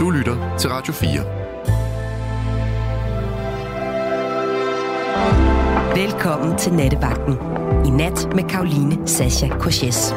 Du lytter til Radio 4. Velkommen til Nattevagten. I nat med Karoline Sasha Korses.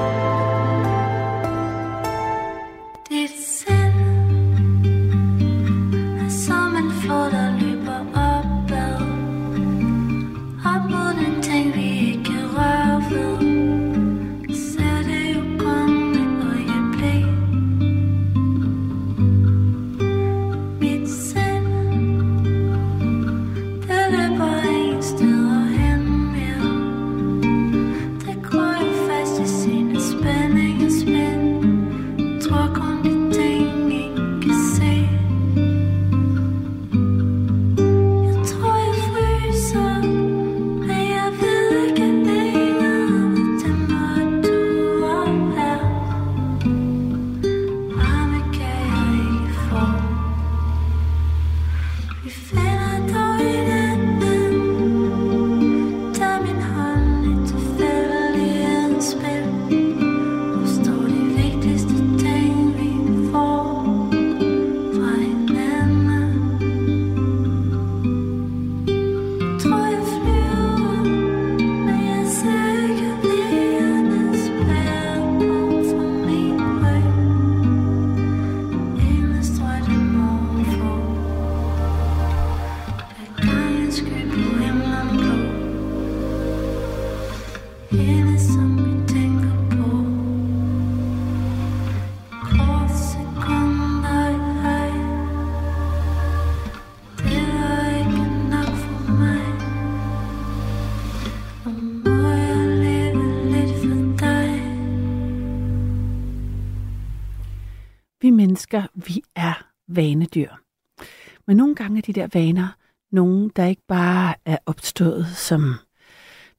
Nogle er vaner nogen, der ikke bare er opstået, som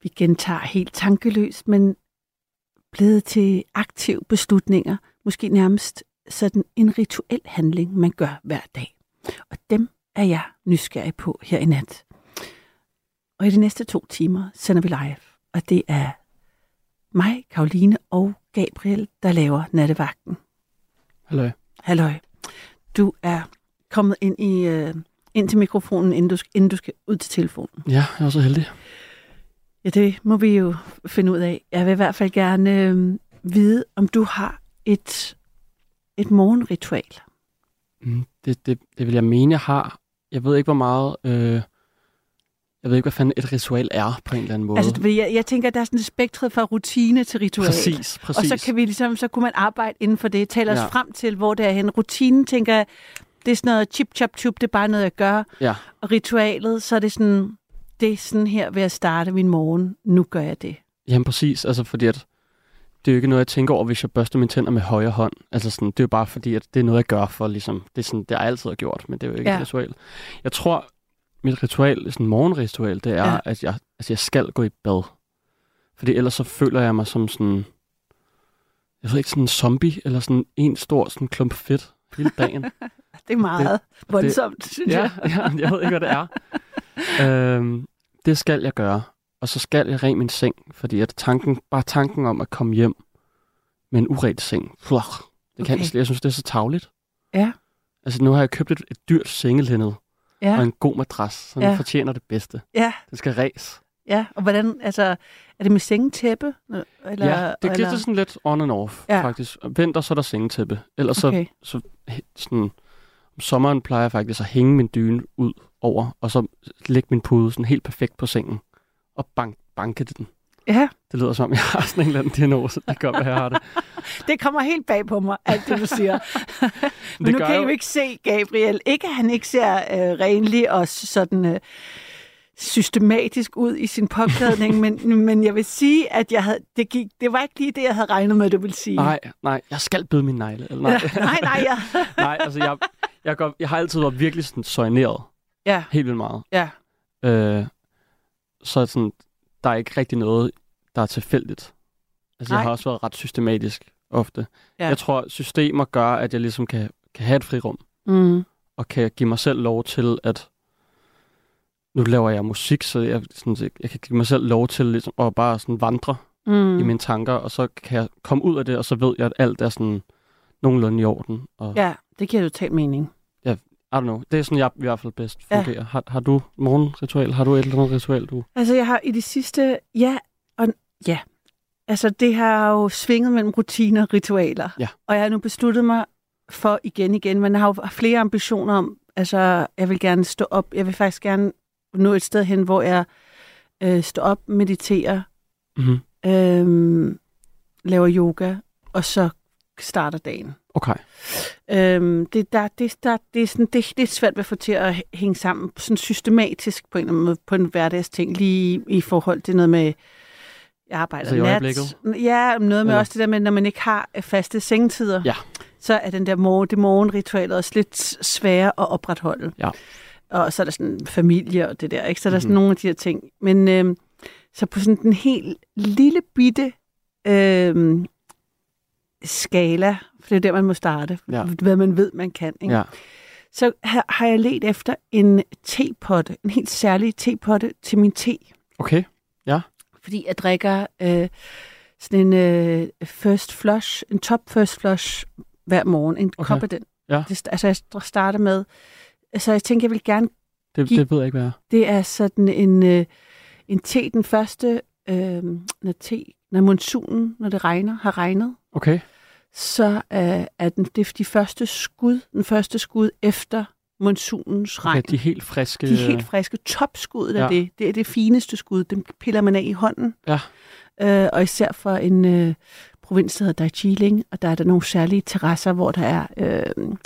vi gentager helt tankeløst, men blevet til aktive beslutninger, måske nærmest sådan en rituel handling, man gør hver dag. Og dem er jeg nysgerrig på her i nat. Og i de næste to timer sender vi live, og det er mig, Karoline og Gabriel, der laver nattevagten. Hallo. Halløj. Du er kommet ind, i, uh, ind til mikrofonen, inden du, inden du skal ud til telefonen. Ja, jeg er så heldig. Ja, det må vi jo finde ud af. Jeg vil i hvert fald gerne øh, vide, om du har et, et morgenritual. Mm, det, det, det vil jeg mene, jeg har. Jeg ved ikke, hvor meget... Øh jeg ved ikke, hvad fanden et ritual er på en eller anden måde. Altså, jeg, jeg tænker, der er sådan et spektret fra rutine til ritual. Præcis, præcis. Og så kan vi ligesom, så kunne man arbejde inden for det, tale os ja. frem til, hvor det er hen. Rutinen, tænker jeg, det er sådan noget chip, chop, chup, det er bare noget, jeg gør. Ja. Og ritualet, så er det sådan, det er sådan her ved at starte min morgen, nu gør jeg det. Jamen præcis, altså fordi at, det er jo ikke noget, jeg tænker over, hvis jeg børster mine tænder med højre hånd. Altså sådan, det er jo bare fordi, at det er noget, jeg gør for ligesom, det er sådan, det har jeg altid gjort, men det er jo ikke ja. et ritual. Jeg tror, mit ritual, sådan morgenritual, det er, ja. at jeg, altså jeg skal gå i bad. Fordi ellers så føler jeg mig som sådan, jeg ved ikke, sådan en zombie, eller sådan en stor sådan klump fedt hele dagen. det er meget det, voldsomt, det, synes jeg. Ja, jeg ved ikke, hvad det er. øhm, det skal jeg gøre. Og så skal jeg ren min seng, fordi at tanken, bare tanken om at komme hjem med en uret seng, fluch, det okay. kan jeg, jeg synes, det er så tavligt. Ja. Altså nu har jeg købt et, et dyrt sengelindet, ja. og en god madras, så den ja. fortjener det bedste. Ja. Den skal res. Ja, og hvordan, altså, er det med sengetæppe? Eller, ja, det giver det sådan lidt on and off, ja. faktisk. Vinter, så er der sengetæppe. Ellers okay. så, så sådan, sommeren plejer jeg faktisk at hænge min dyne ud over, og så lægge min pude sådan helt perfekt på sengen, og bank, banke den. Ja. Det lyder som om, jeg har sådan en eller anden diagnose. Det gør, jeg har det. det kommer helt bag på mig, alt det, du siger. Men det nu kan I jo ikke se Gabriel. Ikke at han ikke ser øh, renlig og sådan... Øh, systematisk ud i sin påklædning, men, men jeg vil sige, at jeg havde, det, gik, det var ikke lige det, jeg havde regnet med, du ville sige. Nej, nej, jeg skal bide min negle. Eller nej. nej, nej, ja. nej, altså jeg, jeg, går, jeg har altid været virkelig sådan soigneret. Ja. Helt vildt meget. Ja. Øh, så sådan, der er ikke rigtig noget, der er tilfældigt. Altså, Nej. jeg har også været ret systematisk ofte. Ja. Jeg tror, systemer gør, at jeg ligesom kan, kan have et frirum. Mm. Og kan give mig selv lov til, at nu laver jeg musik, så jeg, sådan, jeg kan give mig selv lov til ligesom, at bare sådan vandre mm. i mine tanker, og så kan jeg komme ud af det, og så ved jeg, at alt er sådan nogenlunde i orden. Og ja. det giver jo totalt mening. I don't know. Det er sådan, jeg i hvert fald bedst fungerer. Ja. Har, har du morgenritual? Har du et eller andet ritual, du? Altså, jeg har i det sidste, ja, og ja. Altså, det har jo svinget mellem rutiner og ritualer. Ja. Og jeg har nu besluttet mig for igen igen, men jeg har jo flere ambitioner om, altså, jeg vil gerne stå op. Jeg vil faktisk gerne nå et sted hen, hvor jeg øh, står op, mediterer, Mm-hmm. øh, laver yoga, og så starter dagen. Okay. Øhm, det, der, det, der, det, er sådan, det, det er svært ved at få til at hænge sammen sådan systematisk på en eller anden måde, på en hverdagsting, lige i forhold til noget med, jeg arbejder Altså nat. Ja, noget med Eller? også det der med, når man ikke har øh, faste sengetider, Ja. så er den der morgen, det morgenritual også lidt sværere at opretholde. Ja. Og så er der sådan familie og det der, ikke? Så er der sådan Mhm. nogle af de her ting. Men øhm, så på sådan den helt lille bitte øhm, skala, for det er der, man må starte, Ja. hvad man ved, man kan. Ikke? Ja. Så har, har jeg let efter en tepotte, en helt særlig tepotte til min te. Okay. Fordi jeg drikker øh, sådan en øh, first flush, en top first flush hver morgen. En Okay. kop af den. Ja. Det, altså jeg starter med, altså jeg tænker, jeg vil gerne, Det, Giv- det ved jeg ikke, hvad er. det er sådan en, øh, en te, den første, øh, når, te, når monsunen, når det regner, har regnet, Okay. Så øh, er den, det er de første skud, den første skud efter monsunens regn. okay. De er helt friske. De er helt friske. Topskuddet Ja. det. Det er det fineste skud. Dem piller man af i hånden. Ja. Øh, og især for en øh, provins, der hedder Darjeeling, og der er der nogle særlige terrasser, hvor der er øh,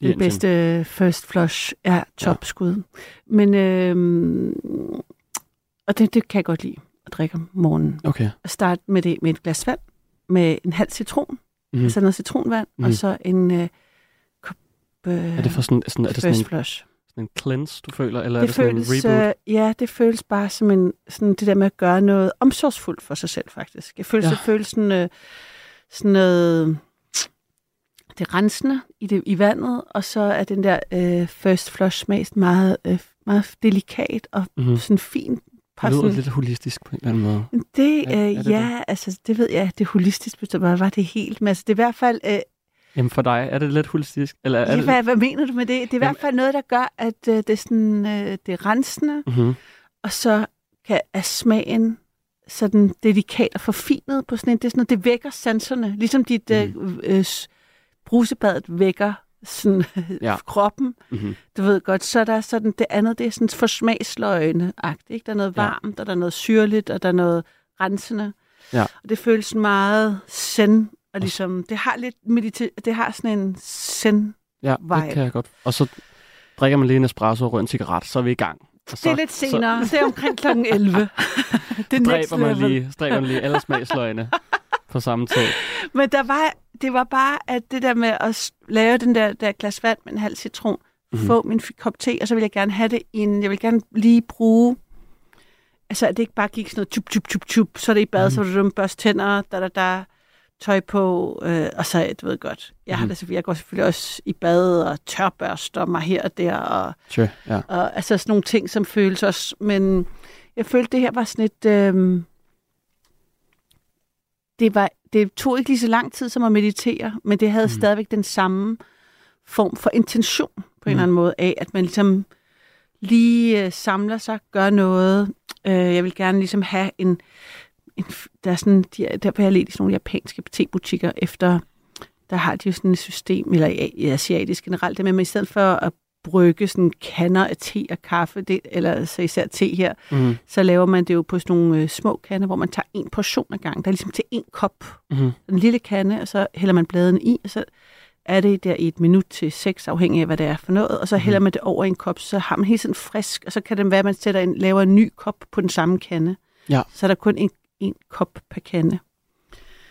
den bedste first flush er topskud. Ja. Men, øh, og det, det kan jeg godt lide at drikke om morgenen. Okay. At starte med det med et glas vand, med en halv citron, Mm. altså noget citronvand, mm. Og så en øh, kop øh, Er det for sådan, sådan, er det sådan en, flush. sådan en cleanse, du føler? Eller er det det sådan føles, en reboot? øh, ja, det føles bare som en, sådan det der med at gøre noget omsorgsfuldt for sig selv, faktisk. Jeg føler, Ja. det føles sådan, øh, sådan noget, det rensende i, det, i vandet, og så er den der øh, first flush smag meget, øh, meget delikat og Mm-hmm. sådan fint. Det lyder sådan- lidt holistisk på en eller anden måde. det, Er- er øh, det ja, altså det ved jeg, det er holistisk, det bare var det helt, men altså det er i hvert fald, øh, Jamen for dig, er det lidt holistisk? Eller er ja, det... hvad, hvad mener du med det? Det er i Jamen- hvert fald noget, der gør, at øh, det er sådan, øh, det er rensende, Mm-hmm. og så kan, er smagen sådan delikat og forfinet på sådan en, det er sådan det vækker sanserne, ligesom dit mm. øh, øh, s- brusebadet vækker sådan, Ja. ja. kroppen, Mm-hmm. du ved godt, så er der sådan, det andet, det er sådan for smagsløgene ikke? Der er noget Ja. varmt, og der er noget syrligt, og der er noget rensende. Ja. Og det føles meget zen, og ligesom, det har lidt medita- det har sådan en zen. Ja, det Vibe. kan jeg godt. Og så drikker man lige en espresso og rører en cigaret, så er vi i gang. Og så, det er lidt senere, det er omkring kl. 11. det er Så dræber man lige, dræber man lige alle smagsløgene på samme tid. Men der var, det var bare, at det der med at lave den der, der glas vand med en halv citron, mm-hmm. få min kop te, og så vil jeg gerne have det i en, jeg vil gerne lige bruge, altså at det ikke bare gik sådan noget tup, tup, tup, tup, så er det i bad, mm. så er det børste tænder, da, da, da, tøj på, øh, og så, du ved godt, jeg, mm. har Mhm. det, jeg går selvfølgelig også i bad og tørbørster mig her og der, og, Sure, ja. og altså sådan nogle ting, som føles også, men jeg følte, det her var sådan et, øh, det, var, det tog ikke lige så lang tid som at meditere, men det havde mm. stadigvæk den samme form for intention på en Mhm. eller anden måde af, at man ligesom lige øh, samler sig, gør noget. Øh, jeg vil gerne ligesom have en, en der er sådan, de, er- der vil jeg lidt i sådan nogle japanske tebutikker efter, der har de jo sådan et system, eller i asiatisk generelt, det med, at man i stedet for at brygge sådan kander af te og kaffe, det, eller så især te her, Mm-hmm. så laver man det jo på sådan nogle øh, små kander, hvor man tager en portion ad gangen. Der er ligesom til en kop, Mm-hmm. en lille kande, og så hælder man bladene i, og så er det der i et minut til seks, afhængig af, hvad det er for noget, og så hælder man det over i en kop, så har man helt sådan frisk, og så kan det være, at man sætter en, laver en ny kop på den samme kande. Ja. Så er der kun en, en kop per kande,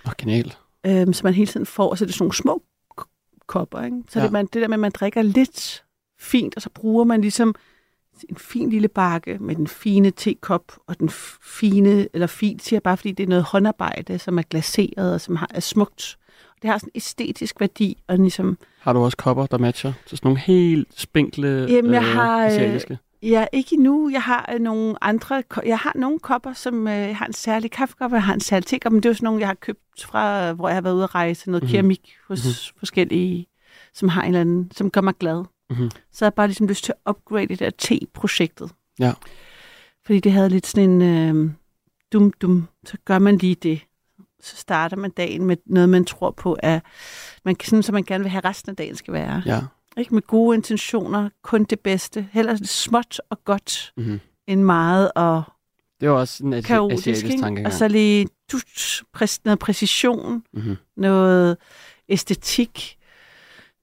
Oh, genialt. øhm, så man hele tiden får, og så er det sådan nogle små kopper, ikke? Så ja. det, man, det der med, at man drikker lidt fint, og så bruger man ligesom en fin lille bakke med den fine tekop og den fine, eller fint siger bare, fordi det er noget håndarbejde, som er glaseret og som har, er smukt. Det har sådan en æstetisk værdi, og ligesom, Har du også kopper, der matcher til sådan nogle helt spinkle Jamen, jeg har, øh, asiatiske? ja, ikke endnu. Jeg har øh, nogle andre, jeg har nogle kopper, som øh, jeg har en særlig kaffekop, og jeg har en særlig tekop, men det er jo sådan nogle, jeg har købt fra, hvor jeg har været ude at rejse, noget Mhm. mm-hmm. keramik hos Mhm. mm-hmm. forskellige som har en eller anden, som gør mig glad. Mhm. Så har jeg bare ligesom lyst til at upgrade det der te-projektet. Ja. Fordi det havde lidt sådan en øh, dum-dum, så gør man lige det. Så starter man dagen med noget, man tror på, er, man, sådan, som man gerne vil have resten af dagen skal være. Ja. Ikke med gode intentioner, kun det bedste. Heller småt og godt, Mm-hmm. end meget og Det var også en asi- kaotisk. asiatisk tankegang. Og så lige dus, præs, noget præcision, mm-hmm. noget æstetik,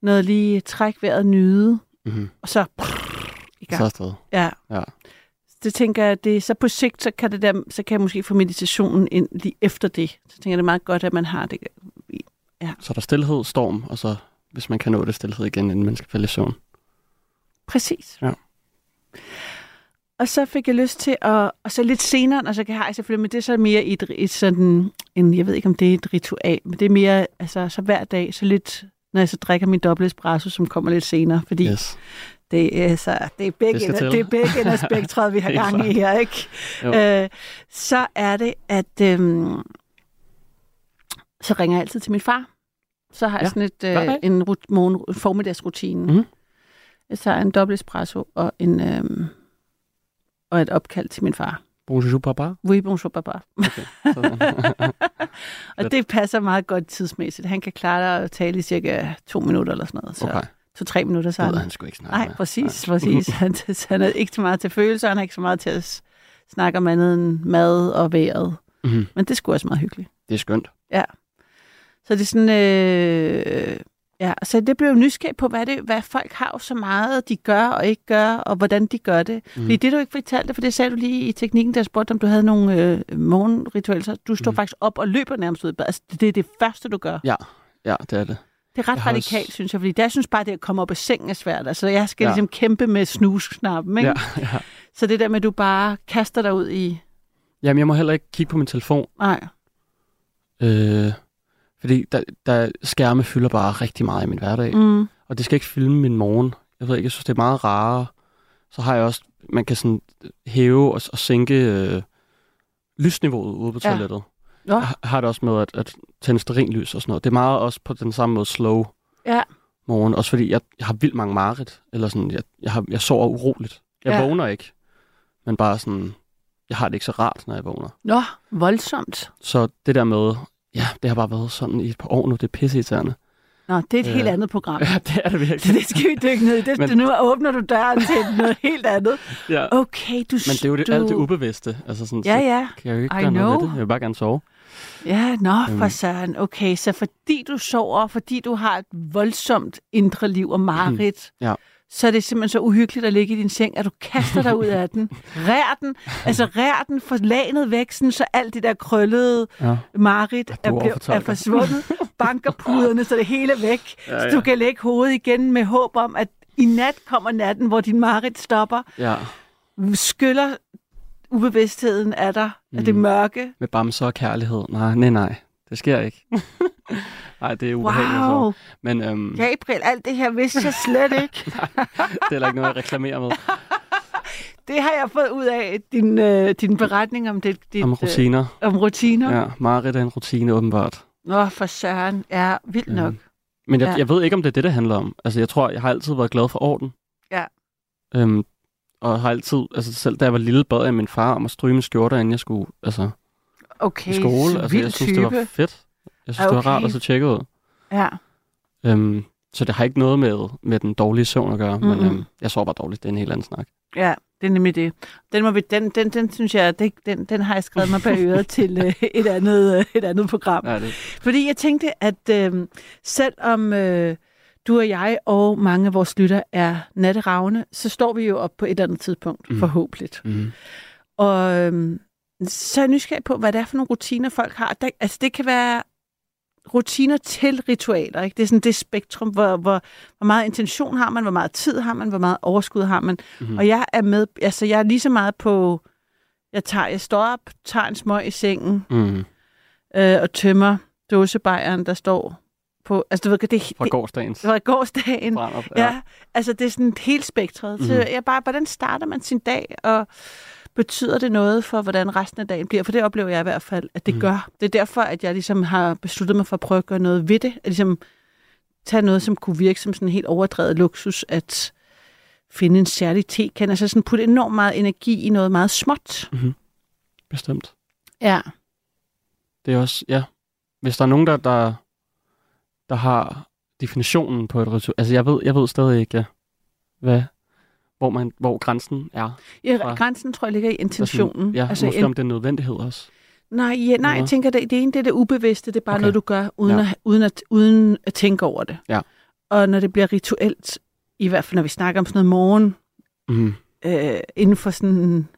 noget lige træk vejret nyde, Mm-hmm. og så prrr, i gang. Så afsted. Ja. Ja. Det tænker jeg, det, så på sigt, så kan, det der, så kan jeg måske få meditationen ind lige efter det. Så tænker jeg, det er meget godt, at man har det. Så er der stillhed, storm, og så hvis man kan nå det stillhed igen, inden man skal falde i søvn. Præcis. Ja. Og så fik jeg lyst til at, og så lidt senere, og så kan jeg selvfølgelig, men det er så mere et, et sådan, en, jeg ved ikke om det er et ritual, men det er mere, altså så hver dag, så lidt, når jeg så drikker min dobbelt espresso, som kommer lidt senere, fordi Yes. det, er, så, det er begge, Det ender, det er begge ender spektret, vi har gang i her, ikke? Jo. Øh, så er det, at øhm, så ringer jeg altid til min far. Så har jeg Ja, sådan et, øh, en rut- morgen, formiddagsrutine. Mhm. Jeg tager en dobbelt espresso og, en, øhm, og et opkald til min far. Bonjour, papa. Oui, bonjour, papa. Sådan. Og det passer meget godt tidsmæssigt. Han kan klare at tale i cirka to minutter eller sådan noget. Så okay. to-tre minutter, er ved han sgu ikke snakke Nej, med. præcis, præcis. Han, han er ikke så meget til følelser, han er ikke så meget til at snakke om andet end mad og vejret. Mm-hmm. Men det skulle også meget hyggeligt. Det er skønt. Så det er sådan, øh, ja, så det blev nysgerrig på, hvad, det, hvad folk har så meget, de gør og ikke gør, og hvordan de gør det. Mm. Fordi det du ikke fortalte, for det sagde du lige i teknikken, der spurgte, om du havde nogle øh, morgenritualer, så du står mm. faktisk op og løber nærmest ud i bad. Altså, det er det første, du gør. Ja, ja, det er det. Det er ret Jeg radikalt, også- synes jeg, fordi der synes bare, det at komme op af sengen er svært. Altså, jeg skal ja. ligesom kæmpe med snusknappen, ikke? Ja, ja. Så det der med, at du bare kaster dig ud i... Jamen, jeg må heller ikke kigge på min telefon, Nej, øh, fordi der, der skærme fylder bare rigtig meget i min hverdag. mm, Og det skal ikke filme min morgen. Jeg ved ikke, jeg synes, det er meget rarere. Så har jeg også, man kan sådan hæve og, og sænke øh, lysniveauet ude på Ja. toilettet. Nå. Jeg har- det også med at, at tænde sterinlys og sådan noget. Det er meget også på den samme måde slow Ja. morgen. Også fordi jeg, jeg har vildt mange mareridt. Eller sådan, jeg, jeg, har, jeg sover uroligt. Jeg Ja. ja. vågner ikke. Men bare sådan, jeg har det ikke så rart, når jeg vågner. Nå, voldsomt. Så det der med, ja, det har bare været sådan i et par år nu. Det er pisseirriterende. Nå, det er et Ja. helt andet program. Ja, det er det Så virkelig. det skal vi dykke ned i. Det, Men-. Nu åbner du døren til noget helt andet. ja. Okay, du... Men det er jo det, du... alt det ubevidste. Altså sådan, Ja, så ja. kan jeg jo ikke I gøre noget ved know. det. Jeg vil bare gerne sove. Ja, nå, for Øhm. søren. Okay, så fordi du sover, fordi du har et voldsomt indre liv og mareridt, Ja. Så er det simpelthen så uhyggeligt at ligge i din seng, at du kaster dig ud af den. Rær den, altså rær den for lanet væk, sådan, så alt det der krøllede Ja. mareridt Ja, er, blevet, er forsvundet. Banker puderne, så det hele er væk. Ja, Så ja. du kan lægge hovedet igen med håb om, at i nat kommer natten, hvor din mareridt stopper, Ja, skyller ubevidstheden af dig, mm. af det Mm. mørke. med bamser og kærlighed. Nej, nej, nej. Det sker ikke. Nej, det er ubehageligt. at Wow, sove. Men øhm, Gabriel, alt det her vidste jeg slet ikke. det er heller ikke noget, jeg reklamerer med. Det har jeg fået ud af din, øh, din beretning om det, dit, Om rutiner. Øh, om rutiner. Ja. Ja, Marit er en rutine, åbenbart. Nå, for søren. Ja, vildt nok. Øhm, Men jeg, Ja. jeg ved ikke, om det er det, det handler om. Altså, jeg tror, jeg har altid været glad for orden. Ja. Øhm, og har altid, altså selv da jeg var lille, bad jeg min far om at stryge min skjorter, inden jeg skulle altså, Okay, i skole. så Altså, jeg synes, type. det var fedt. Jeg synes, det var rart Okay. at se tjekket ud. Ja. Øhm, så det har ikke noget med, med den dårlige søvn at gøre, mm-hmm. men øhm, jeg sover bare dårligt. Det er en helt anden snak. ja, det er nemlig det. Den, må vi, den, den, den synes jeg, det, den, den har jeg skrevet mig bag øret til øh, et, andet, øh, et andet program. Ja, det, Fordi jeg tænkte, at øh, selvom øh, du og jeg og mange af vores lytter er natteravne, så står vi jo op på et eller andet tidspunkt, mm. Forhåbentlig. mm, Og øhm, så er jeg nysgerrig på, hvad det er for nogle rutiner, folk har. Der, altså, det kan være rutiner til ritualer. Ikke? Det er sådan det spektrum, hvor, hvor, hvor meget intention har man, hvor meget tid har man, hvor meget overskud har man. Mhm. Mm-hmm. Og jeg er med, altså jeg er lige så meget på, jeg, tager, jeg står op, tager en smøg i sengen mm. øh, og tømmer dåsebejeren, der står på, altså du ved, det, Fra i gårsdagen. brand op. Ja, altså det er sådan helt spektret. Mm. Så Mhm. jeg bare, hvordan starter man sin dag, og betyder det noget for, hvordan resten af dagen bliver? For det oplever jeg i hvert fald, at det mm. gør. Det er derfor, at jeg ligesom har besluttet mig for at prøve at gøre noget ved det. At ligesom tage noget, som kunne virke som sådan en helt overdrevet luksus, at finde en særlig tekan, altså sådan putte enormt meget energi i noget meget småt. Mm-hmm. Bestemt. Ja. Det er også, ja. Hvis der er nogen, der, der, der har definitionen på et ritual, altså jeg ved, jeg ved stadig ikke, ja, hvad, hvor, man, hvor grænsen er. Ja, Fra- grænsen tror jeg ligger i intentionen. Ja, altså, måske en, om det er en nødvendighed også. nej, ja, nej, jeg tænker, det, det ene det er det ubevidste, det er bare Okay. noget, du gør, uden, ja. at, uden, at, uden at tænke over det. Ja. Og når det bliver rituelt, i hvert fald når vi snakker om sådan noget morgen, Mm. øh, inden for sådan,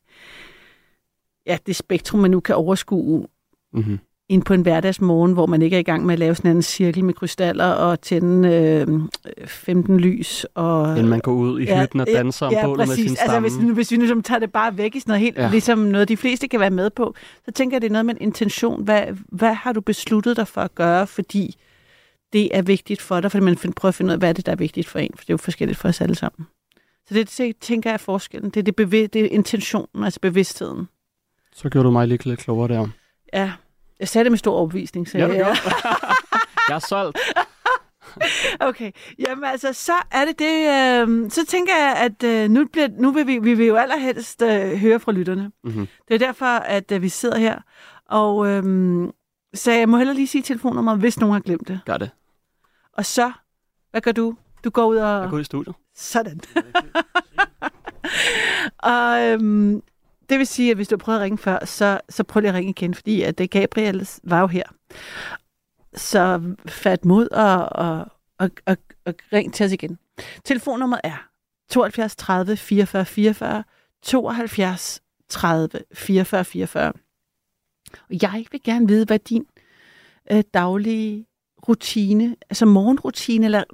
ja, det spektrum, man nu kan overskue, Mm-hmm. Ind på en hverdagsmorgen, hvor man ikke er i gang med at lave sådan en cirkel med krystaller og tænde øh, 15 lys. Og, Inden man går ud i hytten og danser om ja, bålet med sin Altså, stamme. hvis, hvis vi nu tager det bare væk i sådan noget helt, Ja. ligesom noget, de fleste kan være med på, så tænker jeg, det er noget med en intention. Hvad, hvad har du besluttet dig for at gøre, fordi det er vigtigt for dig, fordi man find, prøver at finde ud af, hvad er det, der er vigtigt for en, for det er jo forskelligt for os alle sammen. Så det det tænker jeg er forskellen. Det er, det, bevi- det er intentionen, altså bevidstheden. Så gjorde du mig lige lidt klogere der. Ja, jeg sagde det med stor overbevisning. Så Ja, du jeg, er solgt. Okay, jamen altså, så er det det. Øh, så tænker jeg, at øh, nu, bliver, nu vil vi, vi vil jo allerhelst øh, høre fra lytterne. Mm-hmm. Det er derfor, at øh, vi sidder her. Og øh, så jeg må heller lige sige telefonnummeret, hvis nogen har glemt det. Gør det. Og så, hvad gør du? Du går ud og... Jeg går ud i studiet. Sådan. og øhm, det vil sige, at hvis du prøver at ringe før, så, så prøv lige at ringe igen, fordi at det Gabriel var jo her. Så fat mod og, og, og, og, og ring til os igen. Telefonnummeret er 72 30 44 44 72 30 44 44. Og jeg vil gerne vide, hvad din øh, daglige rutine, altså morgenrutine, eller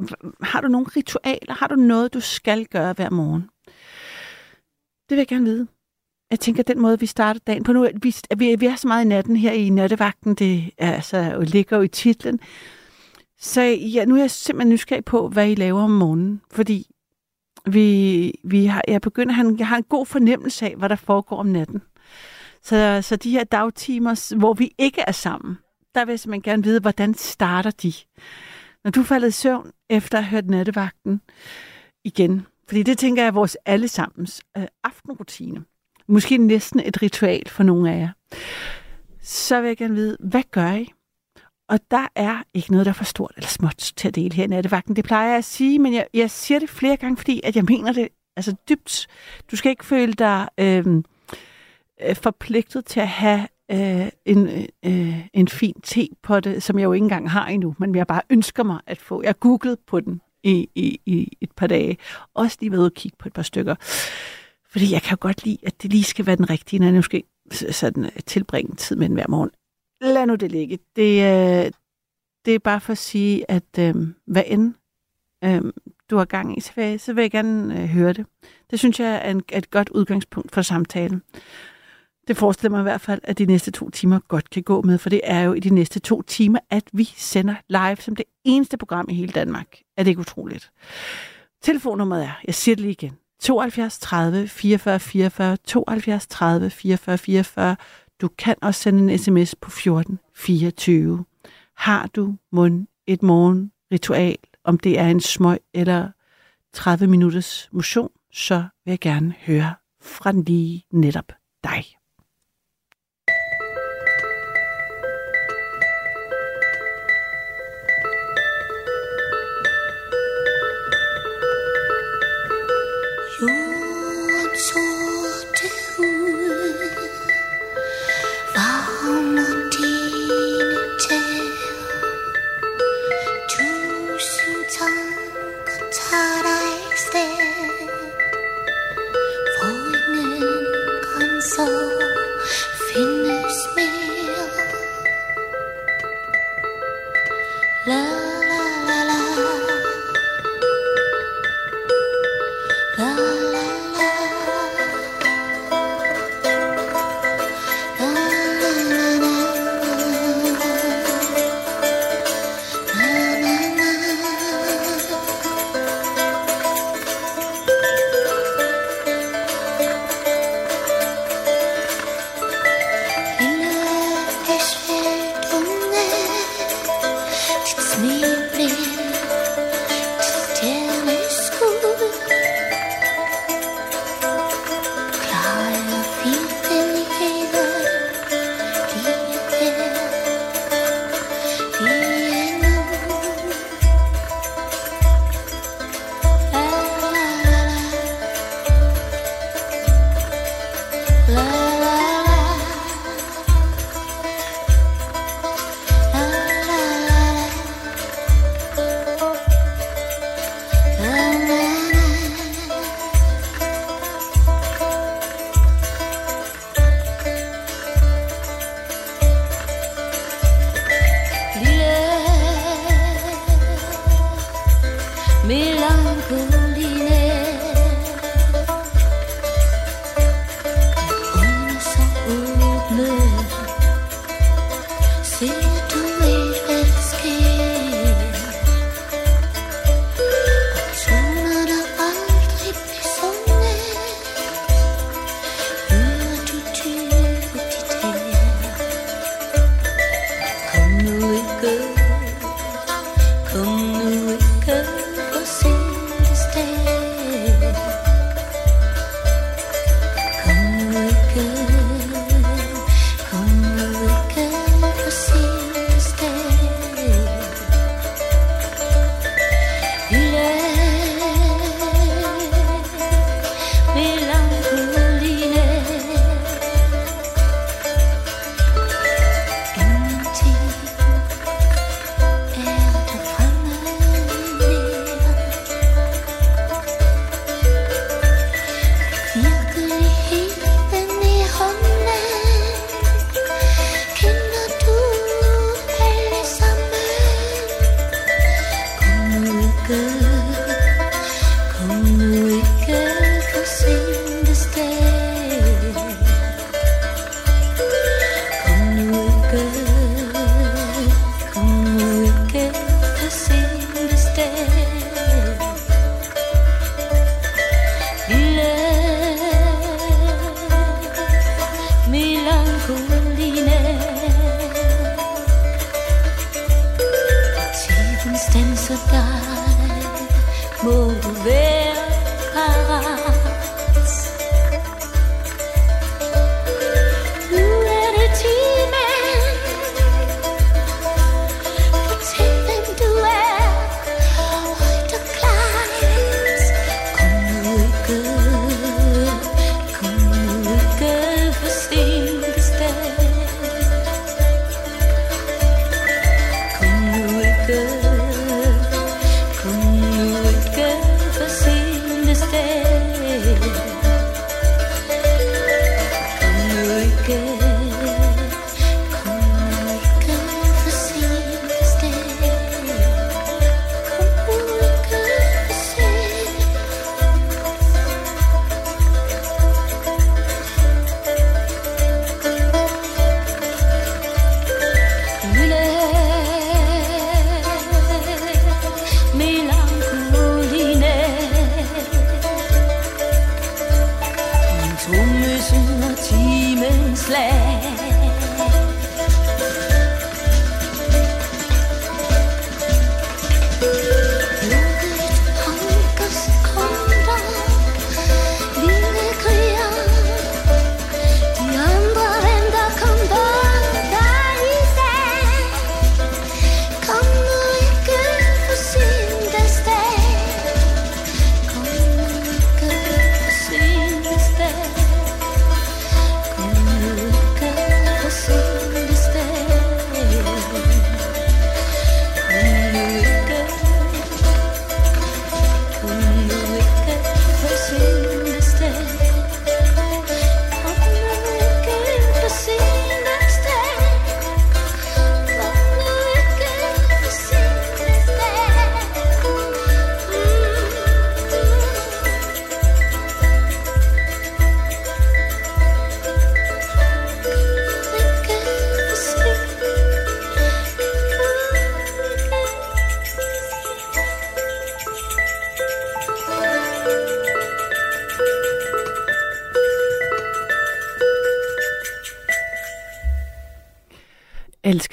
har du nogle ritualer? Har du noget, du skal gøre hver morgen? Det vil jeg gerne vide. Jeg tænker, den måde, vi starter dagen på nu, at vi, at vi, vi er så meget i natten her i nattevagten, det er, altså, øh, ligger jo i titlen. Så ja, nu er jeg simpelthen nysgerrig på, hvad I laver om morgenen, fordi vi, vi har, jeg begynder, han, jeg har en god fornemmelse af, hvad der foregår om natten. Så, så de her dagtimer, hvor vi ikke er sammen, der vil jeg simpelthen gerne vide, hvordan starter de? Når du faldet i søvn efter at have hørt nattevagten igen, fordi det tænker jeg er vores allesammens øh, aftenrutine. Måske næsten et ritual for nogle af jer. Så vil jeg gerne vide, hvad gør I? Og der er ikke noget, der er for stort eller småt til at dele her i nattevagten. Det plejer jeg at sige, men jeg, jeg siger det flere gange, fordi at jeg mener det altså dybt. Du skal ikke føle dig øhm, øh, forpligtet til at have øh, en, øh, en fin tepotte, som jeg jo ikke engang har endnu, men jeg bare ønsker mig at få. Jeg googlede på den i, i, i et par dage. Også lige ved at kigge på et par stykker. Fordi jeg kan jo godt lide, at det lige skal være den rigtige, når jeg måske sådan, øh, tilbringe tid med den hver morgen. Lad nu det ligge. Det, øh, det er bare for at sige, at øh, hvad end øh, du har gang i, så vil, jeg- så vil jeg gerne øh, høre det. Det synes jeg er, en, er et godt udgangspunkt for samtalen. Det forestiller mig i hvert fald, at de næste to timer godt kan gå med, for det er jo i de næste to timer, at vi sender live som det eneste program i hele Danmark. Er det ikke utroligt? Telefonnummeret er, jeg siger det lige igen, 72 30 44 44, 72 30 44 44. Du kan også sende en sms på 14 24. Har du mund et morgenritual, om det er en smøg eller 30 minutters motion, så vil jeg gerne høre fra lige netop dig.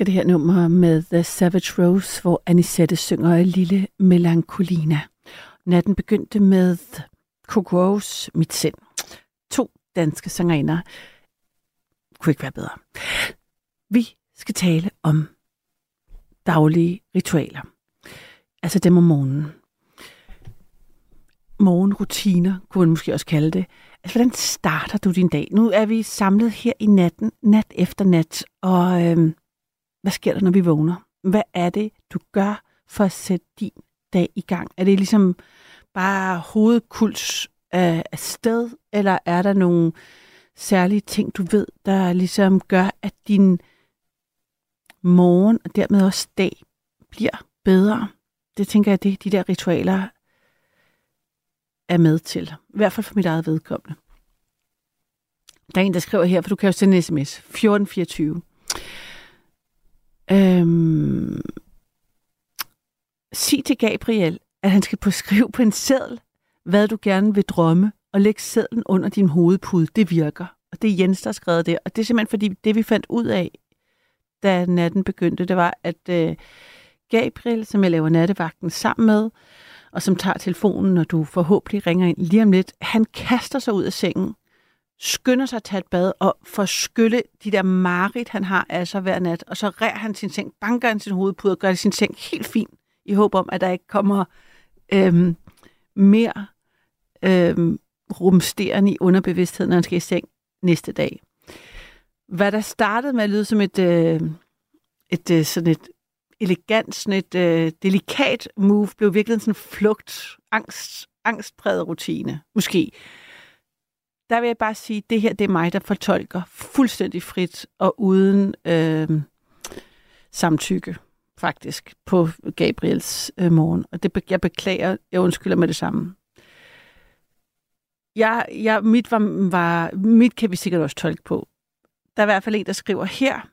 Det her nummer med The Savage Rose, hvor Anisette synger Lille Melancolina. Natten begyndte med Coco Rose, Mit Sind. To danske sangerinder. Kunne ikke være bedre. Vi skal tale om daglige ritualer. Altså dem om morgenen. Morgenrutiner, kunne man måske også kalde det. Altså, hvordan starter du din dag? Nu er vi samlet her i natten, nat efter nat, og øhm, hvad sker der, når vi vågner? Hvad er det, du gør for at sætte din dag i gang? Er det ligesom bare hovedkuls øh, af, sted, eller er der nogle særlige ting, du ved, der ligesom gør, at din morgen og dermed også dag bliver bedre? Det tænker jeg, det de der ritualer er med til. I hvert fald for mit eget vedkommende. Der er en, der skriver her, for du kan jo sende en sms. 1424. Øhm, sig til Gabriel, at han skal på skrive på en seddel, hvad du gerne vil drømme, og lægge sedlen under din hovedpude. Det virker. Og det er Jens, der har skrevet det. Og det er simpelthen fordi, det vi fandt ud af, da natten begyndte, det var, at øh, Gabriel, som jeg laver nattevagten sammen med, og som tager telefonen, når du forhåbentlig ringer ind lige om lidt, han kaster sig ud af sengen, skynder sig at tage et bad og får skylle de der marit, han har altså hver nat, og så rærer han sin seng, banker han sin hovedpude og gør sin seng helt fin, i håb om, at der ikke kommer øhm, mere øhm, rumsterende i underbevidstheden, når han skal i seng næste dag. Hvad der startede med at lyde som et, øh, et øh, sådan et elegant, sådan et øh, delikat move, blev virkelig sådan en flugt, angst, angstpræget rutine, måske. Der vil jeg bare sige, at det her det er mig, der fortolker fuldstændig frit og uden øh, samtykke, faktisk, på Gabriels øh, morgen. Og det, jeg beklager, jeg undskylder med det samme. Jeg, jeg, mit, var, var, mit kan vi sikkert også tolke på. Der er i hvert fald en, der skriver her,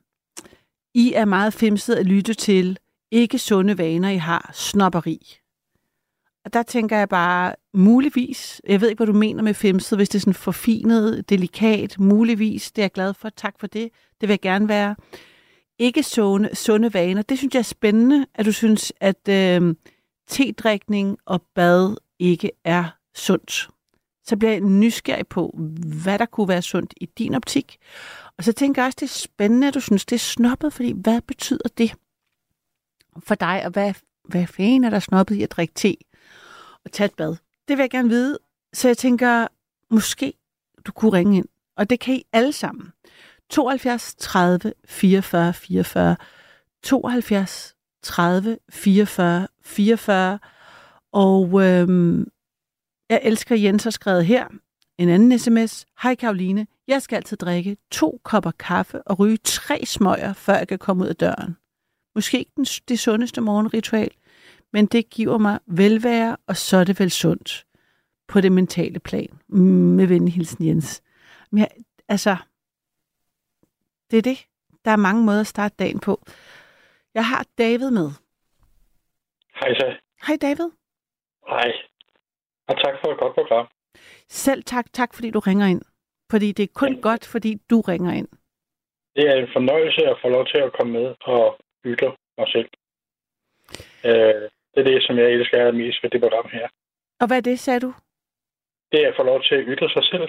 I er meget femset at lytte til, ikke sunde vaner, I har, snopperi. Og der tænker jeg bare, muligvis, jeg ved ikke, hvad du mener med femset, hvis det er sådan forfinet, delikat, muligvis, det er jeg glad for, tak for det, det vil jeg gerne være. Ikke sunde, sunde vaner, det synes jeg er spændende, at du synes, at øh, tedrikning og bad ikke er sundt. Så bliver jeg nysgerrig på, hvad der kunne være sundt i din optik. Og så tænker jeg også, det er spændende, at du synes, det er snobbet, fordi hvad betyder det for dig, og hvad, hvad fanden er der snobbet i at drikke te at tage et bad? Det vil jeg gerne vide, så jeg tænker, måske du kunne ringe ind, og det kan I alle sammen. 72 30 44 44, 72 30 44 44, og øhm, jeg elsker Jens har skrevet her, en anden sms. Hej Karoline, jeg skal altid drikke to kopper kaffe og ryge tre smøger, før jeg kan komme ud af døren. Måske ikke den, det sundeste morgenritual, men det giver mig velvære, og så er det vel sundt på det mentale plan. Med venlig hilsen, Jens. Men jeg, altså, det er det. Der er mange måder at starte dagen på. Jeg har David med. Hej så. Hej David. Hej. Og tak for et godt program. Selv tak, tak fordi du ringer ind. Fordi det er kun ja. godt, fordi du ringer ind. Det er en fornøjelse at få lov til at komme med og ytre mig selv. Øh, det er det, som jeg elsker mest ved det program her. Og hvad er det, sagde du? Det er at få lov til at ytre sig selv.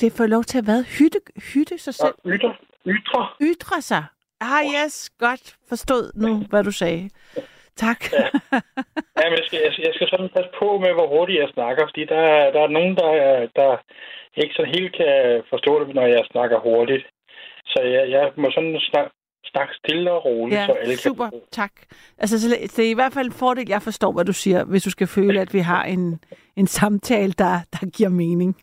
Det er få lov til at hvad? Hytte, hytte sig selv? Og ytre. Ytre. Ytre sig. Ah, yes. Godt forstået nu, hvad du sagde. Tak. ja. ja men jeg, skal, jeg, jeg skal sådan passe på med, hvor hurtigt jeg snakker, fordi der, der er nogen, der, der ikke sådan helt kan forstå det, når jeg snakker hurtigt. Så jeg, jeg må sådan snak, snakke stille og roligt, Ja, så alle super. kan Tak. Altså, så det er i hvert fald en fordel, jeg forstår, hvad du siger, hvis du skal føle, at vi har en, en samtale, der, der giver mening.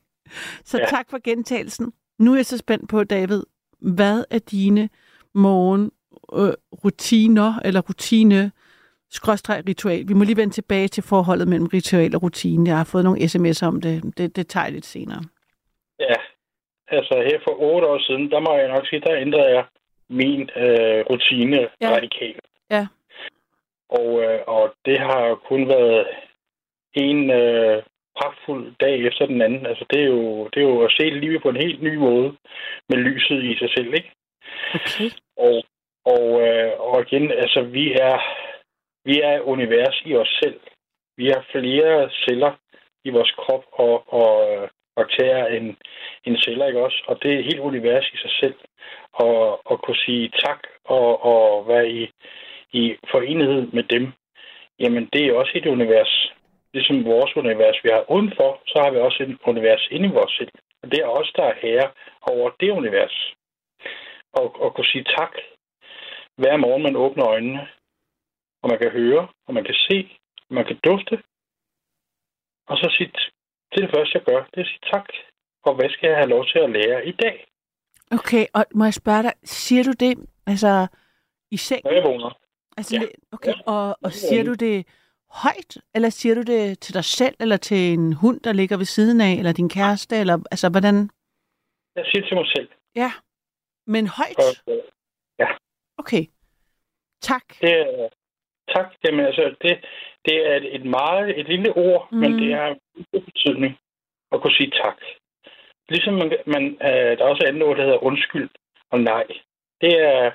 Så Ja. tak for gentagelsen. Nu er jeg så spændt på, David. Hvad er dine morgen øh, rutiner, eller rutine, skråstreg ritual? Vi må lige vende tilbage til forholdet mellem ritual og rutine. Jeg har fået nogle sms'er om det. Det, det tager jeg lidt senere. Ja, altså her for otte år siden, der må jeg nok sige, der ændrede jeg min øh, rutine Ja. ja. radikalt. Ja. Og, øh, og det har kun været en øh, pragtfuld dag efter den anden. Altså det er jo, det er jo at se livet på en helt ny måde med lyset i sig selv, ikke? Okay. Og, og, øh, og igen, altså vi er, vi er univers i os selv. Vi har flere celler i vores krop og, og bakterier end, end celler, ikke også? Og det er et helt univers i sig selv. Og, og kunne sige tak og, og være i, i forenighed med dem, jamen det er også et univers. Ligesom vores univers, vi har udenfor, så har vi også et univers inde i vores selv. Og det er os, der er herre over det univers. Og, og kunne sige tak hver morgen, man åbner øjnene, og man kan høre, og man kan se, og man kan dufte. Og så sige, det er det første, jeg gør, det er at sige tak. Og hvad skal jeg have lov til at lære i dag, Okay, og må jeg spørge dig, siger du det altså i seng? når jeg vågner? Altså, Ja. okay, Ja. og, og siger du det højt, eller siger du det til dig selv, eller til en hund, der ligger ved siden af, eller din kæreste, eller altså hvordan? Jeg siger til mig selv. Ja, men højt? Øh, Okay. Tak. det er, tak. Jamen, altså, det, det er et, et meget, et lille ord, mm. men det har en betydning at kunne sige tak. Ligesom man, man øh, der er også andet ord, der hedder undskyld og nej. Det er,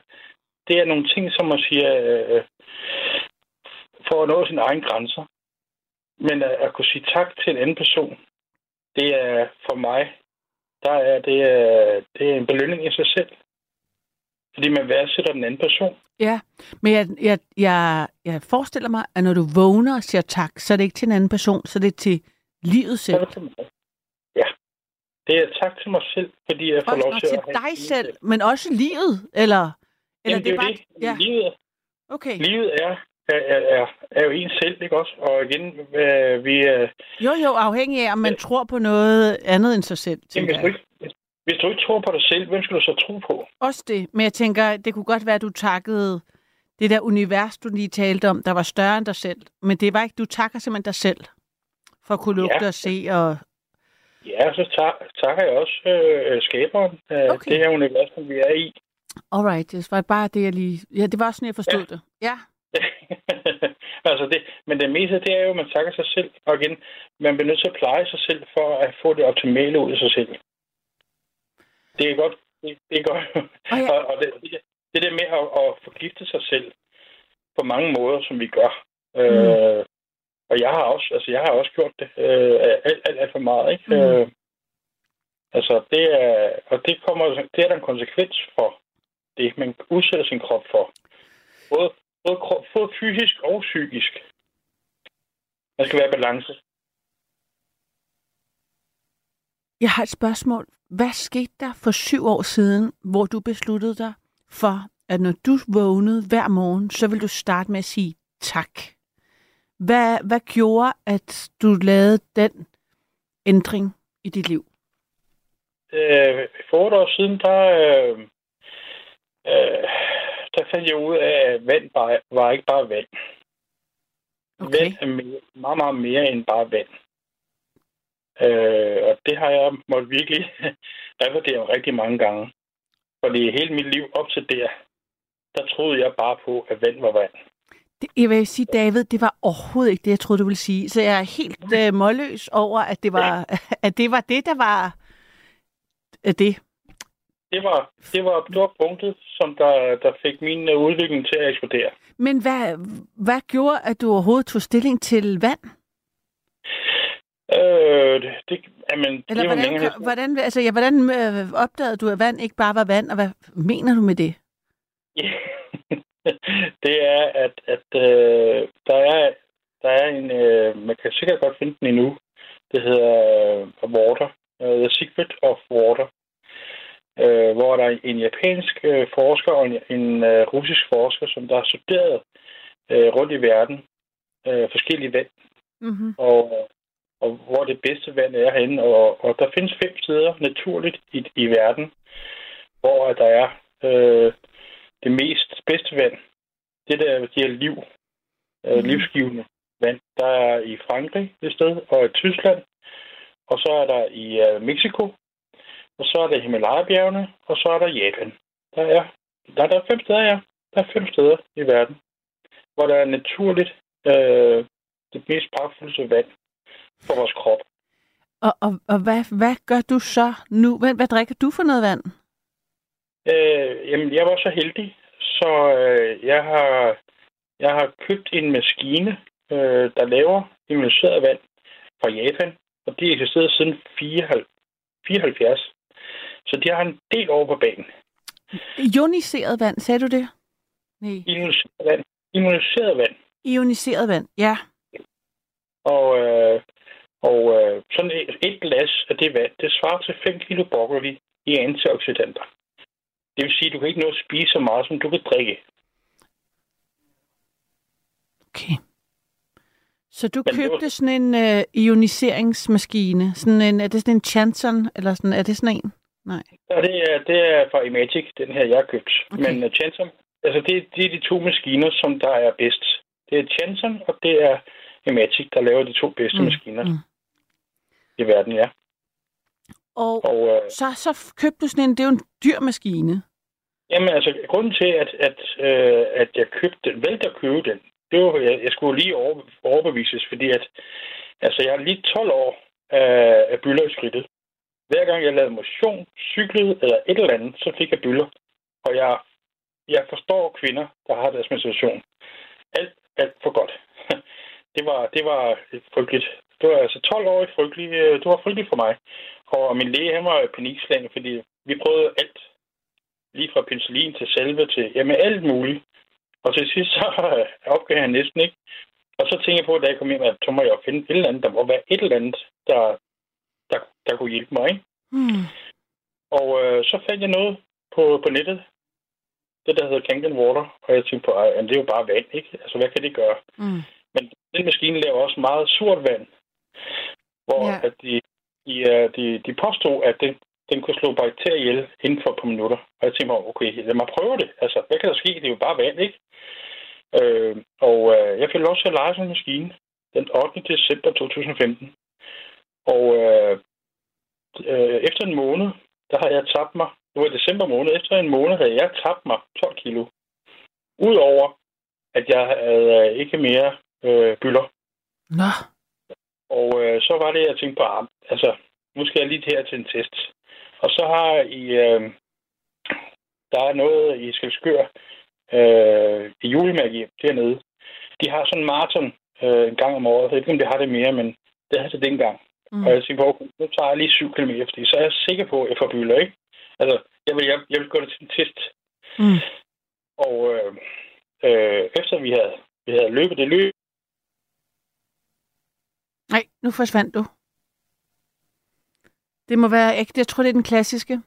det er nogle ting, som man siger, øh, for at nå sine egne grænser. Men at, at kunne sige tak til en anden person, det er for mig, der er det, øh, det er en belønning i sig selv. Fordi man værdsætter den anden person. Ja, men jeg, jeg, jeg, jeg forestiller mig, at når du vågner og siger tak, så er det ikke til en anden person, så det er til livet Så selv. er det mig. Det er tak til mig selv, fordi jeg får lov og til, til at have dig livet selv, men også livet, eller? Eller Jamen, det er jo bare... det. Ja, Livet, okay. livet er, er, er, er, er jo en selv, ikke også? Og igen, øh, vi er... Jo, jo, afhængig af, om man tror på noget andet end sig selv, Jamen, hvis, du ikke, hvis du ikke tror på dig selv, hvem skal du så tro på? Også det, men jeg tænker, det kunne godt være, at du takkede det der univers, du lige talte om, der var større end dig selv. Men det var ikke, du takker simpelthen dig selv, for at kunne lugte Ja. og se. Og... Ja, så tak, takker jeg også øh, skaberen af Okay. det her univers, som vi er i. Alright, det var bare det, jeg lige... Ja, det var sådan, jeg forstod Ja. det. Ja, altså det, men det meste, det er jo, at man takker sig selv. Og igen, man bliver nødt til at pleje sig selv for at få det optimale ud af sig selv. Det er godt. Det, det er godt. Og ja. og, og det, det, det der med at, at forgifte sig selv på mange måder, som vi gør. Mm. Øh, og jeg har også, altså jeg har også gjort det øh, alt, alt, alt for meget, ikke? Mm. Øh, altså det er, og det kommer, det er der en konsekvens for det, man udsætter sin krop for. Både, både, krop, både fysisk og psykisk. Der skal være balance. Jeg har et spørgsmål. Hvad skete der for syv år siden, hvor du besluttede dig for, at når du vågnede hver morgen, så vil du starte med at sige tak? Hvad, hvad gjorde, at du lavede den ændring i dit liv? Øh, for otte år siden, der, øh, øh, der fandt jeg ud af, at vand bare, var ikke bare vand. Okay. Vand er mere, meget, meget mere end bare vand. Øh, og det har jeg måttet virkelig revurdere rigtig mange gange. Fordi hele mit liv op til der, der troede jeg bare på, at vand var vand. Jeg vil sige, David, det var overhovedet ikke det, jeg troede, du ville sige. Så jeg er helt øh, målløs over, at det var, at det var det, der var øh, det. Det var, det var, det var punktet, som der, der fik min øh, udvikling til at eksplodere. Men hvad, hvad gjorde, at du overhovedet tog stilling til vand? Øh, det, jamen, Eller det var hvordan, længere hvordan, hvordan, altså, ja, hvordan øh, opdagede du, at vand ikke bare var vand, og hvad mener du med det? Ja. det er, at, at øh, der, er, der er en... Øh, man kan sikkert godt finde den endnu. Det hedder øh, Water. Uh, The Secret of Water. Øh, hvor der er en japansk øh, forsker og en, en øh, russisk forsker, som der har studeret øh, rundt i verden øh, forskellige vand, Mm-hmm. og, og hvor det bedste vand er henne. Og, og der findes fem steder naturligt i, i verden, hvor der er øh, det mest bedste vand. Det der giver liv, øh, Mhm. livsgivende vand. Der er i Frankrig et sted, og i Tyskland, og så er der i øh, Mexico, og så er der Himalaya-bjergene, og så er der Japan. Der er, der, der er fem steder, ja. Der er fem steder i verden, hvor der er naturligt øh, det mest pragtfulde vand for vores krop. Og, og, og hvad, hvad gør du så nu? Hvad, hvad drikker du for noget vand? Øh, jamen, jeg var så heldig, så øh, jeg har jeg har købt en maskine, øh, der laver ioniseret vand fra Japan, og det eksisterede siden 74. Så de har en del over på banen. Ioniseret vand, sagde du det? Nej. Ioniseret vand. Ioniseret vand. Ioniseret vand, ja. Og, øh, og øh, sådan et, et glas af det vand, det svarer til 5 kilo broccoli i antioxidanter. Det vil sige, at du kan ikke nå at spise så meget, som du kan drikke. Okay. Så du Men det var- købte sådan en øh, ioniseringsmaskine? Sådan en, er det sådan en Chanson, eller sådan, er det sådan en? Nej. Ja, det er, det er fra Imagic, den her, jeg har købt. Okay. Men uh, Chanson, altså det, det er de to maskiner, som der er bedst. Det er Chanson, og det er Ematic, der laver de to bedste mm. maskiner mm. i verden, ja. Og, og øh, så, så købte du sådan en, det er jo en dyr maskine. Jamen altså, grunden til, at, at, øh, at jeg købte den, valgte at købe den, det var, jeg, jeg skulle lige over, overbevises, fordi at, altså, jeg har lige 12 år af, af byller i skridtet. Hver gang jeg lavede motion, cyklede eller et eller andet, så fik jeg byller. Og jeg, jeg forstår kvinder, der har deres menstruation. Alt, alt for godt. Det var, det var frygteligt. Det var altså 12 år i frygteligt. Øh, det var frygteligt for mig. Og min læge, han var panikslagen, fordi vi prøvede alt. Lige fra penicillin til selve til, jamen alt muligt. Og til sidst så opgav han næsten ikke. Og så tænkte jeg på, at da jeg kom hjem, at så må jeg finde et eller andet. Der må være et eller andet, der, der, der kunne hjælpe mig. Ikke? Mm. Og øh, så fandt jeg noget på, på nettet. Det, der hedder Kangen Water. Og jeg tænkte på, at det er jo bare vand, ikke? Altså, hvad kan det gøre? Mm. Men den maskine laver også meget surt vand. Hvor Ja. at de, de, øh, de, de påstod, at den, den kunne slå bakterier ihjel inden for et par minutter. Og jeg tænkte mig, okay, lad mig prøve det. Altså, hvad kan der ske? Det er jo bare vand, ikke? Øh, og øh, jeg fik lov til at lege sådan en maskine den 8. december 2015. Og øh, øh, efter en måned, der har jeg tabt mig. Det var i december måned. Efter en måned havde jeg tabt mig 12 kilo. Udover, at jeg havde øh, ikke mere øh, byller. Nå. Og øh, så var det, jeg tænkte på, ah, altså, nu skal jeg lige her til en test. Og så har I, øh, der er noget i Skelskør, øh, i julemærke dernede. De har sådan en maraton øh, en gang om året. Jeg ved ikke, om det har det mere, men det havde det dengang. Mm. Og jeg tænkte på, okay, nu tager jeg lige 7 km, fordi så er jeg sikker på, at jeg får byller, ikke? Altså, jeg vil, jeg, jeg vil gå til en test. Mm. Og øh, øh, efter vi havde, vi havde løbet det løb, Nej, nu forsvandt du. Det må være ægte. Jeg tror, det er den klassiske.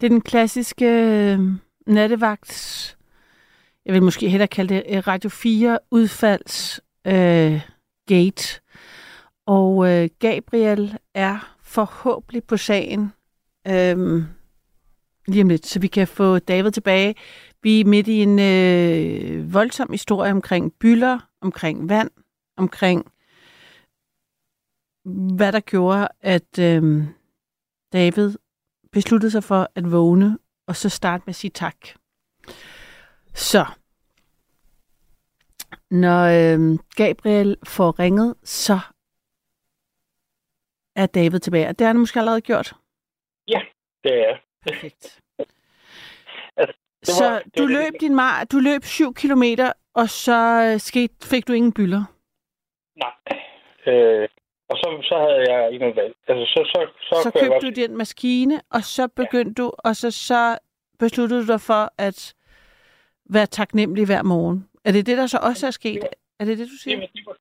Det er den klassiske øh, nattevagts... Jeg vil måske hellere kalde det øh, Radio 4 udfalds øh, gate. Og øh, Gabriel er forhåbentlig på sagen øh, lige om lidt, så vi kan få David tilbage. Vi er midt i en øh, voldsom historie omkring byller, omkring vand, omkring hvad der gjorde, at øh, David besluttede sig for at vågne, og så starte med at sige tak. Så, når øh, Gabriel får ringet, så er David tilbage. Og det har han måske allerede gjort. det er Perfekt. Altså, det var- så det du det- løb din mar, du løb 7 kilometer, og så øh, skete, fik du ingen bylder. Nej. Øh, og så, så havde jeg ikke noget valg. Altså, så, så, så, Så købte godt- du den maskine, og så begyndte du, og så, så besluttede du dig for at være taknemmelig hver morgen. Er det det, der så også er sket? Er det det, du siger? var, det, var,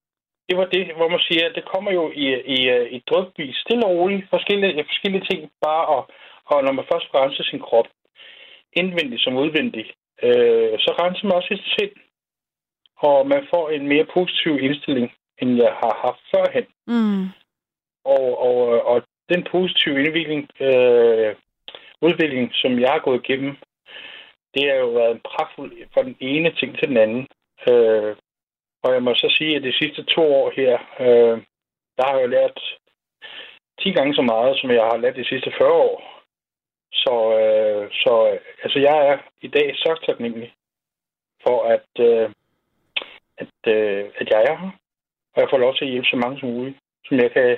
det var det, hvor man siger, at det kommer jo i, i, i drøbvis, stille og roligt, forskellige, forskellige ting, bare og, og når man først renser sin krop, indvendigt som udvendigt, øh, så renser man også sit sind, og man får en mere positiv indstilling, end jeg har haft førhen. Mm. Og, og, og den positive udvikling, øh, udvikling, som jeg har gået igennem, det har jo været en pragtfuld fra den ene ting til den anden. Øh, og jeg må så sige, at de sidste to år her, øh, der har jeg jo lært 10 gange så meget, som jeg har lært de sidste 40 år. Så, øh, så altså, jeg er i dag så taknemmelig for, at, øh, at, øh, at jeg er her. Og jeg får lov til at hjælpe så mange som muligt, som jeg kan,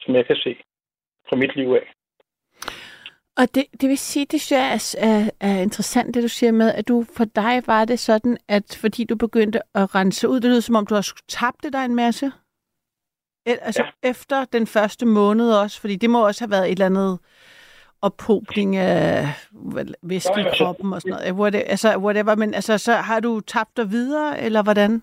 som jeg kan se fra mit liv af. Og det, det vil sige, det synes jeg er, er, er interessant, det du siger med, at du for dig var det sådan, at fordi du begyndte at rense ud, det lyder som om, du også tabte dig en masse. El, altså ja. efter den første måned også, fordi det må også have været et eller andet ophobning af væske i altså, kroppen og sådan noget. Whatever, altså, whatever, men altså, så har du tabt dig videre, eller hvordan?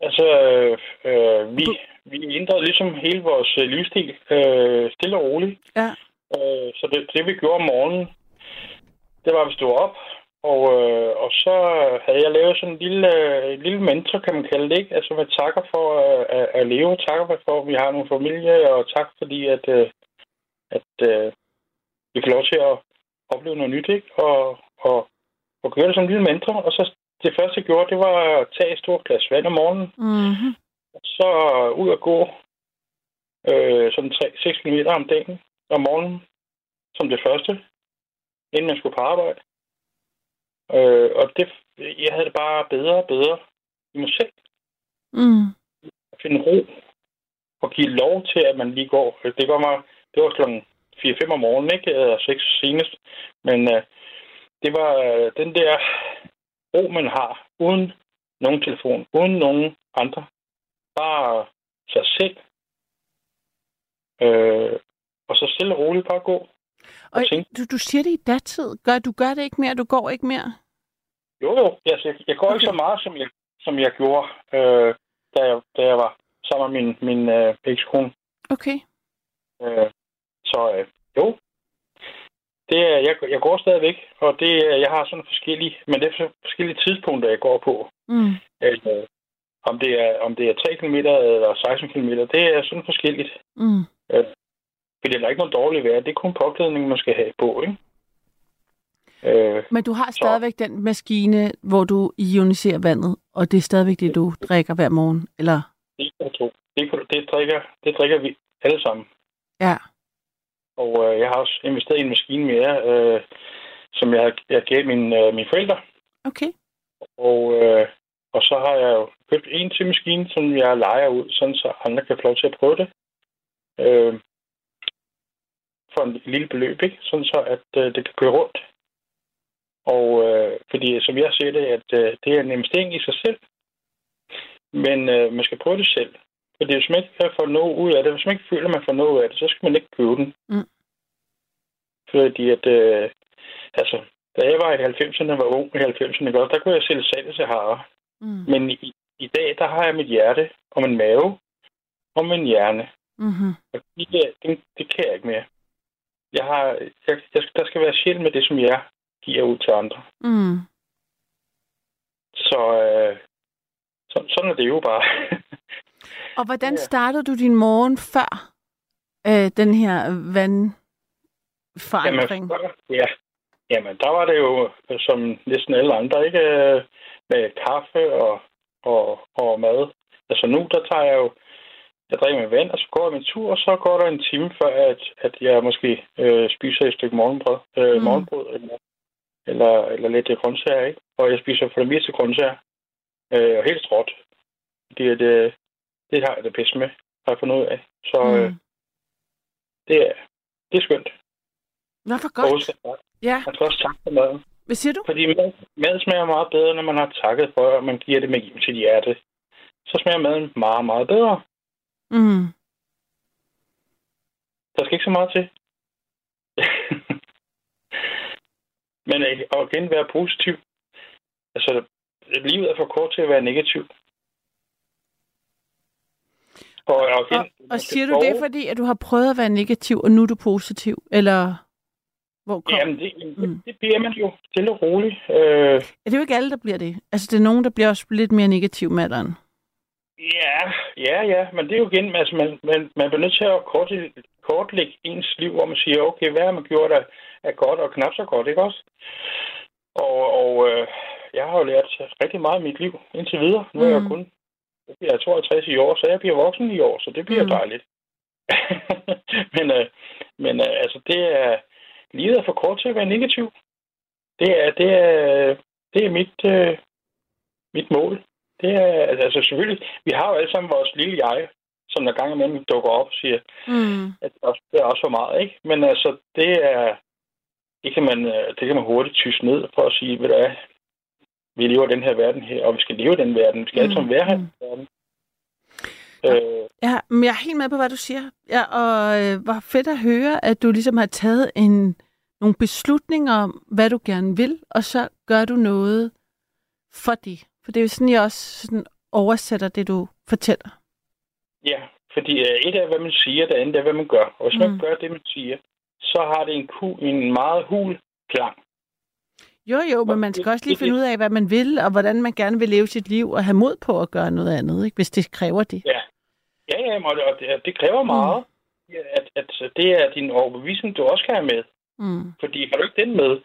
Altså, øh, øh, vi, vi ændrede ligesom hele vores øh, livsstil øh, stille og roligt. Ja. Øh, så det, det, vi gjorde om morgenen, det var, at vi stod op, og, øh, og så havde jeg lavet sådan en lille, øh, lille mantra, kan man kalde det, ikke? Altså, man takker for øh, at, at leve, takker for, at vi har nogle familie, og tak fordi, at, øh, at øh, vi får lov til at opleve noget nyt, ikke? Og, og, og gøre det som en lille mantra, og så det første, jeg gjorde, det var at tage et stort glas vand om morgenen, Mm-hmm. Så ud at gå øh, sådan 6 km om dagen om morgenen, som det første, inden jeg skulle på arbejde. Øh, og det, jeg havde det bare bedre og bedre i mig selv. Mm. At finde ro og give lov til, at man lige går. Det går mig, det var klokken 4-5 om morgenen, ikke? Eller 6 senest. Men øh, det var øh, den der ro, man har, uden nogen telefon, uden nogen andre. Bare sig selv. Øh, og så stille og roligt bare gå. Og Og tænke. du, du siger det i datid. Gør, du gør det ikke mere, du går ikke mere? Jo, jo. Altså, jeg, jeg går okay. ikke så meget, som jeg, som jeg gjorde, øh, da, jeg, da jeg var sammen med min, min øh, ekskone. Okay. Øh, så øh, jo, det er, jeg, jeg går stadigvæk, og det, er- jeg har sådan forskellige, men det er så forskellige tidspunkter, jeg går på. Mm. Øh, om, det er, om det er 3 km eller 16 km, det er sådan forskelligt. Mm. Fordi der er ikke noget dårligt vejr. Det er kun påklædning, man skal have på, ikke? Øh, Men du har stadigvæk den maskine, hvor du ioniserer vandet, og det er stadigvæk det, du drikker hver morgen, eller? det, jeg det, det, drikker, det drikker vi alle sammen. Ja. Og øh, jeg har også investeret i en maskine mere, øh, som jeg, jeg gav mine, øh, mine forældre. Okay. Og, øh, og så har jeg jo købt en til maskine, som jeg leger ud, sådan så andre kan få lov til at prøve det. Øh, for en lille beløb, ikke? Sådan så, at øh, det kan køre rundt. Og øh, fordi, som jeg ser det, at øh, det er en investering i sig selv. Men øh, man skal prøve det selv. Fordi hvis man ikke kan få noget ud af det, hvis man ikke føler, at man får noget ud af det, så skal man ikke købe den. Mm. Fordi at, øh, altså, da jeg var i 90'erne, var ung i 90'erne, godt, der kunne jeg sælge salg til harer. Mm. Men i, i dag, der har jeg mit hjerte og min mave og min hjerne. Mm-hmm. Og det, det, det kan jeg ikke mere. Jeg har, jeg, jeg, der skal være sjældent med det, som jeg giver ud til andre. Mm. Så, øh, så sådan er det jo bare. Og hvordan startede du din morgen før øh, den her vandforandring? Jamen, ja. Jamen, der var det jo øh, som næsten alle andre, ikke? Øh, Med kaffe og, og, og mad. Altså nu, der tager jeg jo, jeg drikker med vand, og så går jeg min tur, og så går der en time før, at, at jeg måske øh, spiser et stykke morgenbrød, øh, Mm. morgenbrød eller, eller, eller lidt grøntsager, ikke? Og jeg spiser for det meste grøntsager, øh, og helt råt. Fordi at, øh, det har jeg det bedst med, har jeg fundet ud af. Så øh, Mm. det, er, det er skønt. Nå, for Og godt. at Ja, man skal også takke for maden. hvad siger du? Fordi mad, mad smager meget bedre, når man har takket for, at man giver det med sit hjerte. Så smager maden meget, meget bedre. Mm. Der skal ikke så meget til. Men øh, at igen være positiv. Altså, livet er for kort til at være negativ. Og, og, igen, Og, og siger du det, fordi at du har prøvet at være negativ, og nu er du positiv? Eller hvor kom? Jamen, det, Mm. det, det bliver man jo stille og roligt. Øh, Ja, det er jo ikke alle, der bliver det. Altså, det er nogen, der bliver også lidt mere negativ med alderen. Ja, ja, ja, men det er jo igen, altså man, man, man bliver nødt til at kortlægge, kortlægge ens liv, hvor man siger, okay, hvad har man gjort af, af godt og knap så godt, ikke også? Og, og øh, jeg har jo lært rigtig meget i mit liv indtil videre. Nu er jeg Mm. kun jeg er 62 i år, så jeg bliver voksen i år, så det bliver Mm. dejligt. men øh, men øh, altså, det er livet er for kort til at være negativ. Det er, det er, det er mit, øh, mit mål. Det er, altså selvfølgelig, vi har jo alle sammen vores lille jeg, som der gang imellem dukker op og siger, Mm. at det er også- det også for meget, ikke? Men altså, det er, det kan man, øh, det kan man hurtigt tyse ned for at sige, ved du hvad, vi lever den her verden her, og vi skal leve den verden. Vi skal alle sammen være her i den verden. Øh, Ja, men jeg er helt med på, hvad du siger. Ja, og øh, hvor fedt at høre, at du ligesom har taget en, nogle beslutninger om, hvad du gerne vil, og så gør du noget for det. For det er jo sådan, jeg også sådan oversætter det, du fortæller. ja, fordi øh, et er, hvad man siger, det andet er, hvad man gør. Og hvis man Mm. gør det, man siger, så har det en, ku, en meget hul klang. Jo, jo, men man skal også lige finde ud af, hvad man vil, og hvordan man gerne vil leve sit liv, og have mod på at gøre noget andet, ikke? hvis det kræver det. Ja, ja, ja og det, og det, kræver meget, ja, at, at det er din overbevisning, du også skal have med. Mm. Fordi har du ikke den med,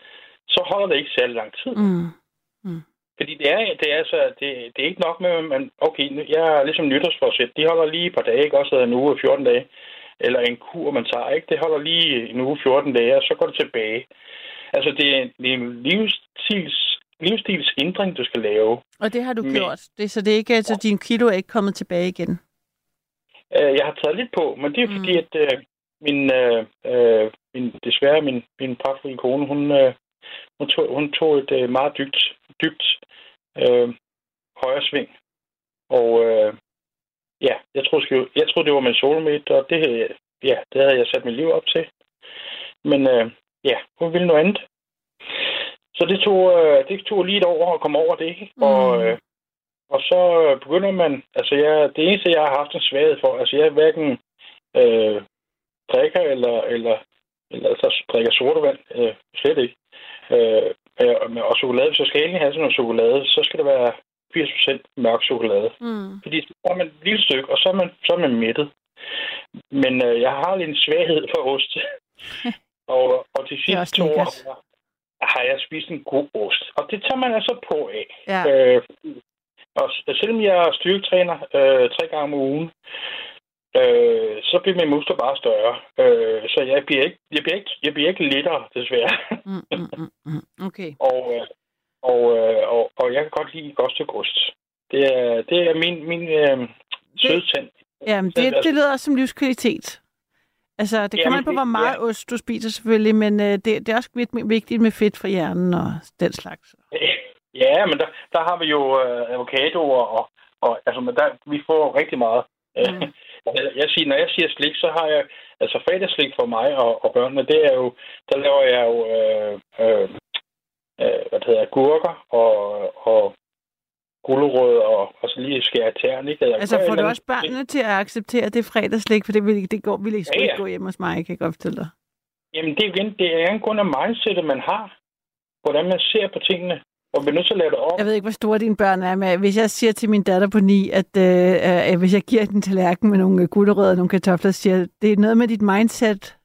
så holder det ikke særlig lang tid. Mm. Fordi det er, det er, altså, det, det er ikke nok med, at man, okay, jeg er ligesom nytårsforsæt, de holder lige et par dage, ikke også en uge og 14 dage, eller en kur, man tager, ikke? Det holder lige en uge 14 dage, og så går det tilbage. Altså, det er, det er en livsstils, livsstilsændring, du skal lave. Og det har du Men- gjort. Det, så det er ikke, altså, din kilo er ikke kommet tilbage igen. Øh, Jeg har taget lidt på, men det er Mm. fordi, at øh, min, øh, øh, min, desværre min, min pragtfulde kone, hun, øh, hun, tog, hun tog et øh, meget dybt, dybt øh, højre sving. Og øh, ja, jeg troede, jeg troede, det var min soulmate, og det, ja, det havde jeg sat mit liv op til. Men øh, ja, hun ville noget andet. Så det tog, øh, det tog lige et år at komme over det. ikke? Og, Mm. øh, og så begynder man, altså jeg, det eneste, jeg har haft en svaghed for, altså jeg hverken øh, drikker eller, eller, eller altså, drikker sodavand, øh, slet ikke. Øh, med- og chokolade, hvis jeg skal endelig have sådan noget chokolade, så skal det være 80% mørk chokolade. Mm. Fordi så får man et lille stykke, og så er man, så er man mættet. Men øh, jeg har lidt en svaghed for ost. og, og sidste også to år har jeg spist en god ost. Og det tager man altså på af. Ja. Øh, og selvom jeg er styrketræner øh, tre gange om ugen, øh, så bliver mine muskler bare større. Øh, så jeg bliver, ikke, jeg, bliver ikke, jeg bliver ikke lettere, desværre. Mm, mm, mm, mm. Okay. og, øh, og, øh, og, og jeg kan godt lide et godt stykke ost. Det er, det er min, min øh, sødtand. Jamen, det, det lyder som livskvalitet. Altså, det kommer an på, hvor meget ja. ost du spiser selvfølgelig, men øh, det, det er også vigt- vigtigt med fedt for hjernen og den slags. Ja, men der, der har vi jo øh, avocadoer, og, og altså, men der, vi får rigtig meget. Mm. Jeg, jeg siger, når jeg siger slik, så har jeg, altså fredagsslik for mig og, og børnene, det er jo, der laver jeg jo, øh, øh, øh, hvad det hedder, gurker og, og gulerød og, og så lige skære tæren, ikke? Jeg Altså, får du også børnene til at acceptere det fredagslik, for det vil, det går, vil ikke, Ja, ikke ja. gå hjem hos mig, kan jeg godt fortælle dig. Jamen, det er igen, det er en grund af mindsetet, man har. Hvordan man ser på tingene. Og vi er nødt til at lave det op. Jeg ved ikke, hvor store dine børn er, men hvis jeg siger til min datter på ni, at øh, øh, hvis jeg giver den tallerken med nogle gulerødder og nogle kartofler, siger det er noget med dit mindset,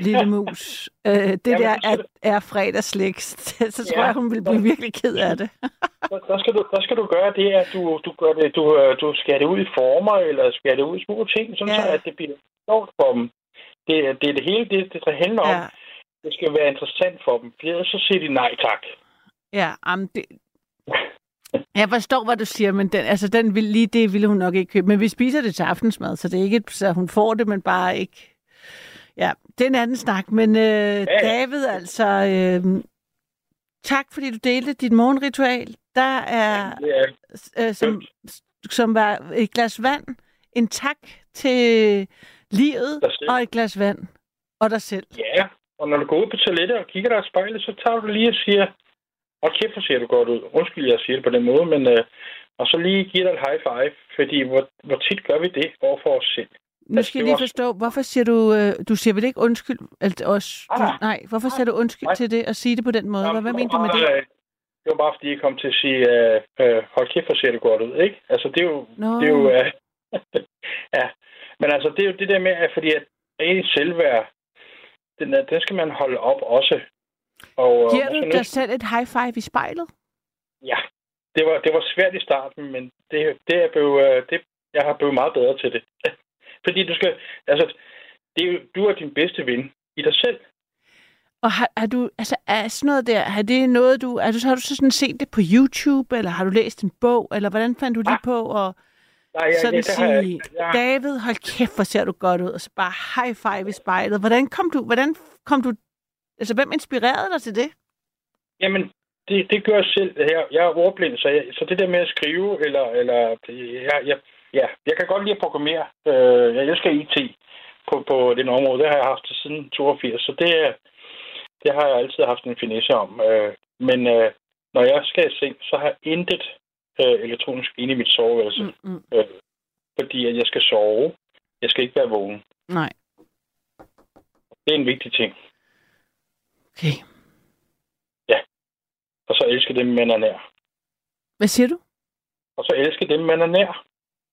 lille mus. Øh, det Jamen, der er, er fredagslik, så tror Ja. jeg, hun vil blive virkelig ked af det. Der, der, skal du, der skal du gøre det, at du, du, gør det, du, øh, du skærer det ud i former, eller skærer det ud i små ting, sådan Ja. så at det bliver sjovt for dem. Det, er- det er det hele, det, det, det handler om. Ja, Det skal være interessant for dem. For ellers så siger de nej tak. ja am, det, jeg forstår, hvad du siger, men den, altså, den vil, lige det ville hun nok ikke købe. Men vi spiser det til aftensmad, så det er ikke, så hun får det, men bare ikke... Ja, det er en anden snak. Men øh, David, altså... Øh, tak, fordi du delte dit morgenritual. Der er, er, øh, som, som var et glas vand, en tak til livet og et glas vand. Og dig selv. ja, og når du går ud på toilettet og kigger dig i spejlet, så tager du lige og siger, og kæft, hvor ser du godt ud. Undskyld, jeg siger det på den måde, men... Øh, og så lige give dig et high five, fordi hvor, hvor tit gør vi det over for os selv? Nu skal jeg lige forstå, hvorfor siger du, øh, du siger vel ikke undskyld? Altså, os, du, Nej, hvorfor siger du undskyld Nej. til det og sige det på den måde? Hvad, hvad Jamen, mener du med det? øh, Det var bare, fordi jeg kom til at sige, øh, øh, hold kæft, hvor ser det godt ud, ikke? Altså, det er jo... Nå, Det er jo øh, ja, men altså, det er jo det der med, at fordi at ens selvværd, den, den skal man holde op også. Og, øh, giver du dig selv et high five i spejlet? Ja, det var, det var svært i starten, men det, det er blevet, det, jeg har blevet meget bedre til det. fordi du skal, altså, det er jo, du er din bedste ven i dig selv. Og har, har du, altså er sådan noget der, har det noget du, er du, så har du så sådan set det på YouTube, eller har du læst en bog, eller hvordan fandt du lige på at Nej, jeg, sådan jeg, sige, ikke. jeg, David, hold kæft, hvor ser du godt ud, og så bare high five i spejlet. Hvordan kom du, hvordan kom du, altså hvem inspirerede dig til det? Jamen, det, det gør jeg selv. Jeg, jeg er ordblind, så, jeg, så det der med at skrive, eller, eller jeg, jeg, ja, jeg kan godt lide at programmere. Øh, jeg elsker IT på, på den område. Det har jeg haft siden 82, så det, det har jeg altid haft en finesse om. Øh, men øh, når jeg skal seng, så har jeg intet øh, elektronisk inde i mit soveværelse, mm. Mm, øh, fordi at jeg skal sove. Jeg skal ikke være vågen. Nej, Det er en vigtig ting. okay. Og så elske dem, man er nær. Hvad siger du? Og så elske dem, man er nær.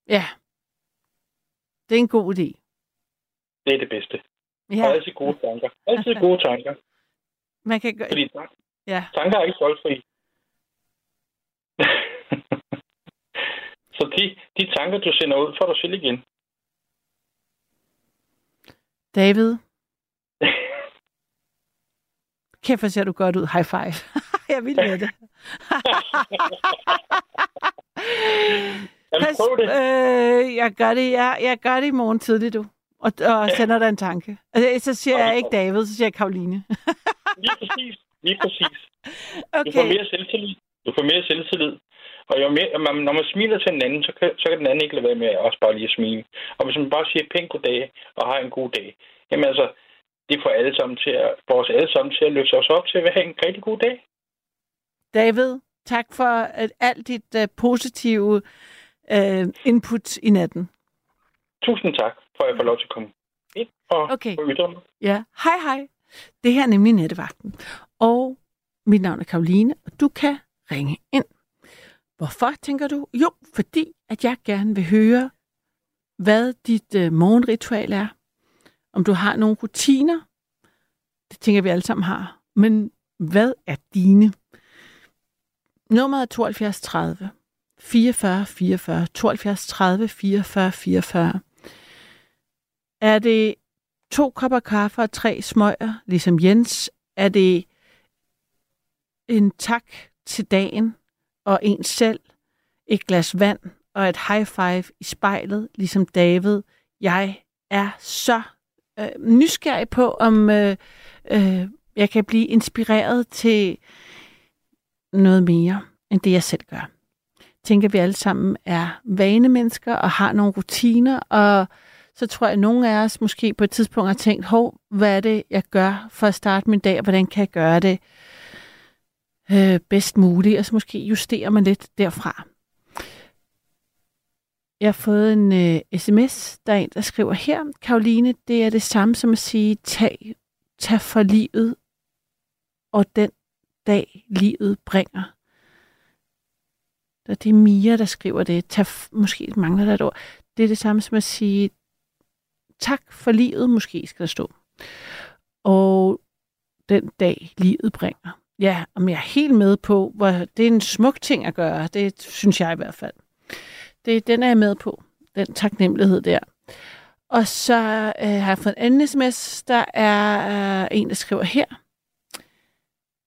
Ja. Det er en god idé. Det er det bedste. Ja. Og altid gode tanker. Altid gode tanker. man kan gøre... Fordi Ja, tanker er ikke voldfri. Så de, de tanker, du sender ud, får du selv igen. David? Kæft, hvor ser du godt ud. High five. jeg vil med det. Jamen, Pas, prøv det. øh, jeg gør det, jeg, jeg gør det i morgen tidligt, du. Og, og sender dig en tanke. Altså, så siger jeg ikke David, så siger jeg Karoline. Lige præcis. Lige præcis. Du får Okay. mere selvtillid. Du får mere selvtillid. Og jo mere, man, når man smiler til en anden, så kan, så kan den anden ikke lade være med også bare lige at smile. Og hvis man bare siger pænt goddag og har en god dag, jamen altså, det får, alle sammen til at, får os alle sammen til at løfte os op til at have en rigtig god dag. David, tak for at alt dit uh, positive uh, input i natten. Tusind tak, for at jeg får lov til at komme ind og, Okay. ytre mig. Ja, hej hej. Det her er nemlig Nettevagten. Og mit navn er Karoline, og du kan ringe ind. Hvorfor, tænker du? Jo, fordi at jeg gerne vil høre, hvad dit øh, morgenritual er. Om du har nogle rutiner. Det tænker vi alle sammen har. Men hvad er dine? Nummeret er 72 30 44 44 72 30 44 44. Er det to kopper kaffe og tre smøger, ligesom Jens? Er det en tak til dagen og en selv, et glas vand og et high five i spejlet, ligesom David? Jeg er så øh, nysgerrig på, om øh, øh, jeg kan blive inspireret til noget mere, end det jeg selv gør. Tænker, at vi alle sammen er vanemennesker og har nogle rutiner, og så tror jeg, at nogle af os måske på et tidspunkt har tænkt, hov, hvad er det, jeg gør for at starte min dag, og hvordan kan jeg gøre det øh, bedst muligt, og så måske justerer man lidt derfra. Jeg har fået en øh, sms, der er en, der skriver her, Karoline, det er det samme som at sige, tag, tag for livet, og den dag, livet bringer. Og det er Mia, der skriver det. Tag, måske mangler der et ord. Det er det samme som at sige, tak for livet, måske skal der stå. Og den dag, livet bringer. Ja, om jeg er helt med på, hvor det er en smuk ting at gøre. Det synes jeg i hvert fald. Det, den er jeg med på. Den taknemmelighed der. Og så øh, har jeg fået en anden sms. Der er øh, en, der skriver her.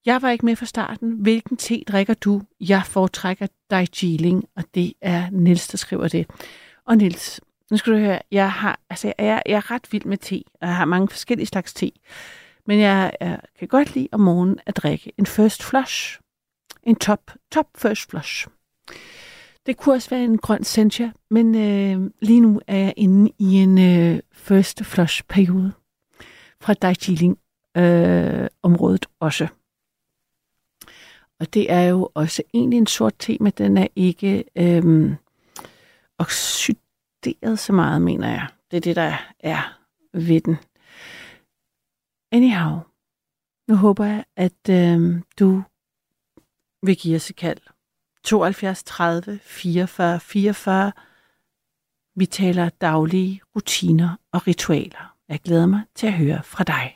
Jeg var ikke med fra starten. Hvilken te drikker du? Jeg foretrækker Darjeeling, og det er Nils, der skriver det. Og Nils, nu skal du høre, jeg, har, altså, jeg, er, jeg er ret vild med te, og jeg har mange forskellige slags te. Men jeg, jeg kan godt lide om morgenen at drikke en first flush. En top, top first flush. Det kunne også være en grøn sencha, men øh, lige nu er jeg inde i en øh, first flush periode fra Darjeeling øh, området også. Og det er jo også egentlig en sort te, men den er ikke øhm, oxideret så meget, mener jeg. Det er det, der er ved den. Anyhow, nu håber jeg, at øhm, du vil give os et kald. 72 30 44 44. Vi taler daglige rutiner og ritualer. Jeg glæder mig til at høre fra dig.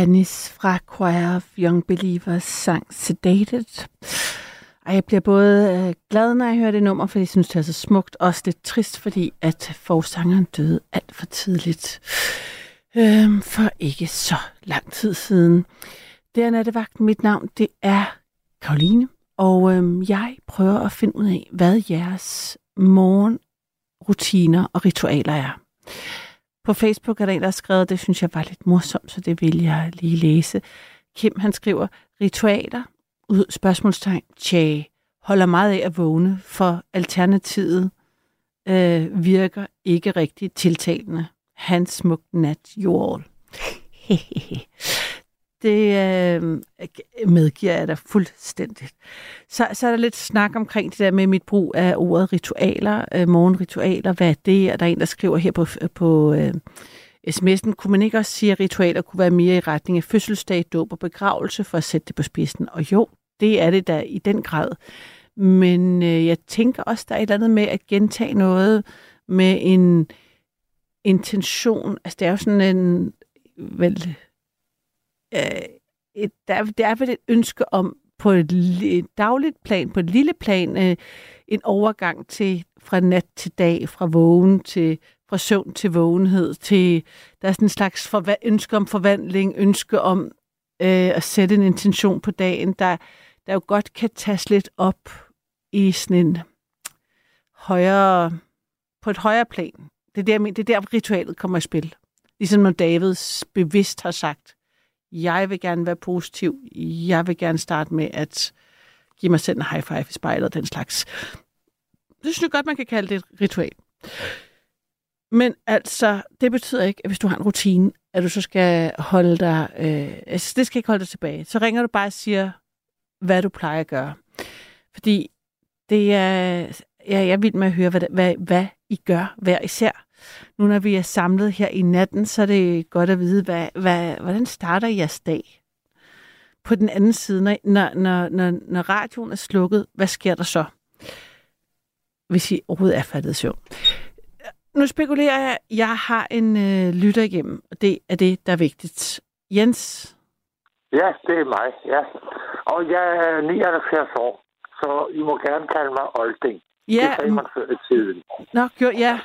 Janis fra Choir of Young Believers sang Sedated. Og jeg bliver både øh, glad, når jeg hører det nummer, fordi jeg synes, det er så smukt. Også lidt trist, fordi at forsangeren døde alt for tidligt. Øhm, for ikke så lang tid siden. Det er nattevagten. Mit navn, det er Karoline. Og øhm, jeg prøver at finde ud af, hvad jeres morgenrutiner og ritualer er. På Facebook er der en, der har skrevet, det synes jeg var lidt morsomt, så det vil jeg lige læse. Kim, han skriver, ritualer, ud, spørgsmålstegn, tja, holder meget af at vågne, for alternativet øh, virker ikke rigtig tiltalende. Hans smuk nat, jord. det øh, medgiver jeg da fuldstændigt. Så, så er der lidt snak omkring det der med mit brug af ordet ritualer, øh, morgenritualer, hvad er det? Og der er en, der skriver her på, på øh, sms'en, kunne man ikke også sige, at ritualer kunne være mere i retning af fødselsdag, dåb og begravelse, for at sætte det på spidsen? Og jo, det er det da i den grad. Men øh, jeg tænker også, der er et eller andet med at gentage noget med en intention. Altså, det er jo sådan en, vel, øh, et, der, der er vel et ønske om på et, et dagligt plan, på et lille plan, øh, en overgang til fra nat til dag, fra vågen til fra søvn til vågenhed, til der er sådan en slags forva- ønske om forvandling, ønske om øh, at sætte en intention på dagen, der, der jo godt kan tages lidt op i sådan en højere, på et højere plan. Det er der, det er der ritualet kommer i spil. Ligesom når David bevidst har sagt, jeg vil gerne være positiv, jeg vil gerne starte med at give mig selv en high five i spejlet og den slags. Det synes jeg godt, man kan kalde det et ritual. Men altså, det betyder ikke, at hvis du har en rutine, at du så skal holde dig, øh, altså, det skal ikke holde dig tilbage. Så ringer du bare og siger, hvad du plejer at gøre. Fordi det er, ja, jeg vil med at høre, hvad, hvad, hvad I gør hver især. Nu når vi er samlet her i natten, så er det godt at vide, hvad, hvad, hvordan starter jeres dag? På den anden side, når, når, når, når radioen er slukket, hvad sker der så? Hvis I overhovedet er fattet søvn. Nu spekulerer jeg, jeg har en øh, lytter igennem, og det er det, der er vigtigt. Jens? Ja, det er mig, ja. Og jeg er 79 år, så I må gerne kalde mig Olding. Ja, det sagde man før i tiden. Nå, gjorde, ja.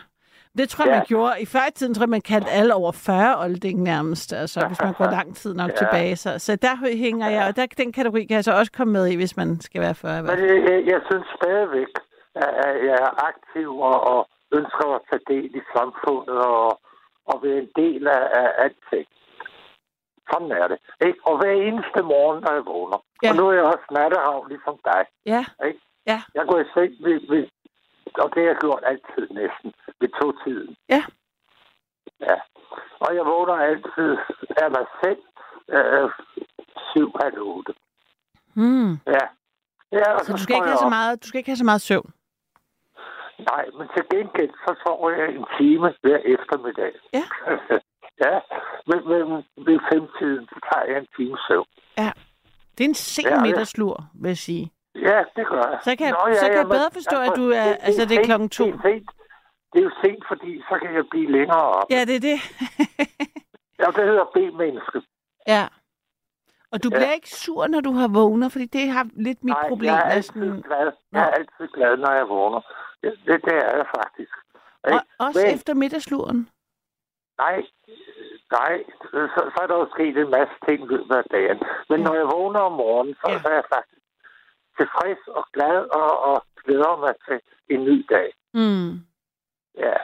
Det tror jeg, Ja. man gjorde. I før i tiden tror jeg, man kaldte alle over 40 olding nærmest, altså, hvis man går lang tid nok Ja. tilbage. Så, så der hænger jeg, og der, den kategori kan jeg så også komme med i, hvis man skal være 40. i hvert Men jeg, jeg, synes stadigvæk, at at jeg er aktiv og, og ønsker at tage del i samfundet og, og være en del af, af alting. Sådan er det. Ikke? Og hver eneste morgen, når jeg vågner. Ja. Og nu er jeg også natteravn, ligesom dig. Ja, Ikke? Ja. Jeg går i seng ved, ved, og det har jeg gjort altid næsten, ved to-tiden. Ja. Ja. Og jeg vågner altid af mig selv øh, syv halv otte. hmm. Ja. ja og Så du skal, ikke have så meget, du skal ikke have så meget søvn. Nej, men til gengæld, så sover jeg en time hver eftermiddag. Ja. ja, men, men ved femtiden, så tager jeg en time søvn. Det er en sen Ja, ja, ja. middagslur, vil jeg sige. Ja, det gør jeg. Så kan jeg- så kan jeg men- bedre forstå, at du er- altså, det er klokken to. Det er, sent. det er jo sent, fordi så kan jeg blive længere op. Ja, det er det. Ja, det hedder B-menneske. ja. Og du Ja. bliver ikke sur, når du har vågner, fordi det har lidt mit Nej, problem. jeg er altid sådan- glad. Jeg er altid glad, når jeg vågner. Det, det, det er jeg faktisk. Og, Ikke? også Men- efter middagsluren. Nej, nej. Så, så er der jo sket en masse ting i løbet af dagen. Men Ja. når jeg vågner om morgenen, så, Ja. så er jeg faktisk tilfreds og glad og, og glæder mig til en ny dag. Mm. Ja.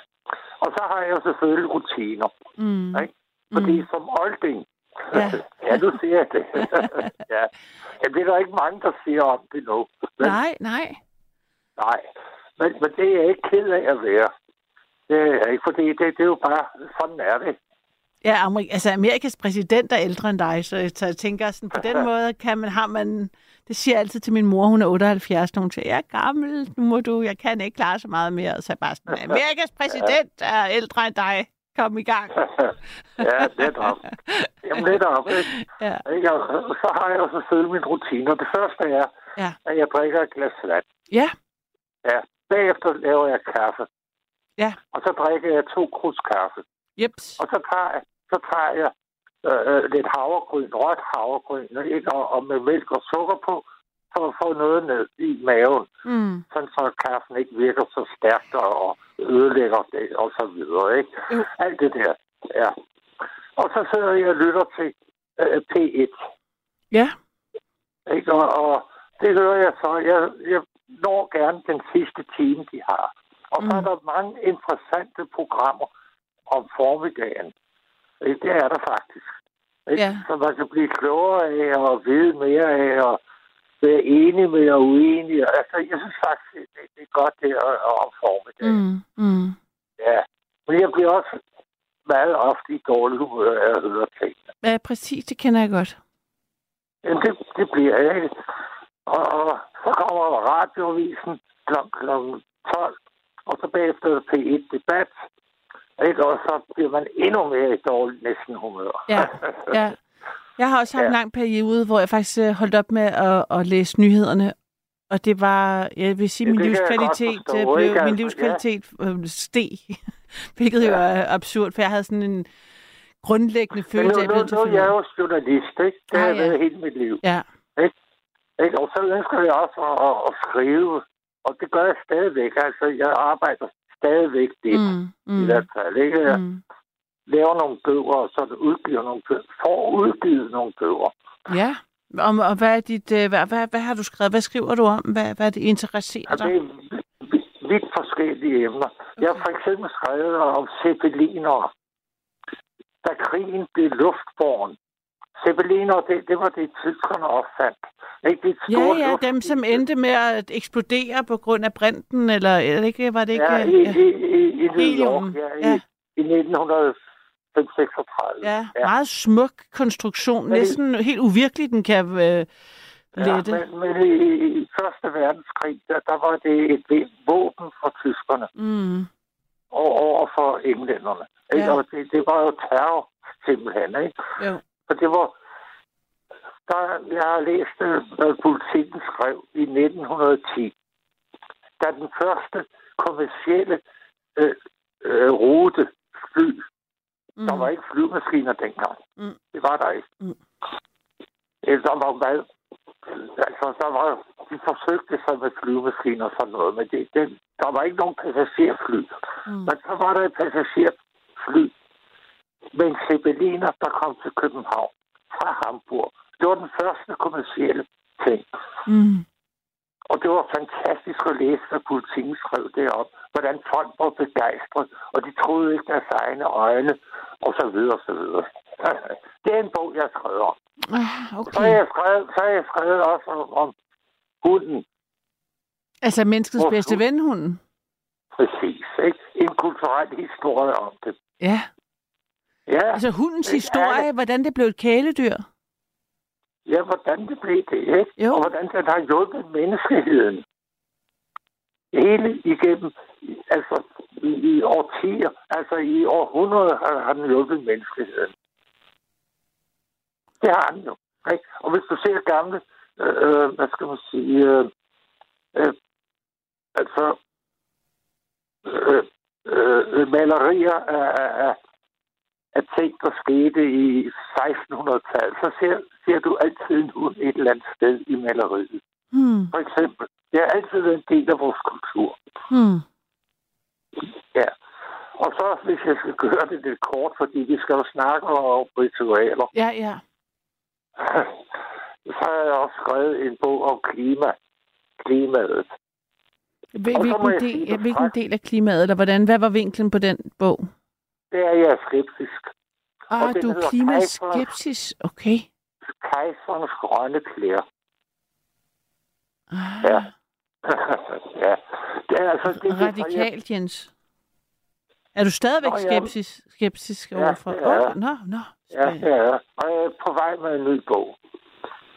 Og så har jeg selvfølgelig rutiner. Mm. Ikke? Fordi Mm. som olding... Ja. ja, nu jeg det. ja. ja. Det er der ikke mange, der siger om det nu. Men, Nej, nej. Nej. Men, men det er jeg ikke ked af at være. Det er jeg ikke, fordi det, det er jo bare... Sådan er det. Ja, Amerik- altså Amerikas præsident er ældre end dig, så, så jeg tænker sådan, på den måde kan man, har man, det siger jeg altid til min mor, hun er 78, når hun siger, jeg er gammel, nu må du, jeg kan ikke klare så meget mere, og så er jeg bare sådan, Amerikas præsident er ældre end dig, kom i gang. ja, netop. Jamen netop. Ikke? Ja? Og så har jeg selvfølgelig mine rutiner. Det første er, Ja. at jeg drikker et glas vand. ja, Ja. Bagefter laver jeg kaffe. Ja. Og så drikker jeg to krus kaffe. Jeps, Og så tager jeg, så tager jeg øh, lidt havregryn, rødt havregryn, ikke? Og, og med mælk og sukker på, for at få noget ned i maven, Mm. sådan så kaffen ikke virker så stærkt og ødelægger det, og så videre, ikke? Jo. Alt det der, ja. Og så sidder jeg og lytter til øh, P1, Ja. ikke? Og, og det hører jeg så. Jeg, jeg når gerne den sidste time, de har. Og så er Mm. der mange interessante programmer om formiddagen. Ikke? Det er der faktisk. Ikke? Ja. Så man kan blive klogere af og vide mere af og være enig med og uenig. Altså, jeg synes faktisk, det, det er godt det at, at om formiddagen. Mm. Mm. Ja. Men jeg bliver også meget ofte i dårlig humør af at høre tingene. Ja, præcis. Det kender jeg godt. Jamen, det, det bliver jeg. Og, og så kommer radioavisen kl. kl. 12, og så bagefter er der P1 debat. Ikke? Og så bliver man endnu mere i dårlig næsten humør. Ja, ja. Jeg har også haft en Ja. lang periode, hvor jeg faktisk øh, holdt op med at, at læse nyhederne. Og det var, jeg vil sige, Ja, min jeg livskvalitet forstå, øh, blev, ikke? min Altså, livskvalitet øh, steg. Hvilket jo Ja. er absurd, for jeg havde sådan en grundlæggende følelse nu, af, at nu, jeg blev til nu at er jeg jo journalist, ikke? Det har Ah, ja. været hele mit liv. Ja, Ikke? Og så ønsker jeg også at, at, at skrive, og det gør jeg stadigvæk. Altså, jeg arbejder stadigvæk lidt, mm. mm, i hvert fald. Ikke? Jeg mm. laver nogle bøger, og så udgiver nogle bøger. Får udgivet nogle bøger. Ja, og, og hvad, er dit, øh, hvad, hvad, hvad har du skrevet? Hvad skriver du om? Hvad, hvad er det interesserer Og det dig? er vi- vidt forskellige emner. Jeg har for eksempel skrevet om zeppeliner, da krigen blev luftborgen. Zeppeliner, det, det var det, tyskerne opfandt. Ikke det Ja, ja, luft- dem som endte med at eksplodere på grund af brinten, eller er det ikke, var det ikke? Ja, i, i, i, i New. York, ja, Ja. i, i 1936. Ja, ja. meget smuk konstruktion. Men- Næsten helt uvirkelig, den kan øh, lette. Ja, men, men i, i Første Verdenskrig, der, der var det et våben for tyskerne Mm. og over for englænderne. Ikke? Ja. Og det, det var jo terror simpelthen. Ikke? Jo. For det var... Der, jeg har læst, øh, hvad politikken skrev i 1910. Da den første kommercielle øh, øh, rute fly, Mm. der var ikke flymaskiner dengang. Mm. Det var der ikke. Mm. Eller der var hvad? Altså, der var, de forsøgte sig med flyvemaskiner og sådan noget, men det, det, der var ikke nogen passagerfly. Mm. Men så var der et passagerfly med en zeppeliner, der kom til København fra Hamburg. Det var den første kommercielle ting. Mm. Og det var fantastisk at læse, hvad politikken skrev derop. Hvordan folk var begejstret, og de troede ikke deres egne øjne, og så videre, og så videre. Det er en bog, jeg om. Ah, Så har okay. jeg skrevet, så jeg skrevet også om, om hunden. Altså menneskets bedste ven, hunden. Præcis, ikke? En kulturel historie om det. Ja. Ja, Altså hundens Det historie, det. hvordan det blev et kæledyr. ja hvordan det blev det, ikke? Jo. Og hvordan den har hjulpet menneskeheden. Hele igennem, altså i, i årtier, altså i århundreder har, har den hjulpet menneskeheden. Det har den jo. Ikke? Og hvis du ser gamle, øh, hvad skal man sige, øh, øh, altså øh, øh, malerier af, af, af, af ting, der skete i 1600-tallet, så ser, ser du altid en hund et eller andet sted i maleriet. Hmm. For eksempel, det har altid været en del af vores kultur. Hmm. Ja. Og så, hvis jeg skal gøre det lidt kort, fordi vi skal jo snakke om ritualer, Ja, ja. så har jeg også skrevet en bog om klima. Klimaet. Hvil- Hvilken del, sige hvilken del af klimaet, eller hvordan? Hvad var vinklen på den bog? Det er jeg skeptisk. Ah, du er klimaskepsis. Okay. Kejserens grønne klæder. Ah, Ja. ja. Det er altså... Det, Radikalt, Jens. Er du stadigvæk Nå, ja. skeptisk Ja, overfor? er jeg. Okay, Nå, nå. Ja, spændende. det er. Og jeg er på vej med en ny bog.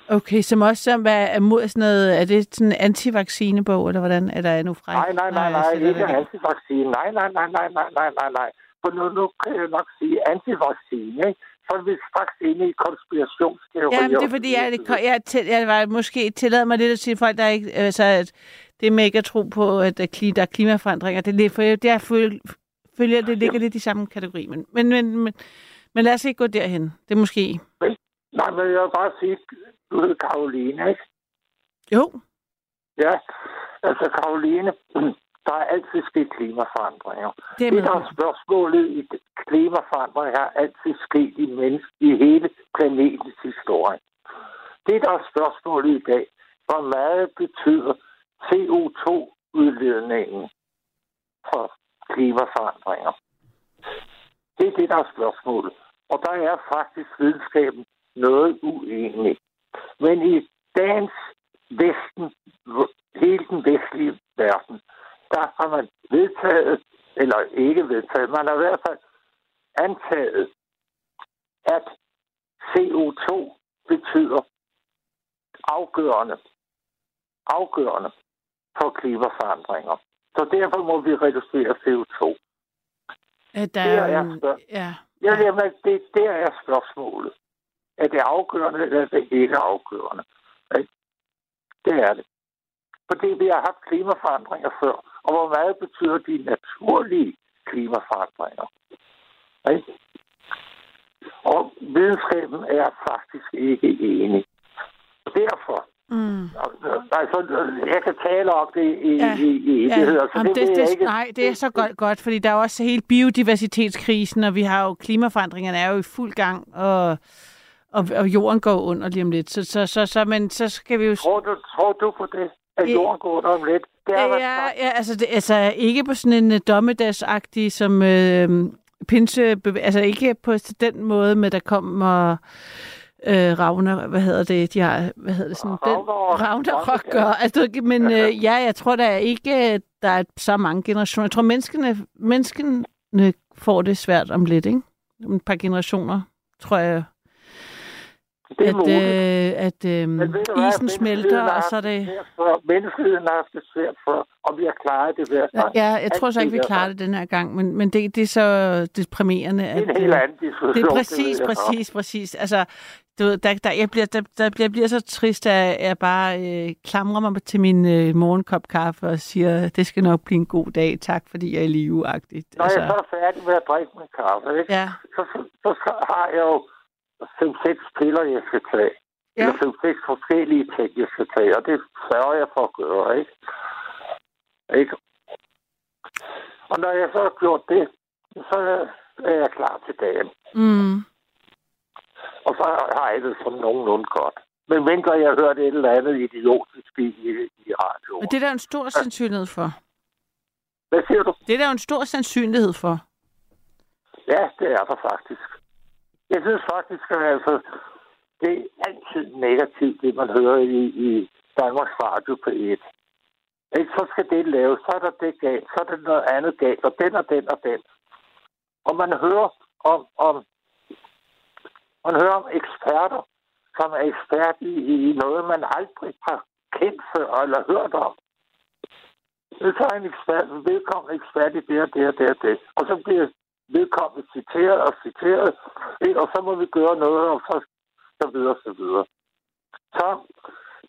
Okay, som også som hvad er mod sådan noget, er det sådan en antivaccinebog, eller hvordan er der nu fra? Nej, nej, nej, jeg nej, sætter ikke antivaccine. Nej, nej, nej, nej, nej, nej, nej, nej. For nu, nu kan jeg nok sige antivaccine, ikke? Så er vi straks inde i konspirationsteorier. Ja, men det er fordi, jeg, jeg, jeg, jeg var måske tilladet mig lidt at sige folk, der ikke, altså, at det med ikke at tro på, at der, er klimaforandringer, det, for det er føl- følger, det ligger lidt i samme kategori. Men, men, men, men, Men lad os ikke gå derhen. Det er måske... Nej, men jeg vil bare sige, du hedder Karoline, ikke? Jo, Ja, altså Karoline, der er altid sket klimaforandringer. det er Det, der er spørgsmålet i klimaforandringer, har altid sket i, menneske, i hele planetens historie. Det, der er spørgsmålet i dag, hvor meget betyder CO2-udledningen for klimaforandringer? Det er det, der er spørgsmålet. Og der er faktisk videnskaben noget uenig. Men i dagens Vesten, hele den vestlige verden, der har man vedtaget, eller ikke vedtaget, man har i hvert fald antaget, at CO2 betyder afgørende, afgørende for klimaforandringer. Så derfor må vi reducere CO2. At der Det er, er spørg- ja. Ja, jamen, det, der er spørgsmålet. Er det afgørende, eller er det ikke afgørende? Det er det. Fordi vi har haft klimaforandringer før, og hvor meget betyder de naturlige klimaforandringer? Ikke? Og videnskaben er faktisk ikke enig. Og derfor, Mm. altså, jeg kan tale om det i, Ja. i, i evigheder, så Jamen, det, det, det, det, ikke... nej, det er så godt, godt, fordi der er også hele biodiversitetskrisen, og vi har jo klimaforandringerne er jo i fuld gang, og, og, og jorden går under lige om lidt. Så, så, så, så, men så skal vi jo... Tror du, tror du på det, at jorden går under om lidt? Det er, Ja, ja altså, det, altså ikke på sådan en uh, dommedagsagtig som øh, pinse, altså ikke på den måde med, der kommer øh, Ravner, hvad hedder det, de har, hvad hedder det sådan, Ragnarok. den, Ragnarok gør, altså, men øh, ja, jeg tror der er ikke, der er så mange generationer. Jeg tror, menneskene, menneskene får det svært om lidt, ikke? Om et par generationer, tror jeg, Det er at, øh, at øh, Men hvad? isen smelter, og så er det... før. Menneskeheden har haft det svært før, og vi har klaret det hver gang. Ja, jeg tror så ikke, vi klarer det den her gang, men, men det, det er så deprimerende. Det er At, en helt øh, anden diskussion. det er præcis, godt. præcis, præcis. Altså, du ved, der, der, jeg, bliver, der, der, jeg bliver så trist, at jeg bare øh, klamrer mig til min øh, morgenkop kaffe og siger, det skal nok blive en god dag, tak fordi jeg er liveagtigt. Når jeg så er færdig med at drikke min kaffe, ikke? ja, Så, så, så, så har jeg jo 5-6 piller, jeg skal tage. Ja. Eller 5-6 forskellige ting, jeg skal tage, og det sørger jeg for at gøre, ikke? ikke? Og når jeg så har gjort det, så er jeg klar til dagen. mm, Og så har jeg det sådan nogenlunde godt. Men mindre jeg har hørt et eller andet idiotisk i, i, i radioen. og det er der en stor sandsynlighed for. Hvad siger du? Det er der jo en stor sandsynlighed for. Ja, det er der faktisk. Jeg synes faktisk, at altså, det er altid negativt, det man hører i, i Danmarks Radio på 1. Ikke? Så skal det laves, så er der det galt, så er der noget andet galt, og den og den og den. Og man hører om, om, man hører om eksperter, som er ekspert i, i noget, man aldrig har kendt før eller hørt om. Så er en ekspert, vedkommende ekspert i det og det og det og det. Og så bliver vedkommende citeret og citeret, og så må vi gøre noget, og så, så videre, så videre. Så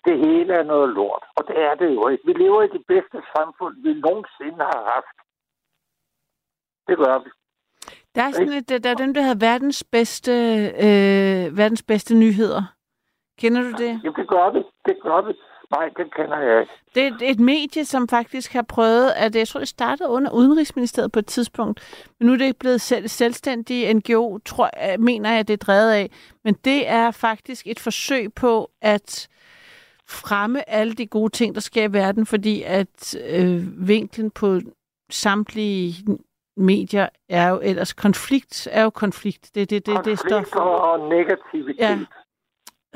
det hele er noget lort, og det er det jo ikke. Vi lever i det bedste samfund, vi nogensinde har haft. Det gør vi. Der er, sådan et, der er dem, der hedder verdens bedste, øh, verdens bedste nyheder. Kender du det? Jamen, det gør vi. Det gør vi. Nej, det kender jeg ikke. Det er et, medie, som faktisk har prøvet, at jeg tror, det startede under Udenrigsministeriet på et tidspunkt, men nu er det blevet selv, selvstændig NGO, tror, jeg, mener jeg, det er drevet af. Men det er faktisk et forsøg på at fremme alle de gode ting, der sker i verden, fordi at øh, vinklen på samtlige medier er jo ellers konflikt, er jo konflikt. Det, det, det, det er Konflikt stof. og negativitet. Ja.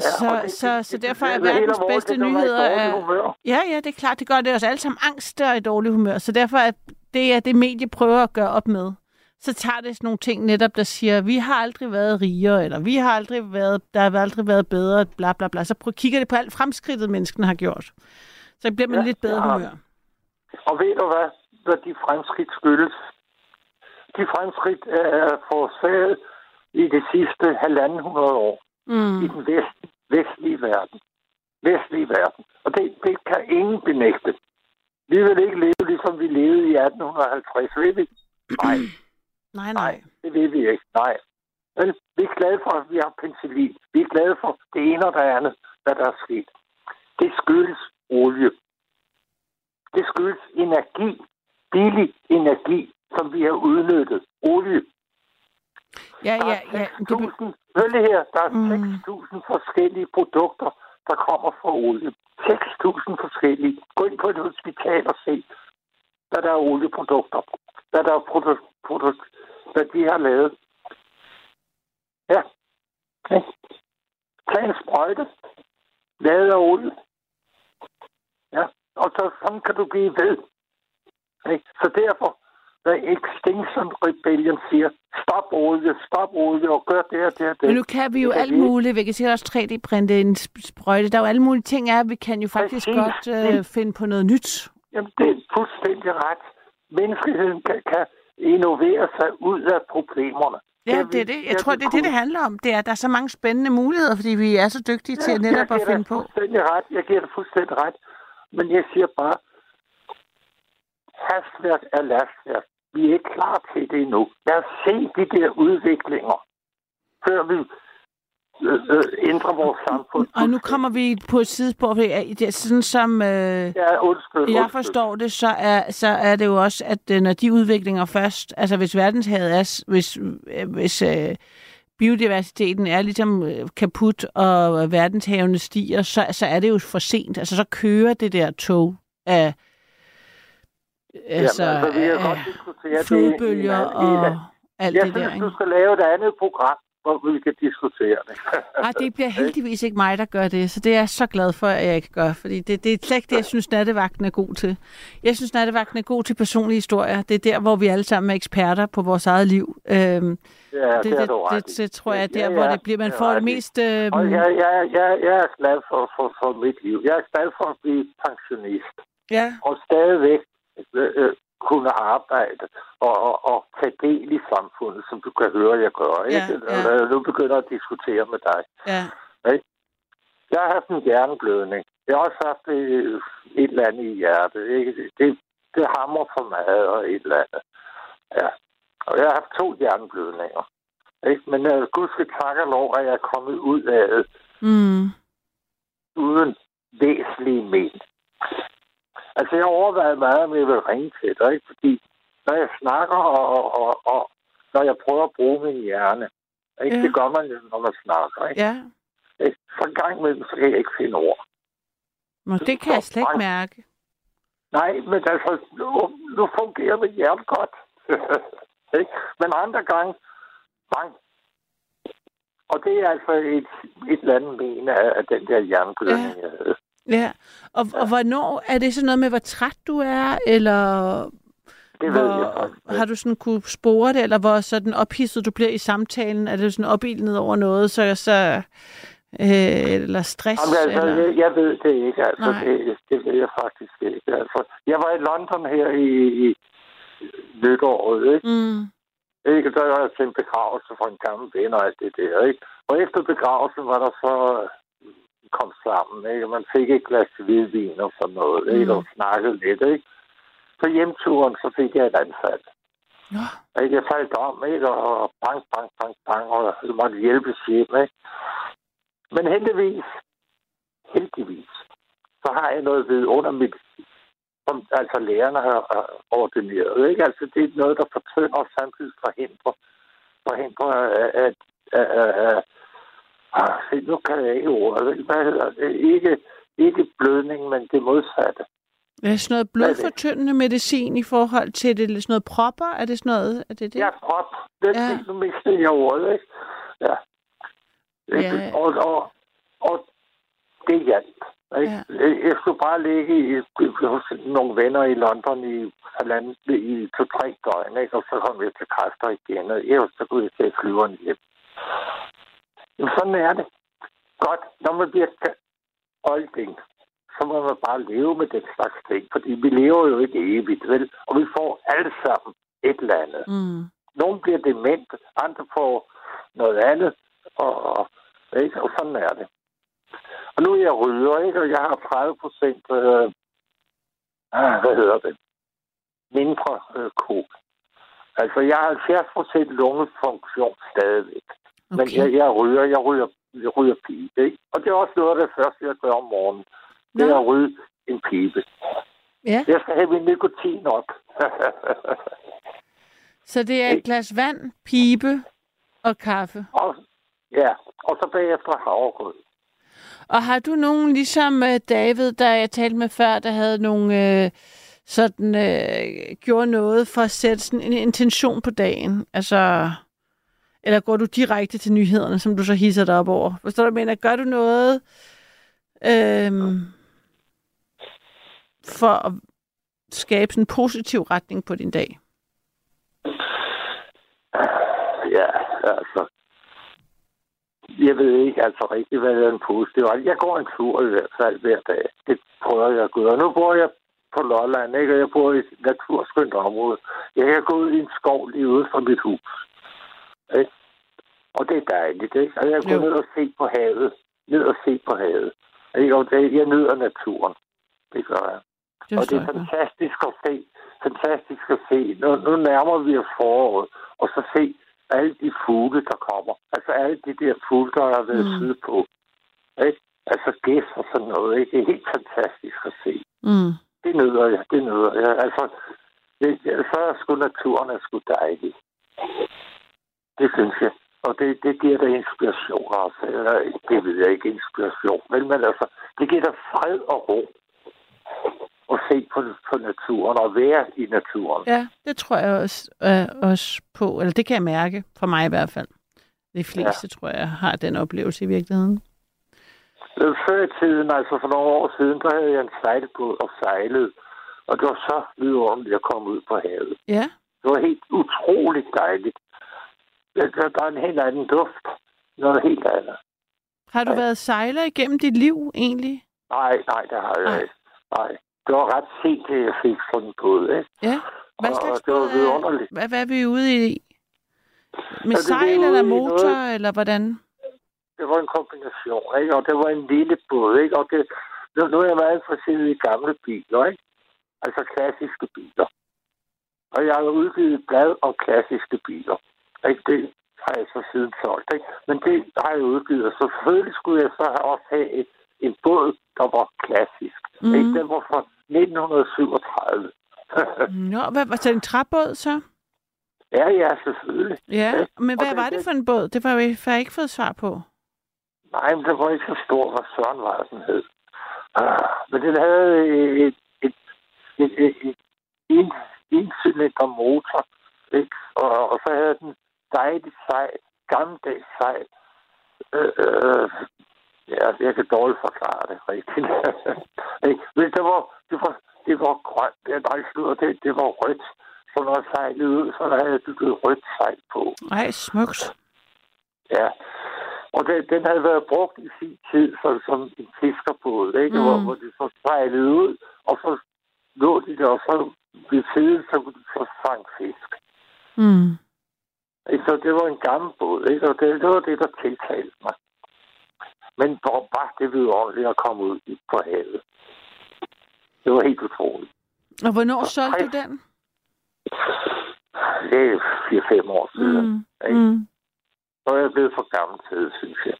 Ja, Så, det- så, det- så derfor er verdens bedste nyheder er. Ja, ja, det er klart. Det gør det os alle sammen angst og i dårlig humør. Så derfor er det, er det medie prøver at gøre op med. Så tager det sådan nogle ting netop, der siger, vi har aldrig været rigere, eller vi har aldrig været, der har aldrig været bedre, bla bla bla. Så prøv, kigger det på alt fremskridtet, menneskene har gjort. Så bliver man Ja, lidt bedre har humør. Og ved du hvad, hvad de fremskridt skyldes? De fremskridt er forårsaget i det sidste halvanden hundrede år Mm. i den vest, vestlige verden. Vestlige verden. Og det, det kan ingen benægte. Vi vil ikke leve, ligesom vi levede i 1850, vil vi? Nej, Nej, nej, nej. det vil vi ikke. Nej. Men vi er glade for, at vi har penicillin. Vi er glade for det ene og det andet, hvad der er sket. Det skyldes olie. Det skyldes energi, billig energi, som vi har udnyttet. Olie. Ja, Der ja, ja. er Det, be- 6.000, hør lige her, der er Mm. 6.000 forskellige produkter, der kommer fra olie. 6.000 forskellige. Gå ind på et hospital og se, hvad der er olieprodukter. Hvad der er produkt, produkt hvad de har lavet. Ja. Okay. Tag en sprøjte. Lavet af olie. Ja. Og så sådan kan du blive ved. Okay. Så derfor, når Extinction Rebellion siger, stop olie, stop olie, og gør det og det og det. men nu kan vi jo alt vi muligt. Vi kan sikkert også 3D-printe en sp- sprøjte. Der er jo alle mulige ting af, vi kan jo faktisk Præcis. godt øh, finde på noget nyt. Jamen, det er fuldstændig ret. Menneskeheden kan, kan innovere sig ud af problemerne. Ja, det er det. Jeg tror, det er det, det handler om. Det er, at der er så mange spændende muligheder, fordi vi er så dygtige til at netop at finde på. fuldstændig ret. Jeg giver dig fuldstændig ret. Men jeg siger bare, hastværk er lastværk. Vi er ikke klar til det endnu. Lad os se de der udviklinger, før vi øh, øh, ændrer vores samfund. Og nu kommer vi på et sidespor. fordi, det er Sådan som øh, Ja, undskyld. jeg undskyld. forstår det, så er, så er det jo også, at øh, når de udviklinger først... Altså hvis verdenshavet er... Hvis, øh, hvis øh, biodiversiteten er ligesom øh, kaput, og verdenshavene stiger, så, så er det jo for sent. Altså så kører det der tog af... Altså, Jamen, altså, vi kan af godt diskutere det flodbølger en og alt Jeg det der, synes, ikke? du skal lave et andet program, hvor vi kan diskutere det. Ej, det bliver heldigvis ikke mig, der gør det, så det er jeg så glad for, at jeg ikke gør, fordi det, det er slet ikke det, jeg synes, nattevagten er god til. Jeg synes, nattevagten er god til personlige historier. Det er der, hvor vi alle sammen er eksperter på vores eget liv. Øhm, Ja, det, det, det, det, det, det tror jeg er der, Ja, hvor ja, det bliver, man det får det mest... Øhm, Og jeg, jeg, jeg, jeg er glad for, for, for mit liv. Jeg er glad for at blive pensionist. ja, Og stadigvæk øh, kunne arbejde og, og, og tage del i samfundet, som du kan høre, jeg gør. Ikke? Ja, ja. Og Nu begynder jeg at diskutere med dig. ja, Jeg har haft en hjerneblødning. Jeg har også haft øh, et eller andet i hjertet. Ikke? Det, det hammer for meget og et eller andet. Ja. Og jeg har haft to hjerneblødninger. Ikke? Men uh, gud skal takke lov, at jeg er kommet ud af det mm, uden væsentlige men. Altså, jeg overvejede meget, om jeg vil ringe til dig, ikke? fordi når jeg snakker, og, og, og, og når jeg prøver at bruge min hjerne, ikke? Ja. det gør man jo, når man snakker. Ikke? ja. Ikke? Så en gang imellem, så kan jeg ikke finde ord. Nå, det kan jeg slet ikke mærke. Nej, men altså, nu, nu fungerer mit hjerte godt. ikke? Men andre gange, bang. Og det er altså et, et eller andet men af, af den der hjerneblødning, Ja. jeg havde. Ja, og, og hvornår er det sådan noget med, hvor træt du er, eller Det ved jeg hvor, faktisk. ikke. har du sådan kunne spore det, eller hvor sådan ophidset du bliver i samtalen? Er det sådan opildnet over noget, så, så øh, eller stress? Jamen, altså, eller? jeg, jeg ved det ikke, altså. Nej. Det, det ved jeg faktisk ikke. Altså, jeg var i London her i, i nytåret, ikke? Mm, ikke? Der var jeg til en begravelse for en gammel ven og alt det der, ikke? Og efter begravelsen var der så sammen, ikke? Man fik et glas hvidvin og sådan noget, ikke? Mm. Og snakkede lidt, ikke? På hjemturen, så fik jeg et anfald. Nå. Ikke? Jeg faldt om, ikke? Og bang, bang, bang, bang, og jeg måtte hjælpes hjem, ikke? Men heldigvis, heldigvis, så har jeg noget ved under mit, som altså lærerne har ordineret, ikke? Altså, det er noget, der fortønder og samtidig forhindrer, forhindrer at, at, at, at ah, nu kan jeg ikke ordet, ikke? Hvad hedder det? Ikke, ikke blødning, men det modsatte. er det sådan noget blodfortyndende medicin i forhold til det? Eller sådan noget propper? Er det sådan noget? Er det det? Ja, prop. Det, Ja. ja. nu mistede jeg ordet, ikke? Ja. Ja. Og, og, og det hjalp. Ikke? Ja. Jeg skulle bare ligge i, hos nogle venner i London i halvanden, i to-tre døgn, ikke? og så kom jeg til kræfter igen, og jeg, så kunne jeg tage flyveren hjem. Jamen, sådan er det. Godt, når man bliver olding, så må man bare leve med den slags ting, fordi vi lever jo ikke evigt, vel? Og vi får alle sammen et eller andet. Mm. Nogle bliver dement, andre får noget andet, og, og, ikke? og sådan er det. Og nu er jeg ryger, ikke? og jeg har 30 procent, øh, ah, hvad hedder det, mindre øh, kol. Altså, jeg har 70 procent lungefunktion stadigvæk. Men Okay. jeg, jeg ryger, jeg ryger, jeg ryger pibe, ikke? Og det er også noget af det første, jeg gør om morgenen. Det er at ryge en pibe. Ja, Jeg skal have min nikotin op. så det er et glas vand, pibe og kaffe. og, ja, og så bagefter havregrød. Og har du nogen, ligesom øh, David, der jeg talte med før, der havde nogle øh, sådan, øh, gjorde noget for at sætte sådan en intention på dagen? Altså, eller går du direkte til nyhederne, som du så hisser dig op over? Forstår du, mener? Gør du noget øhm, for at skabe sådan en positiv retning på din dag? Ja, altså. Jeg ved ikke altså rigtigt, hvad er en positiv. Jeg går en tur i hvert fald hver dag. Det prøver jeg at gøre. Nu bor jeg på Lolland, ikke? og jeg bor i et naturskønt område. Jeg kan gå ud i en skov lige ude fra mit hus. Ikke? Og det er dejligt, ikke? Og jeg går ned og se på havet. Ned og se på havet. Og jeg nyder naturen. Det gør jeg. Det Og det er fantastisk at se. Fantastisk at se. Nu, nu nærmer vi os foråret. Og så se alle de fugle, der kommer. Altså alle de der fugle, der har været Mm. sydpå. Ikke? Altså gæs og sådan noget. Ikke? Det er helt fantastisk at se. Mm. Det nyder jeg. Det nyder jeg. Altså, det, så er sgu naturen er sgu dejlig. Det synes jeg. Og det, det giver dig inspiration også. Eller, det ved jeg ikke, inspiration. Men, men altså, det giver dig fred og ro at se på, på naturen og være i naturen. Ja, det tror jeg også, øh, også på. Eller det kan jeg mærke, for mig i hvert fald. De fleste, ja. tror jeg, har den oplevelse i virkeligheden. Øh, Før i tiden, altså for nogle år siden, der havde jeg en sejlbåd og sejlede. Og det var så vidunderligt at komme ud på havet. Ja, Det var helt utroligt dejligt. Der, der, er en helt anden duft. Noget helt andet. har du Nej. været sejler igennem dit liv egentlig? Nej, nej, det har jeg ikke. Nej. Det var ret sent, at jeg fik sådan en båd, ikke? Ja. Hvad Og slags det var er- vidunderligt. Hvad, hvad er vi ude i? Med Ja, sejl eller motor, noget- eller hvordan? Det var en kombination, ikke? Og det var en lille båd, ikke? Og det, nu, nu er jeg meget interesseret i gamle biler, ikke? Altså klassiske biler. Og jeg har udgivet et blad om klassiske biler. Ikke? Det har jeg så siden solgt, ikke? Men det har jeg udgivet, og så selvfølgelig skulle jeg så også have et, en båd, der var klassisk. Mm. Mhm. Ikke? Den var fra 1937. Nå, hvad, hvad, så en træbåd så? ja, ja, selvfølgelig. Ja, Ja, men og hvad det- var det det- for en båd? Det var jo har jeg ikke fået svar på. Nej, men den var ikke så stor, hvad Søren var, den hed. Ah, men den havde et, et, et, et, et en, en cylinder motor, ikke? Og, og så havde den dejligt sej, gammeldags sej. Øh, øh, ja, jeg kan dårligt forklare det rigtigt. ikke? Men det var, det var, det var grønt, det, nej, slut, det, det var rødt. Når jeg sejlede ud, så havde jeg bygget rødt sejl på. Ej, smukt. Ja. Og den, den havde været brugt i sin tid som, som en fiskerbåd, ikke? Mm. Hvor, hvor de så sejlede ud, og så lå de der, og så ved siden, så kunne de så fange fisk. Mm. Så det var en gammel båd, ikke? Og det, det var det, der tiltalte mig. Men hvor var det vidunderligt at komme ud i- på havet. Det var helt utroligt. Og hvornår Og solgte du den? Det er 4-5 år siden. Mm. Ikke? Mm. Så er jeg blevet for gammel til det, synes jeg.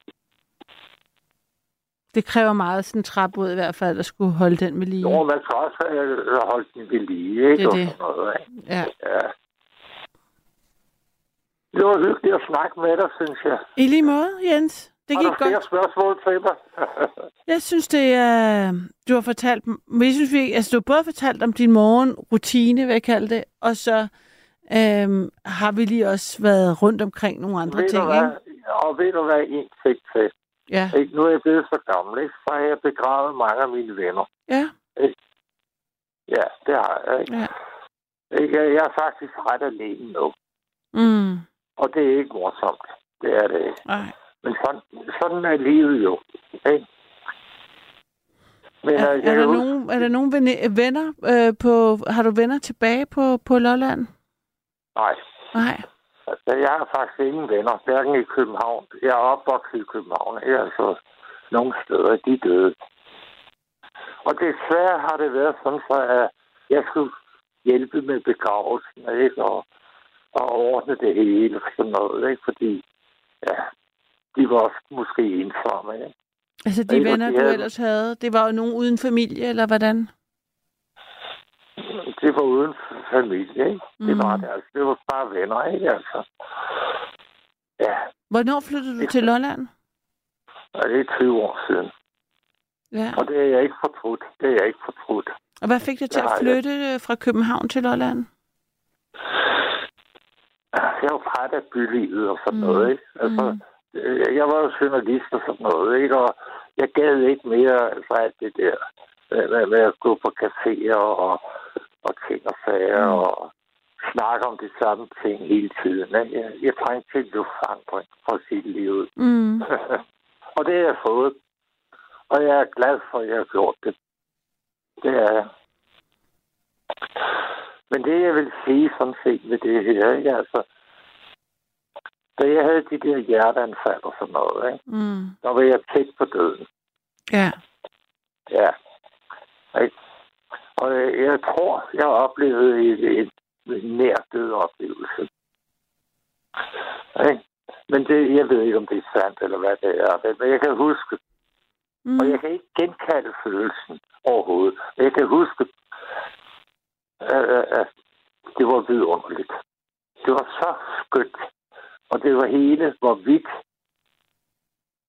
Det kræver meget sådan en træbåd i hvert fald, at skulle holde den ved lige. Jo, man skal også holdt den ved lige, ikke? Det er Og det. sådan noget, ikke? Ja. Ja. Det var hyggeligt at snakke med dig, synes jeg. I lige måde, Jens. Det Har gik godt. spørgsmål til mig? Jeg synes, det er... Du har fortalt... Men jeg synes, vi, altså, du har både fortalt om din morgenrutine, vil jeg kalde det, og så øhm, har vi lige også været rundt omkring nogle andre ved ting, du hvad? ikke? Og ved du hvad, en ting til. Ja. Ikke? Nu er jeg blevet så gammel, ikke? Så har jeg begravet mange af mine venner. Ja. Ja, det har jeg, ikke? Ja. Ikke? Jeg jeg er faktisk ret alene nu. Mm. Og det er ikke morsomt. Det er det ikke. Ej. Men sådan, sådan er livet jo. Ikke? Men, Er, øh, er, der nogen, er der nogen venne- venner øh, på... Har du venner tilbage på, på Lolland? Nej. Nej. Altså, jeg har faktisk ingen venner, hverken i København. Jeg er opvokset i København. Jeg er altså nogle steder, de er døde. Og desværre har det været sådan, så at jeg skulle hjælpe med begravelsen, ikke? Og, og ordne det hele og sådan noget, ikke? Fordi, ja, de var også måske ensomme. Ikke? Altså de Ikke, venner, de du havde- ellers havde, det var jo nogen uden familie, eller hvordan? Det var uden familie, ikke? Det var Mm. det, altså. Det var bare venner, ikke? Altså. Ja, Hvornår flyttede du til Lolland? og det er 20 år siden. Ja. Og det er jeg ikke fortrudt. Det er jeg ikke fortrudt. Og hvad fik dig til Det at flytte øh, fra København til Lolland? Jeg var træt af bylivet og sådan Mm. noget, ikke? Altså, Mm. øh, jeg var jo journalist og sådan noget, ikke? Og jeg gad ikke mere altså, alt det der med, med, at gå på caféer og, og ting og sager Mm. og snakke om de samme ting hele tiden. Ikke? Jeg, jeg trængte til en luftforandring det lige ud. Mm. og det har jeg fået. Og jeg er glad for, at jeg har gjort det. Det er jeg. Men det, jeg vil sige sådan set ved det her, ikke? Altså, da jeg havde de der hjerteanfald og sådan noget, ikke? Mm. der var jeg tæt på døden. Ja. Ja. Ikke? Og øh, jeg tror, jeg oplevede en, en, en nær død oplevelse. Ikke? Men det, jeg ved ikke, om det er sandt, eller hvad det er. Men jeg kan huske, Mm. og jeg kan ikke genkalde følelsen overhovedet. Men jeg kan huske, det var vidunderligt. Det var så skønt. Og det var hele var hvidt.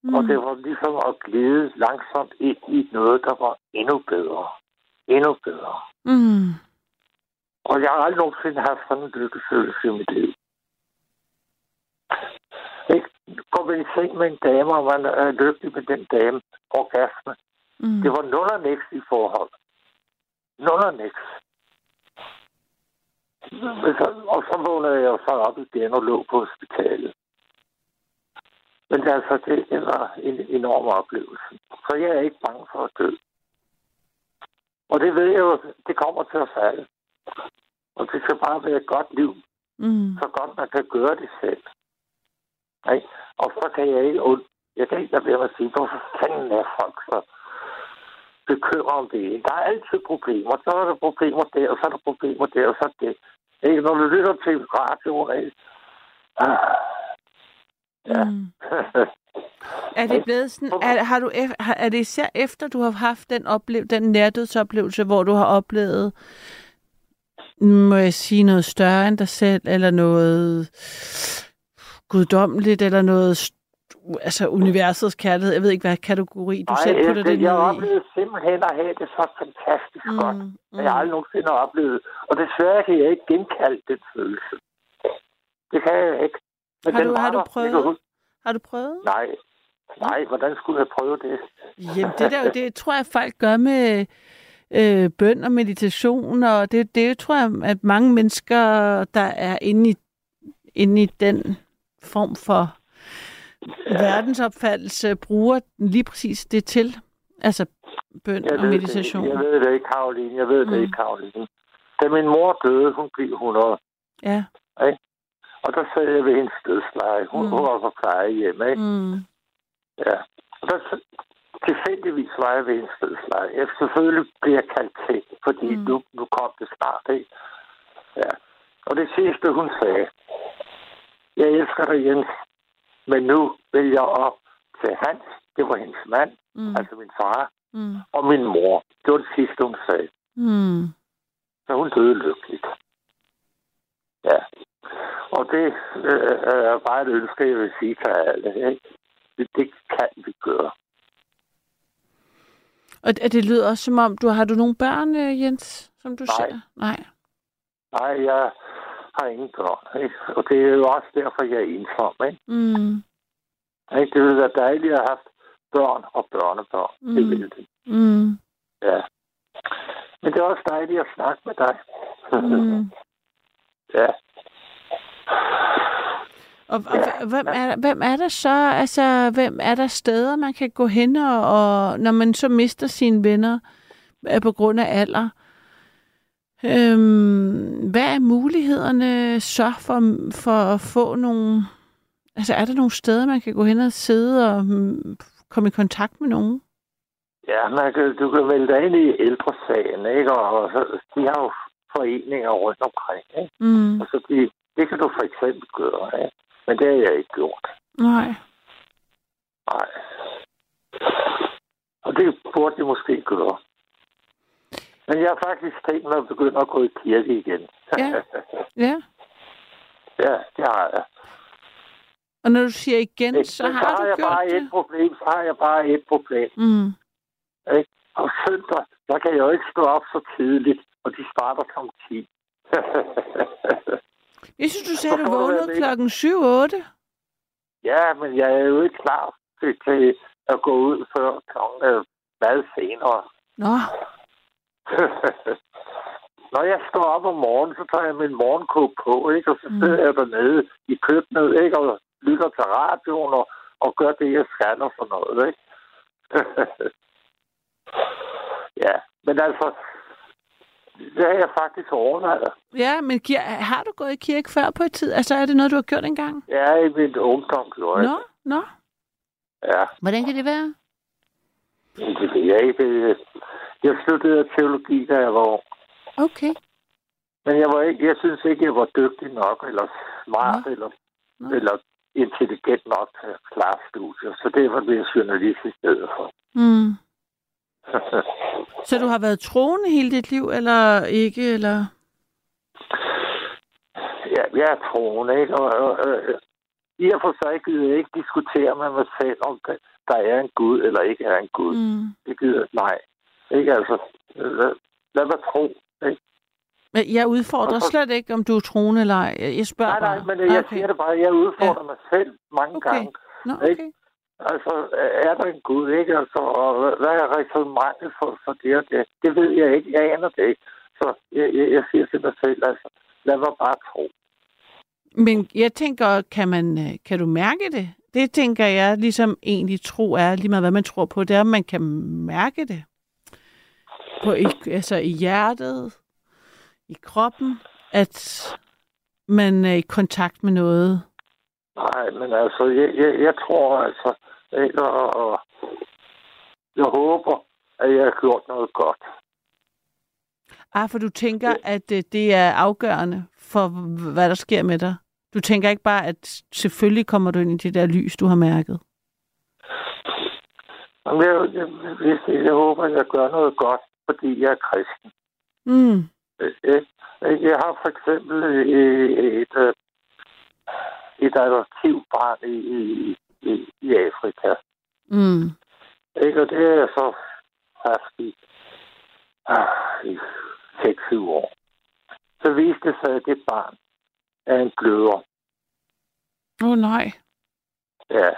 Mm. Og det var ligesom at glide langsomt ind i noget, der var endnu bedre. Endnu bedre. Mm. Og jeg har aldrig nogensinde haft sådan en lykkefølelse i mit liv. Ikke? Går man i seng med en dame, og man er lykkelig med den dame, orgasme. Mm. Det var nul og niks i forhold. Nul og niks. Og så vågnede jeg så op igen og lå på hospitalet. Men det, altså, det, det var en enorm oplevelse. Så jeg er ikke bange for at dø. Og det ved jeg jo, det kommer til at falde. Og det skal bare være et godt liv, Mm. så godt man kan gøre det selv. Ikke? Og så kan jeg ikke, und- jeg kan ikke lade være med at sige, hvorfor fanden er folk så bekymret om det. Der er altid problemer. Så er der problemer der, og så er der problemer der, og så er det. Ikke? Når du lytter til radioen, ikke? Ah. Ja. Mm. Er det blevet sådan, er, har du, er det især efter, du har haft den, oplev, den nærdødsoplevelse, hvor du har oplevet, må jeg sige, noget større end dig selv, eller noget guddommeligt, eller noget, altså universets kærlighed, jeg ved ikke, hvad kategori du Nej, selv putter jeg, det jeg oplevede simpelthen at have det så fantastisk mm. godt. Mm. Jeg har aldrig nogensinde oplevet. Og desværre kan jeg ikke genkalde den følelse. Det kan jeg ikke. Men Har du- har du prøvet? Har du prøvet? Nej. Nej, hvordan skulle jeg prøve det? Jamen, det der, det tror jeg, folk gør med øh, bøn og meditation, og det, det tror jeg, at mange mennesker, der er inde i, inde i den form for. Verdensopfattelse, bruger lige præcis det til. Altså bøn Jeg og meditation. det, jeg ved det ikke, Karoline. Jeg ved Mm. det ikke, Karoline. Da min mor døde, hun blev 100. Ja. Og der sad jeg ved hendes dødsleje. Hun, Mm. hun var på plejehjem, ikke? Mm. Ja. Og der, tilfældigvis var jeg ved hendes dødsleje. Jeg selvfølgelig blev jeg kaldt til, fordi mm. nu, nu kom det snart, ikke? Ja. Og det sidste, hun sagde, jeg elsker dig, Jens, men nu vil jeg op til Hans, det var hendes mand, Mm. altså min far, Mm. og min mor. Det var det sidste, hun sagde. Mm. Så hun døde lykkeligt. Ja. Og det øh, er bare et ønske, jeg vil sige til alle. Ikke? Det, det kan vi gøre. Og det, det lyder også som om, du har du nogle børn, øh, Jens, som du Nej. ser? Nej. Nej, jeg har ingen børn. Ikke? Og det er jo også derfor, jeg er ensom. Ikke? Mm. Ikke? Det ville være dejligt at have haft børn og børnebørn. Mm. Det ville det. Mm. Ja. Men det er også dejligt at snakke med dig. Mm. ja. Og, og ja, hvem, er, hvem er der så, altså, hvem er der steder, man kan gå hen, og, og når man så mister sine venner øh, på grund af alder, øhm, hvad er mulighederne så for, for at få nogle, altså er der nogle steder, man kan gå hen og sidde og mm, komme i kontakt med nogen? Ja, man kan, du kan melde dig ind i ældresagen, ikke? Og, og så, de har jo foreninger rundt omkring, ikke? Mm, Og så de, det kan du for eksempel gøre, ikke? Men det har jeg ikke gjort. nej. Nej. Og det burde de måske gøre. Men jeg har faktisk tænkt mig at begynde at gå i kirke igen. Ja. Ja. ja, det har jeg. Og når du siger igen, Ikke? så Men har du jeg gjort bare det. et problem. Så har jeg bare et problem. Mm. Ikke? Og søndag, der kan jeg jo ikke stå op så tidligt, og de starter kl. 10. Jeg synes, du sagde, Så du vågnede klokken 7-8. ja, men jeg er jo ikke klar til, til at gå ud før klokken er meget senere. Nå, Når jeg står op om morgenen, så tager jeg min morgenkåb på, ikke? og så Mm. sidder jeg dernede i køkkenet ikke? og lytter til radioen og, og gør det, jeg skal og sådan noget. Ikke? ja, men altså, det har jeg faktisk overvejet. ja, men har du gået i kirke før på et tid? Altså, er det noget, du har gjort engang? Ja, i min ungdom gjorde jeg. Nå, nå. Ja, Hvordan kan det være? det ved jeg ikke. Jeg studerede teologi, da jeg var ung. Okay. Men jeg, var ikke, jeg synes ikke, jeg var dygtig nok, eller smart, Nå. eller, Nå. eller intelligent nok til at klare studier. Så det var det journalist i stedet for. Mm. Så du har været troende hele dit liv, eller ikke? Eller? ja, jeg er troende, ikke? Og, og, og, I og for sig gider jeg ikke diskutere med mig selv, om der er en Gud eller ikke er en Gud. Mm. Det gider nej. Ikke altså. Lad, lad mig tro. Ikke? Men Jeg udfordrer så- slet ikke, om du er troende eller ej. Jeg spørger Nej, nej, bare. men jeg Okay. siger det bare. Jeg udfordrer mig selv mange Okay. gange. Nå, Ikke? okay. Altså, er der en Gud, ikke? Altså, og hvad- er resonemanget for, for det og det? Det ved jeg ikke. Jeg aner det ikke. Så jeg, jeg, jeg siger til mig selv, altså, lad mig bare tro. Men jeg tænker, kan, man, øh, kan du mærke det? Det tænker jeg ligesom egentlig tro er, lige meget hvad man tror på, det er, om man kan mærke det. På, i, altså i hjertet, i kroppen, at man er i kontakt med noget. Nej, men altså, jeg, jeg, jeg tror altså, ikke? Og, jeg håber, at jeg har gjort noget godt. Ah, for du tænker, at øh, det er afgørende for, hvad der sker med dig. Du tænker ikke bare, at selvfølgelig kommer du ind i det der lys, du har mærket. Men jeg, jeg, jeg, jeg håber, at jeg gør noget godt, fordi jeg er kristen. Mm. Øh, øh, Jeg har for eksempel øh, et, et adoptivbarn i, i, i, i Afrika. Mm. Ikke? Og det er jeg så haft i, ah, i 6-7 år. Så viste det sig, at det barn er en bløder. Åh oh, nej. Ja.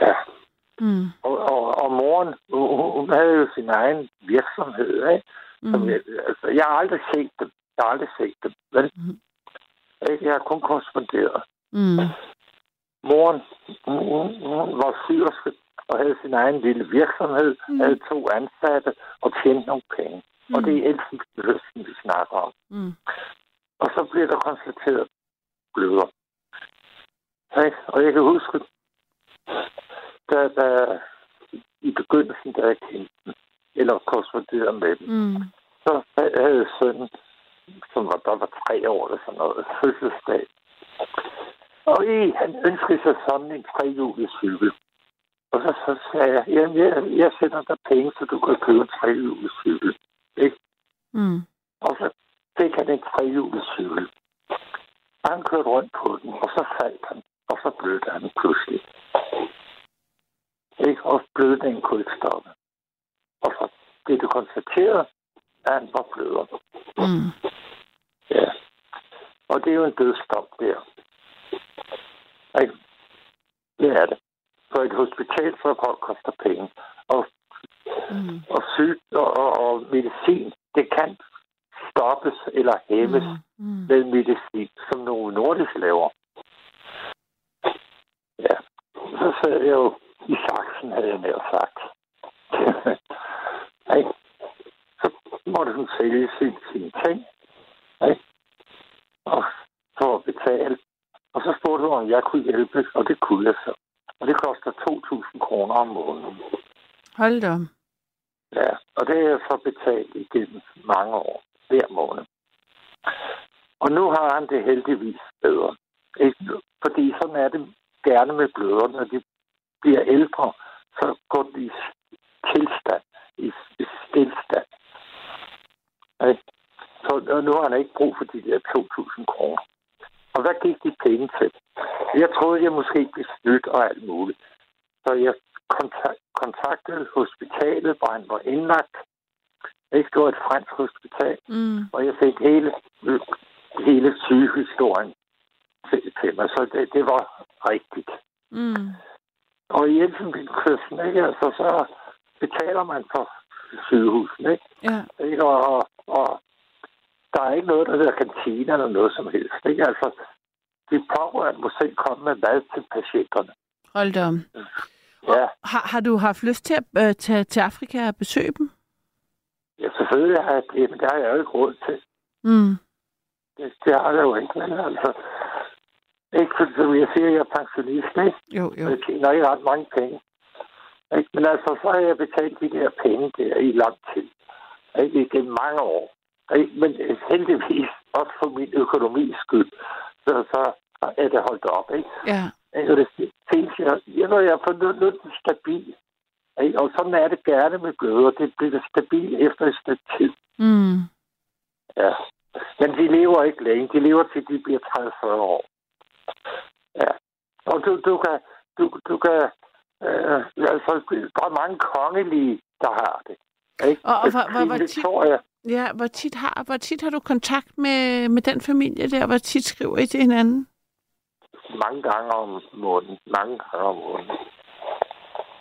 Ja. Mm. Og, og, og moren, hun, hun havde jo sin egen virksomhed, ikke? Som Mm. jeg, altså, jeg har aldrig set dem. Jeg har aldrig set dem. Vel? Ikke? Jeg har kun korresponderet. Mm. Moren, hun, hun, var syrske og havde sin egen lille virksomhed, Mm. mm. havde to ansatte og tjente nogle penge. Mm. Og det er elsensløsten, vi snakker om. Mm. Og så blev der konstateret bløder. Ikke? Og jeg kan huske, da, da i begyndelsen, da jeg kendte dem, eller korresponderede med dem, Mm. så havde sønnen, som var, der var tre år eller sådan noget, fødselsdag. Og i, han ønskede sig sådan en trehjulet cykel. Og så, så sagde jeg, jamen jeg, jeg sender dig penge, så du kan købe en trehjulet cykel. Ikke? Mm. Og så fik han en trehjulet cykel. Han kørte rundt på den, og så faldt han, og så blødte han pludselig. Ikke? Og blødningen kunne ikke stoppe. Og blev det konstateret, at han var bløder. Mm. Ja. Og det er jo en dødsdom der. Ikke? Det er det. For et hospitalsophold koster penge. Og, Mm. og, syg, og, og, og medicin, det kan stoppes eller hæmmes mm. Mm. med medicin, som nogle nordisk laver. Ja. Så sad jeg jo i saksen, havde jeg nær sagt. Ikke? Så måtte hun sælge sin, sine ting. Ikke? Og for at betale. Og så spurgte hun, om jeg kunne hjælpe, og det kunne jeg så. Og det koster 2.000 kroner om måneden. Hold da. Ja, og det har jeg så betalt igennem mange år, hver måned. Og nu har han det heldigvis bedre. Ikke? Fordi sådan er det gerne med bløder. Når de bliver ældre, så går de tilstand, i, stillstand. Ikke? Så nu har han ikke brug for de der 2.000 kroner. Og hvad gik de penge til? Jeg troede, jeg måske blev snydt og alt muligt. Så jeg kontakt, kontaktede hospitalet, hvor han var indlagt. Ikke, det var et fransk hospital. Mm. Og jeg fik hele, hele sygehistorien til, til mig. Så det, det var rigtigt. Mm. Og i Elfenbenskysten, ikke? Altså, så betaler man for sygehusen, ikke? Ja. ikke? Og, og, og der er ikke noget, der hedder kantine eller noget som helst. Ikke? Altså, de pårørende må selv komme med mad til patienterne. Hold da om. Ja, Har, har du haft lyst til at øh, tage til Afrika og besøge dem? ja selvfølgelig har jeg det, men det har jeg jo ikke råd til. Mm. Det, det har jeg jo ikke, men altså... Ikke fordi, som jeg siger, jeg er pensionist, ikke? Jo, jo. Jeg tjener ikke ret mange penge. Ikke? Men altså, så har jeg betalt de der penge der i lang tid. Ikke? Igennem mange år. Ikke? Men heldigvis også for min økonomis skyld, så, så er det holdt op. Ikke? Ja. Ikke? Og det findes jeg, jeg, når jeg er fundet nødt til stabil. Ikke? Og sådan er det gerne med bløder. Det bliver stabil efter et stykke tid. Mm. Ja. Men de lever ikke længe. De lever til de bliver 30-40 år. Ja. Og du, du kan... Du, du kan øh, altså, der er mange kongelige, der har det. Ikke? Og- og hvor- hvor- hvor Queen tit- Ja, hvor tit, har, hvor tit har du kontakt med, med den familie der? Hvor tit skriver I til hinanden? mange gange om måneden. Mange gange om måneden.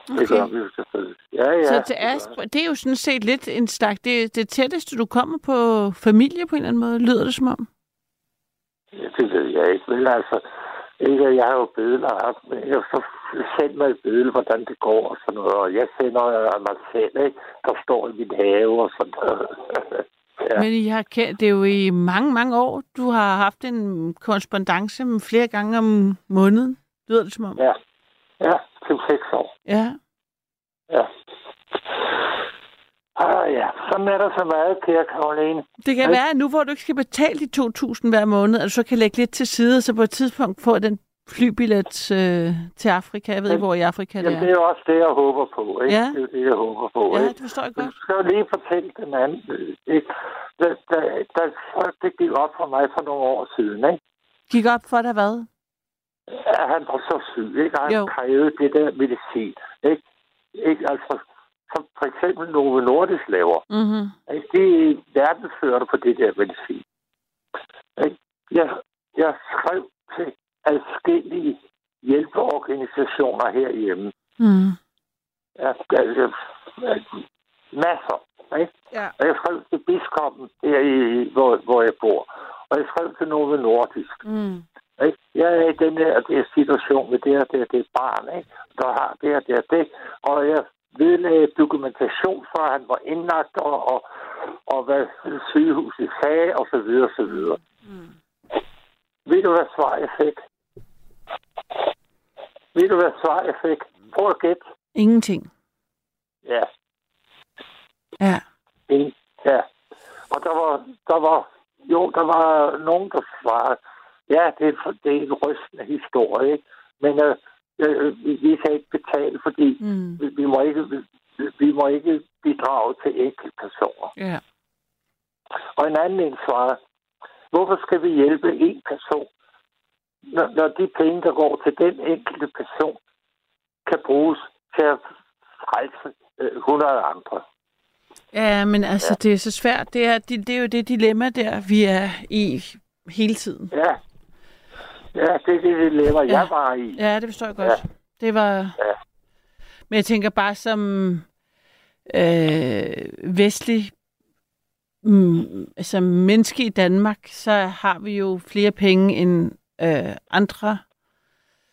Det Okay. gør vi jo selvfølgelig. Ja, ja. Så til Asp, det er jo sådan set lidt en slags... Det, det tætteste, du kommer på familie på en eller anden måde, lyder det som om. Ja, det ved jeg ikke. Men altså, ikke, jeg har jo billeder haft, men jeg har så sendt mig et billede, hvordan det går og sådan noget. Og jeg sender af mig selv, ikke? der står i min have og sådan noget. Ja. Men I har kendt, det er jo i mange, mange år, du har haft en korrespondence flere gange om måneden, lyder det som om. ja, ja, til seks år. Ja. Ja. Ja, sådan er der så meget, kære Karoline. Det kan være, at nu hvor du ikke skal betale de 2.000 hver måned, at du så kan lægge lidt til side, så på et tidspunkt får den flybillet øh, til Afrika. Jeg ved ikke, hvor i Afrika det Jamen, det er. er jo også det, jeg håber på, ikke? Ja. Det er det, jeg håber på, Ja, det forstår jeg godt. du skal jo lige fortælle den anden, øh, ikke? Da, da, da, så det gik op for mig for nogle år siden, ikke? Gik op for dig hvad? At han var så syg, ikke? Og han Jo. krævede det der medicin, ikke? ikke? Altså, som for eksempel Novo Nordisk laver. Mm-hmm. Ikke? De er verdensførende på det der medicin. Ikke? Jeg, jeg skrev til adskillige hjælpeorganisationer herhjemme. Mm. Ja, altså, masser. Ikke? Ja. Og jeg skrev til biskoppen her, i, hvor, hvor jeg bor. Og jeg skrev til Novo Nordisk. Mm. Ikke? Jeg er i den her, der situation med det her, det, det barn, ikke? der har det her, det her, det. Og jeg vedlagde dokumentation for, at han var indlagt, og, og, og hvad sygehuset sagde, og så videre, og så videre. Mm. Ved du, hvad svar jeg fik? Ved du, hvad svar jeg fik? Prøv at gætte. Ingenting. Ja, Ja. en, ja. Og der var, der var, jo, der var nogen, der svarede, ja, det er, det er en rystende historie, ikke? Men øh, øh, vi, kan ikke betale, fordi Mm. vi, vi, må ikke, vi, vi må ikke bidrage til enkeltpersoner. Ja. Og en anden en svarede, hvorfor skal vi hjælpe en person, når, når de penge, der går til den enkelte person, kan bruges til at frelse øh, 100 andre? Ja, men altså, det er så svært. Det er, det, det er jo det dilemma der, vi er i hele tiden. Ja. Ja, det er det dilemma, Ja. jeg var i. Ja, det forstår jeg godt. Det var... Ja. Men jeg tænker bare som øh, vestlig mm, altså menneske i Danmark, så har vi jo flere penge end øh, andre.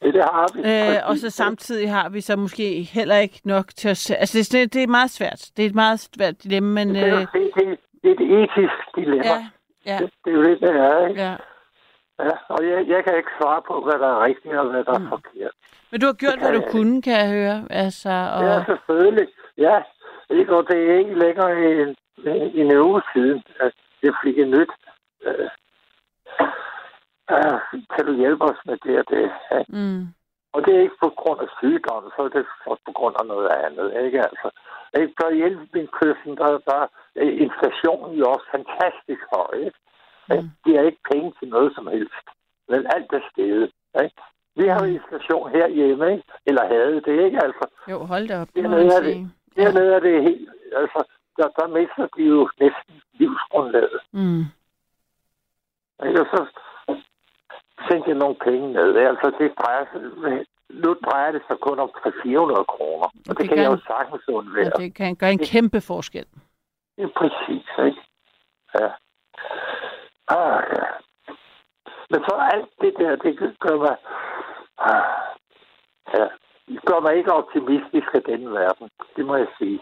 Det, det har vi. Øh, og så samtidig har vi så måske heller ikke nok til os. Altså det, er- det er meget svært. Det er et meget svært dilemma, men... Det er, Øh, det, det, det er et etisk dilemma. ja, ja, Det, det er jo det, det er, ikke? ja. Ja. Og jeg, jeg kan ikke svare på, hvad der er rigtigt og hvad der Mm. er forkert. Men du har gjort, hvad du jeg kunne, kan jeg høre. Altså, og... Ja, selvfølgelig. Ja, ikke? og det er ikke længere en, en uge siden, at jeg fik et nyt. Øh, øh, kan du hjælpe os med det og det? Ja. Mm. Og det er ikke på grund af sygdom, så er det også på grund af noget andet, ikke altså? Ikke? For i Elfenbenskysten, der, der er inflationen jo også fantastisk høj, ikke? Mm. De har ikke penge til noget som helst. Men alt er stedet, ikke? Vi har jo inflation herhjemme, ikke? Eller havde det, ikke altså? Jo, hold da op. Det må er det. Dernede er det helt... Altså, der, der mister de jo næsten livsgrundlaget. Mm. Ikke? Og så sendte jeg nogle penge ned. Altså, det drejer sig, nu drejer det sig kun om 400 kroner. Og det, det kan jeg kan- jo sagtens undvære. Og det kan gøre en kæmpe forskel. Det er præcis, ikke? Ja. Ah, ja. Men så alt det der, det gør mig... Ah, ja. Det gør mig ikke optimistisk af den verden. Det må jeg sige.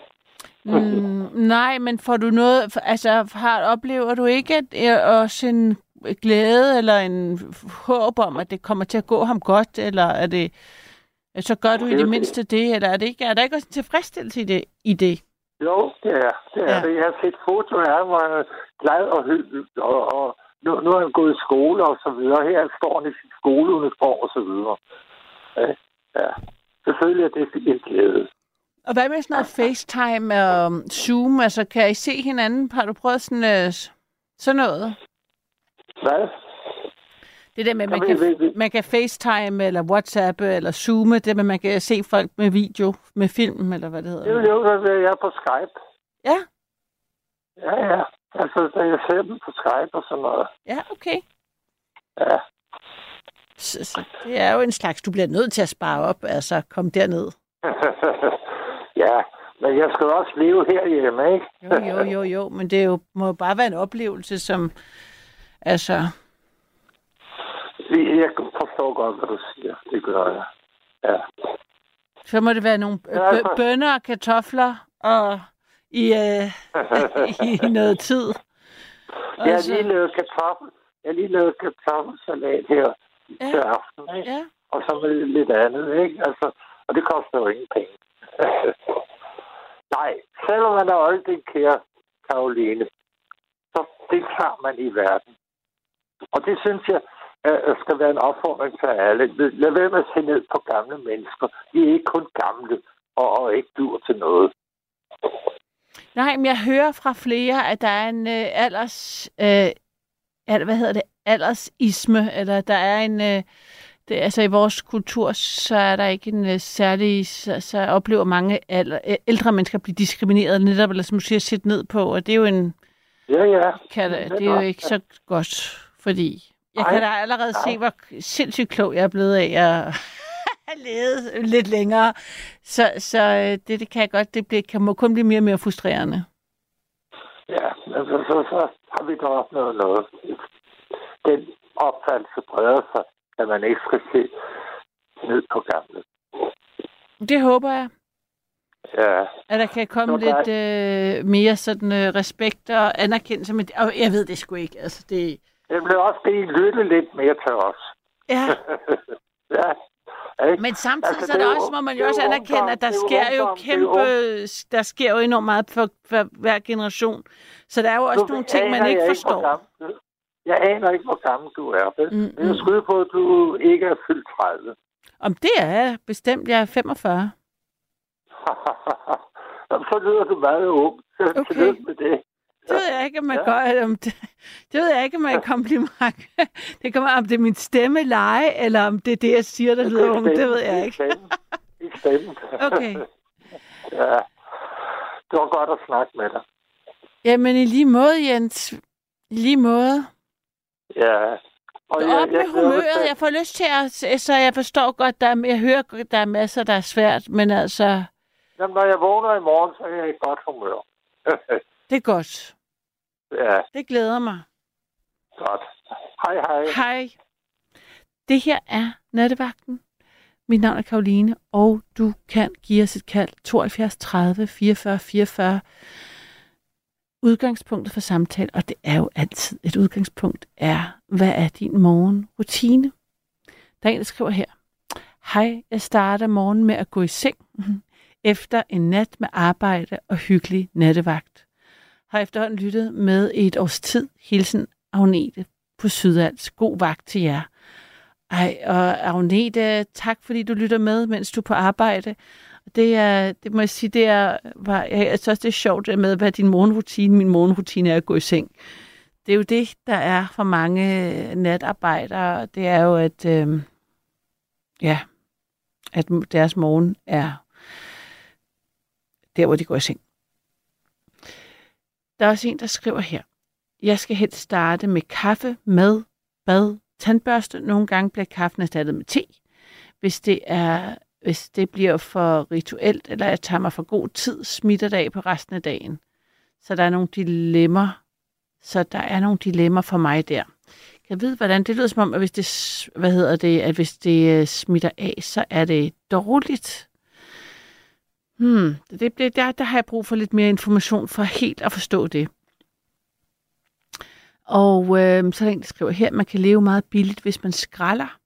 Mm, nej, men får du noget... Altså, har, oplever du ikke at, at også en glæde eller en håb om, at det kommer til at gå ham godt, eller er det... Så gør du i det mindste det, eller er, det ikke, er der ikke også en tilfredsstillelse i det? I det? Jo, det er, det er Ja. det. Jeg har set foto af ham, og han er glad og hyggelig, og, og nu, nu er han gået i skole og så videre. Her står han i sin skoleuniform og så videre. Ja, ja. Selvfølgelig er det en glæde. Og hvad med sådan noget FaceTime og Zoom? Altså, kan I se hinanden? Har du prøvet sådan, uh, sådan noget? Hvad? Det der med, at man kan, vi- man kan FaceTime eller WhatsApp eller Zoome, det med, man kan se folk med video, med film, eller hvad det hedder. Det er jo, hvad jeg er på Skype. Ja, Ja, ja. Altså, jeg ser dem på Skype og sådan noget. ja, okay. Ja. Så, så det er jo en slags, du bliver nødt til at spare op, altså kom derned. ja, men jeg skal også leve herhjemme, ikke? Jo, jo, jo, jo, men det er jo, må jo bare være en oplevelse, som, altså, Jeg forstår godt, hvad du siger. Det gør jeg. Ja. så må det være nogle bø- altså. bønner og kartofler og i, øh, i noget tid. Jeg har lige lavet kartoffel. Jeg har lige lavet kartoffelsalat her Ja. til aften, ikke? Ja, Og så med lidt andet, ikke? Altså, og det koster jo ingen penge. Nej, selvom man er olding, kære Karoline, så deltager man i verden. Og det synes jeg øh, skal være en opfordring til alle. Lad være med at se ned på gamle mennesker. De er ikke kun gamle og, og ikke dur til noget. Nej, men jeg hører fra flere, at der er en øh, alders... Øh, al- hvad hedder det? Aldersisme, eller der er en... Øh, det, altså i vores kultur, så er der ikke en øh, særlig... Så, så oplever mange alder, øh, ældre mennesker blive diskrimineret netop, eller som du siger, sætte ned på, og det er jo en... Ja, ja. Kan, det er jo ikke så godt, fordi... Jeg kan da allerede nej. se, hvor sindssygt klog jeg er blevet af at have levet lidt længere. Så, så øh, det, det kan jeg godt, det bliver, kan, må kun blive mere og mere frustrerende. Ja, men så, så, har vi da opnået noget. Den opfattelse breder sig, at man ikke skal se ned på gamle. Det håber jeg, Ja, at der kan komme der- lidt øh, mere sådan øh, respekt og anerkendelse. Men, og jeg ved det sgu ikke. Altså, det, jeg vil også I lytte lidt mere til os. ja. ja, ikke? Men samtidig Altså, så er det det også, må man jo også anerkende, ungdom, at der er sker jo ungdom, det jo kæmpe, der sker jo enormt meget for, for hver generation. Så der er jo også Nu nogle ting, man ikke forstår. du- Jeg aner ikke, hvor gammel du er. Vel? Mm, Men jeg mm. skyder på, at du ikke er fyldt 30. Om det er jeg bestemt, jeg er 45. Jamen, så lyder du meget ung. Okay. Tillykke med det. Det ved jeg ikke, om man Ja. gør, om det, det ved jeg ikke, om man kompliment. Det kommer om det er min stemme leje, eller om det er det, jeg siger, der lyder ung. Det ved jeg ikke. Ikke stemmen. Okay. ja. Det var godt at snakke med dig. Jamen i lige måde, Jens. I lige måde. Ja. Og Op med mig humøret. Jeg får lyst til at... Så jeg forstår godt, der er, jeg hører, der er masser, der er svært, men altså, Jamen, når jeg vågner i morgen, så er jeg i godt humør. det er godt. Ja, Det glæder mig. godt. Hej, hej. Hej. Det her er Nattevagten. Mit navn er Karoline, og du kan give os et kald 72 30 44 44. Udgangspunktet for samtale, og det er jo altid et udgangspunkt, er, hvad er din morgenrutine? Der er en, der skriver her. Hej, jeg starter morgen med at gå i seng efter en nat med arbejde og hyggelig nattevagt. Har efterhånden lyttet med i et års tid. Hilsen Agnete på Sydals. God vagt til jer. Ej, og Agnete, tak fordi du lytter med, mens du er på arbejde. Det er, det må jeg sige, det er, var, jeg synes også, det er sjovt det med, hvad din morgenrutine, min morgenrutine er at gå i seng. Det er jo det, der er for mange øh, natarbejdere. Det er jo, at, øh, ja, at deres morgen er der, hvor de går i seng. Der er også en, der skriver her. Jeg skal helst starte med kaffe, mad, bad, tandbørste. Nogle gange bliver kaffen erstattet med te. Hvis det, er, hvis det bliver for rituelt, eller jeg tager mig for god tid, smitter det af på resten af dagen. Så der er nogle dilemmaer. Så der er nogle dilemmaer for mig der. Kan jeg vide, hvordan det lyder som om, at hvis det, hvad hedder det, at hvis det øh, smitter af, så er det dårligt. Hmm, det, det, der, der har jeg brug for lidt mere information for helt at forstå det. Og øh, så er der en, der skriver her, at man kan leve meget billigt, hvis man skralder.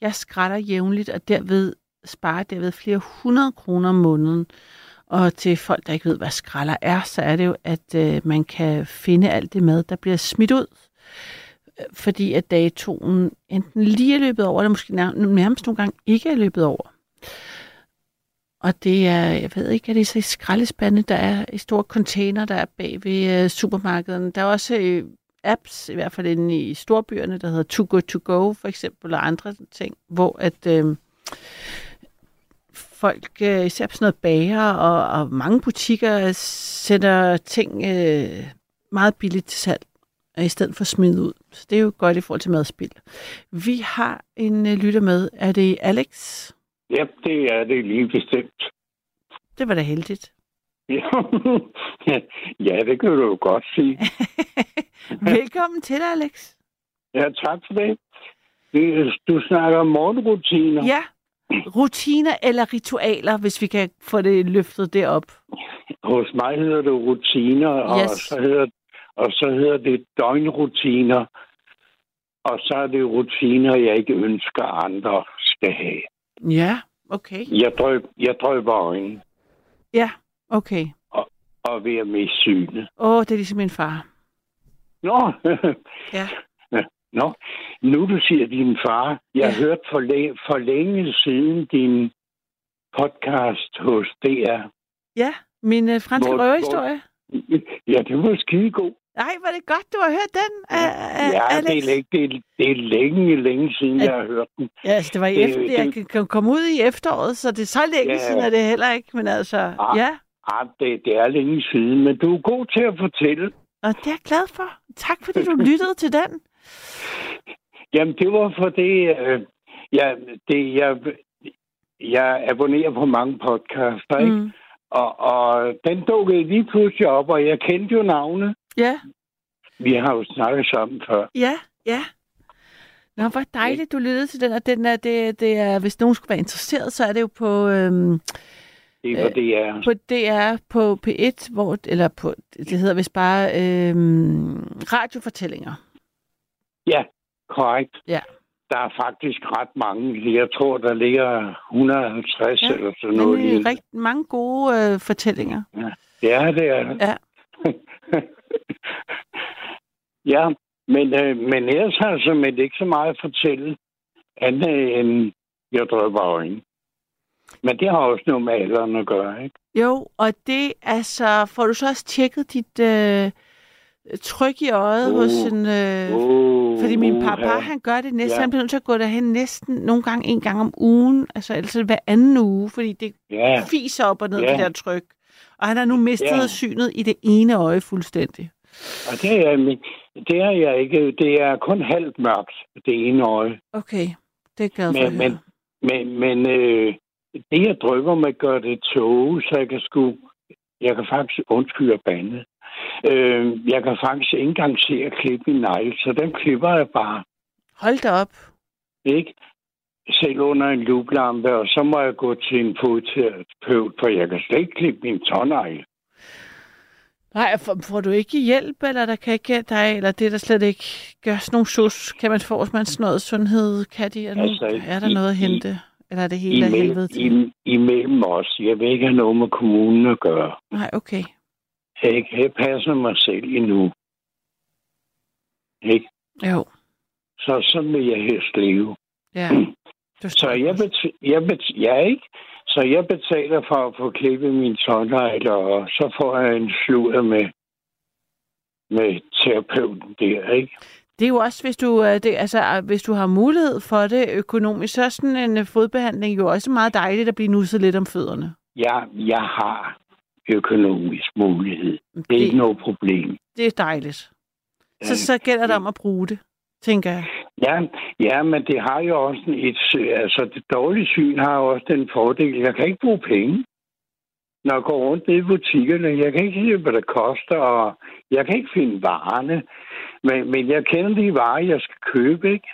Jeg skralder jævnligt, og derved sparer derved flere hundrede kroner om måneden. Og til folk, der ikke ved, hvad skralder er, så er det jo, at øh, man kan finde alt det mad, der bliver smidt ud. Fordi at datoen enten lige er løbet over, eller måske nærmest nogle gange ikke er løbet over. Og det er, jeg ved ikke, er det så skraldespande, der er i store container, der er bag ved øh, supermarkedet. supermarkederne. Der er også øh, apps, i hvert fald inde i storbyerne, der hedder Too Good To Go, for eksempel, og andre ting, hvor at øh, folk, uh, især på sådan noget bager, og, og mange butikker sætter ting øh, meget billigt til salg, i stedet for smide ud. Så det er jo godt i forhold til madspil. Vi har en øh, lytter med. Er det Alex? Ja, det er det lige bestemt. Det var da heldigt. ja, det kan du jo godt sige. Velkommen til, Alex. Ja, tak for det. Du snakker om morgenrutiner. Ja, rutiner eller ritualer, hvis vi kan få det løftet derop. Hos mig hedder det rutiner, og, Yes. så hedder, og så hedder det døgnrutiner. Og så er det rutiner, jeg ikke ønsker, andre skal have. Ja, okay. Jeg, drøb, jeg drøber øjnene Ja, okay. og er ved at miste syne. Åh, det er ligesom min far. Nå, Ja. Nå, nu du siger din far. Jeg har Ja. hørt for, læ- for længe siden din podcast hos DR. Ja, min øh, franske Hvor- røverhistorie. Ja, det var skide god. Nej, var det godt, du har hørt den, ja, Ja, Alex? det er, længe, det, er, det er længe, længe siden, At- jeg har hørt den. Ja, altså, det var i Det- efter, det- jeg kom- kom ud i efteråret, så det er så længe Ja. siden, er det heller ikke. Men altså, Ah. ja, Ah, det, det er længe siden, men du er god til at fortælle. og det er jeg glad for. Tak, fordi du lyttede til den. Jamen, det var for det, øh, jeg, det jeg, jeg abonnerer på mange podcaster, ikke? Mm. Og, og den dukkede lige pludselig op, og jeg kendte jo navnet. Ja, Vi har jo snakket sammen før. ja, ja. Nå, hvor dejligt, du lyttede til den, og den er, det, det er, hvis nogen skulle være interesseret, så er det jo på, øhm, Det er for det er. på DR på P1, hvor, eller på, det hedder vist bare øhm, radiofortællinger. Ja, korrekt. Ja. Der er faktisk ret mange. Jeg tror, der ligger 150 Ja, ja, eller sådan noget. Lignende. øh, rigtig mange gode øh, fortællinger. Ja, det er det. Ja. ja, men, øh, men ellers har jeg simpelthen ikke så meget at fortælle, andet end jeg drøber øjne. Men det har også noget med alderen at gøre, ikke? Jo, og det altså, får du så også tjekket dit øh, tryk i øjet Uh, hos en... Øh, Uh, fordi min uha. papa, han gør det næsten, Ja. han bliver nødt til at gå derhen næsten nogle gange en gang om ugen, altså det hver anden uge, fordi det Ja, fiser op og ned, Ja. det der tryk. Og han har nu mistet Ja. synet i det ene øje fuldstændig. Og det er, det er jeg ikke. Det er kun halvt mørkt, det ene øje. Okay, det er jeg glad for Men, men, men, men øh, det, jeg drøber med, gør det tåge, så jeg kan sgu... Jeg kan faktisk undskylde bande. Øh, jeg kan faktisk ikke engang se at klippe min negle, så den klipper jeg bare. Hold da op. Ikke? Selv under en luplampe, og så må jeg gå til en fodterapeut, for jeg kan slet ikke klippe min tånegle. Nej, får, du ikke hjælp, eller der kan ikke dig, eller det er der slet ikke gør sådan nogle sus, kan man få, hvis man sådan noget sundhed, kan de, nu Altså, er der i- noget at i- hente? Eller er det hele af helvede Imellem, til? im, imellem os. Jeg vil ikke have noget med kommunen at gøre. Nej, okay. Jeg, jeg passer mig selv endnu. Ikke? Jo. Så sådan vil jeg helst leve. Ja. Så jeg, bet- jeg, bet- ja, ikke? Så jeg betaler for at få klippet min tåndegler, og så får jeg en sludder med, med terapeuten der, ikke? Det er jo også, hvis du, øh, det, altså, øh, hvis du har mulighed for det økonomisk, så er sådan en øh, fodbehandling jo også meget dejligt at blive nusset lidt om fødderne. Jeg, jeg har økonomisk mulighed. Det er Det- ikke noget problem. Det er dejligt. Så, så gælder det om at bruge det, tænker jeg. Ja, ja, men det har jo også et... Altså, det dårlige syn har jo også den fordel, jeg kan ikke bruge penge. Når jeg går rundt i butikkerne, jeg kan ikke se, hvad det koster, og jeg kan ikke finde varerne. Men, men jeg kender de varer, jeg skal købe, ikke?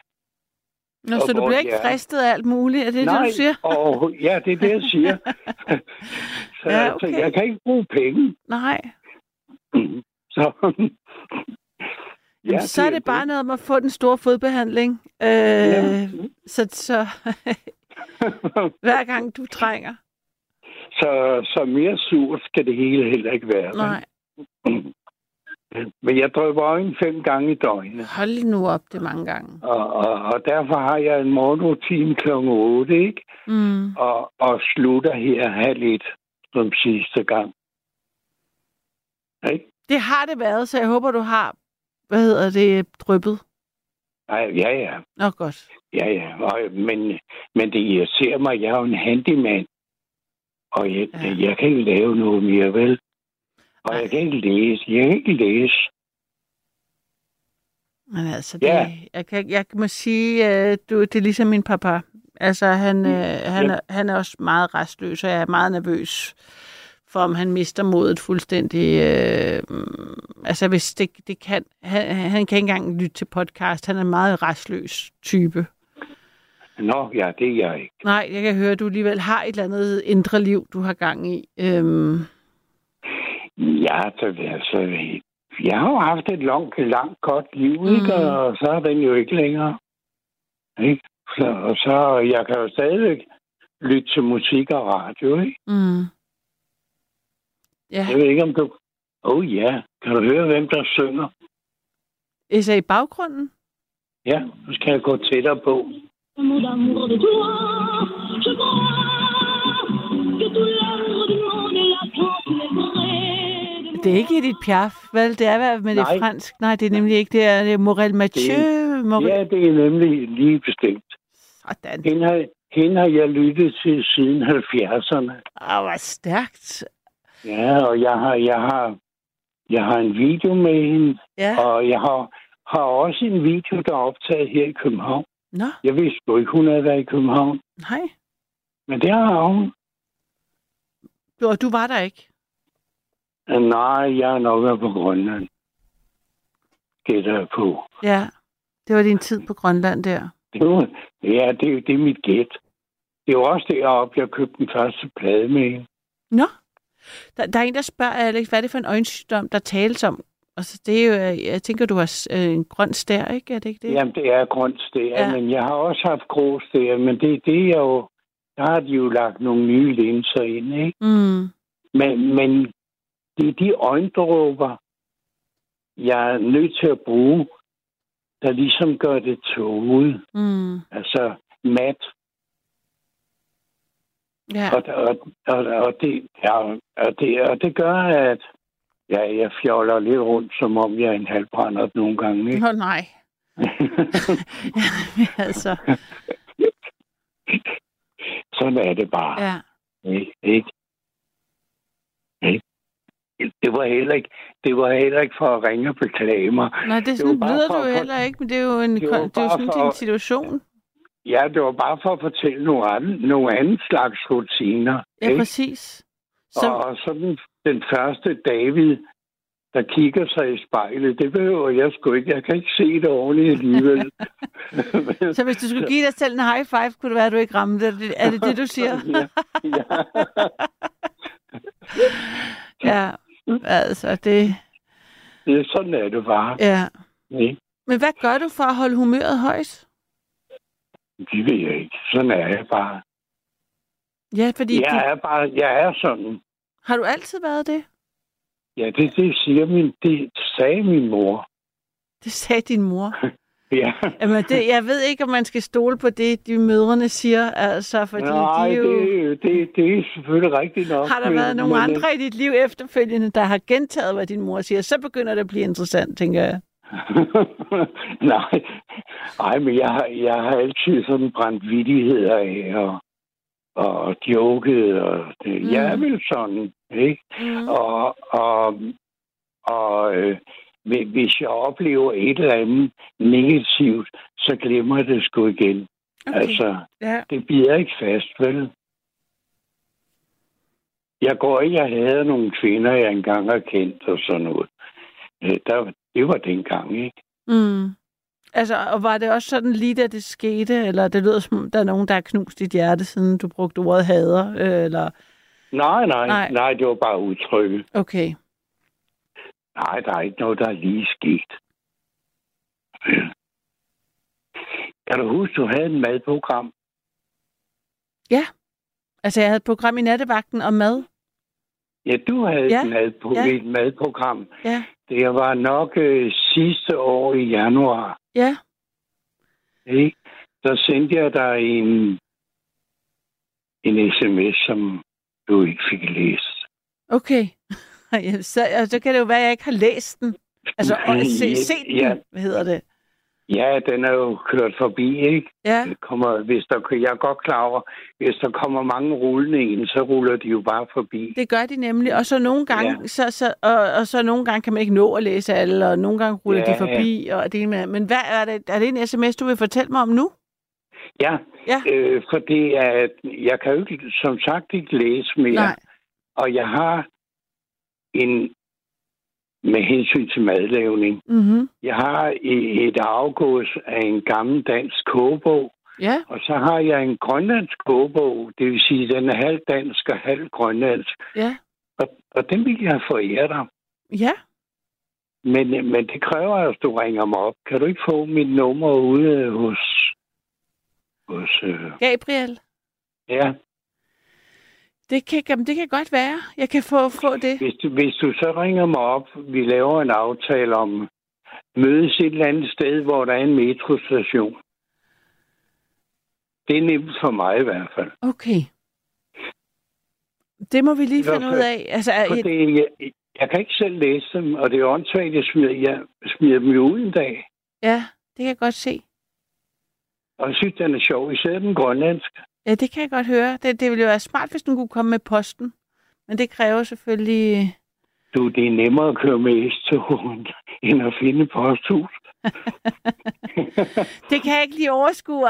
Nå, Og så du bliver ikke er. fristet af alt muligt, er det Nej, det, du siger? Og, ja, det er det, jeg siger. så Ja, ja, okay. okay. jeg kan ikke bruge penge. Nej. Så, Jamen, så er det bare noget om at få den store fodbehandling. Øh, ja. Så, så hver gang du trænger. så, så mere surt skal det hele heller ikke være. Nej, Men jeg drøber øjne fem gange i døgnet. hold nu op det mange gange. Og, og, og derfor har jeg en morgenrutine kl. 8, ikke? Mm. Og, og slutter her halv et som sidste gang. Ikke? Det har det været, så jeg håber, du har, hvad hedder det, dryppet. Ej, ja, ja. Nå, godt. Ja, ja. Og, men, men det irriterer mig. Jeg er jo en handyman. Og jeg, Ja. jeg kan ikke lave noget mere, vel? Og Nej. jeg kan ikke læse. Jeg kan ikke læse. Men altså, det, Ja. jeg, kan, jeg må sige, øh, du, det er ligesom min papa. Altså, han, øh, han, Ja. er, han er også meget restløs, og jeg er meget nervøs for, om han mister modet fuldstændig. Øh, altså, hvis det, det kan... Han, han kan ikke engang lytte til podcast. Han er en meget restløs type. Nå, ja, det er jeg ikke. Nej, jeg kan høre, at du alligevel har et eller andet indre liv, du har gang i. Øhm, Ja, så, altså, jeg har jo haft et langt, langt godt liv, ikke? Mm. Og så er den jo ikke længere. Ikke? Så, og så, jeg kan jo stadigvæk lytte til musik og radio, ikke? mm. Ja, Jeg ved ikke, om du... Oh ja, kan du høre, hvem der synger? så i baggrunden? Ja, nu skal jeg gå tættere på. Det er ikke Edith Piaf, vel? Det er hvad med det Nej. fransk. Nej, det er nemlig ikke. Det er, det er Morel Mathieu. Morel... Ja, det er nemlig lige bestemt. Sådan. Hende har, hende har jeg lyttet til siden 70'erne. Åh, hvor stærkt. Ja, og jeg har, jeg har, jeg har en video med hende, Ja. og jeg har, har også en video, der er optaget her i København. Nå, Jeg vidste jo ikke, hun havde været i København, nej. men det har hun. Du, du var der ikke. Nej, jeg har nok været på Grønland. Gætter jeg på. Ja. Det var din tid på Grønland der. Det var, ja, det, det er mit gæt. Det er jo også deroppe, jeg købte den første plade med hende. Nå. Der, der er en, der spørger, Alex, hvad er det for en øjensygdom, der tales om? Altså, det er jo, øh, jeg tænker, du har øh, en grøn stær, ikke? Er det ikke det? Jamen, det er grønt stær, ja. men jeg har også haft grå stær, men det, det er jo... Der har de jo lagt nogle nye linser ind, ikke? Mm. Men, men det er de øjendråber, jeg er nødt til at bruge, der ligesom gør det tåget. Mm. Altså mat. Ja. Og, og, og, og, det, ja, og, det, og det gør, at ja, jeg fjoller lidt rundt, som om jeg er en halvbrænder nogle gange. Ikke? Nå, nej. altså, Sådan er det bare. ja. Ikke? Ikke? Ikke? Det var heller ikke, det var heller ikke for at ringe og beklage mig. Nej, det, Det sådan lyder for du heller ikke, men det er jo, en, Det det er jo sådan for- din situation. Ja, det var bare for at fortælle nogle andre, nogle anden slags rutiner. Ja, ikke? præcis. Så... Og så den, første David, der kigger sig i spejlet, det behøver jeg sgu ikke. Jeg kan ikke se det ordentligt alligevel. så hvis du skulle give dig selv en high five, kunne det være, at du ikke ramte det. Er det det, du siger? ja, ja. ja, altså det... Det sådan er det bare. Ja. Ikke? Men hvad gør du for at holde humøret højt? Det ved jeg ikke. Sådan er jeg bare. Ja, fordi Jeg det, er bare, jeg er sådan. har du altid været det? Ja, det, det siger min, det sagde min mor. Det sagde din mor. Ja. Jamen, det, jeg ved ikke, om man skal stole på det, de mødrene siger, altså, fordi Nej, de jo... det, det, det er selvfølgelig rigtigt nok. Har der men- været nogle men, andre i dit liv efterfølgende, der har gentaget, hvad din mor siger, så begynder det at blive interessant, tænker jeg. Nej, nej, men jeg, har- jeg har altid sådan brændt vidtigheder af og, og joket, og det, mm. jeg er vel sådan, ikke? Mm. Og, og, og øh, hvi- hvis jeg oplever et eller andet negativt, så glemmer jeg det sgu igen. Okay. Altså, Ja. det bliver ikke fast, vel? Jeg går ikke, jeg havde nogle kvinder, jeg engang har kendt og sådan noget. Øh, Der, det var dengang, ikke? Mm. Altså, og var det også sådan lige da det skete, eller det lyder som, om, der er nogen, der har knust dit hjerte, siden du brugte ordet hader, øh, eller... Nej, Nej. nej, nej, det var bare udtrykket. Okay. Nej, der er ikke noget, der er lige sket. Kan du huske, du havde et madprogram? Altså, jeg havde et program i nattevagten om mad. Ja, du havde Ja, et, madpro- ja. et madprogram. Ja. Det var nok øh, sidste år i januar. Ja. Ikke? Så sendte jeg dig en, en sms, som du ikke fik læst. Okay. Så, så kan det jo være, at jeg ikke har læst den. Altså, se, se den, Ja. hvad hedder det? Ja, den er jo kørt forbi, ikke? Ja, Det Kommer, hvis der, jeg er godt klar over, hvis der kommer mange rullende ind, så ruller de jo bare forbi. det gør de nemlig. Og så nogle gange, Ja. så, så, og, og så nogle gange kan man ikke nå at læse alle, og nogle gange ruller Ja. de forbi. Og det, men hvad er det? Er det en sms, du vil fortælle mig om nu? Ja, Ja. øh, fordi at jeg kan jo ikke, som sagt ikke læse mere. Nej. Og jeg har en, med hensyn til madlavning, Mm-hmm. jeg har et afgås af en gammel dansk kogebog, Ja, og så har jeg en grønlandsk kogebog, det vil sige, den er halv dansk og halv grønlandsk. ja, Og, og den vil jeg forære dig. ja. Men, men det kræver, at du ringer mig op. Kan du ikke få mit nummer ude hos... hos øh, Gabriel, ja, det kan, jamen, det kan godt være. Jeg kan få, få det. hvis du, hvis du så ringer mig op, vi laver en aftale om mødes et eller andet sted, hvor der er en metrostation. Det er nemt for mig i hvert fald. Okay. Det må vi lige finde ud af. Altså, For det, jeg, jeg kan ikke selv læse dem, og det er åndssvagt, jeg smider, jeg smider dem ud en dag. ja, det kan jeg godt se. Og jeg synes, den er sjov, især den grønlandske. Ja, det kan jeg godt høre. Det, det ville jo være smart, hvis den kunne komme med posten. Men det kræver selvfølgelig... Du, det er nemmere at køre med S-tog, end at finde posthus. Det kan jeg ikke lige overskue,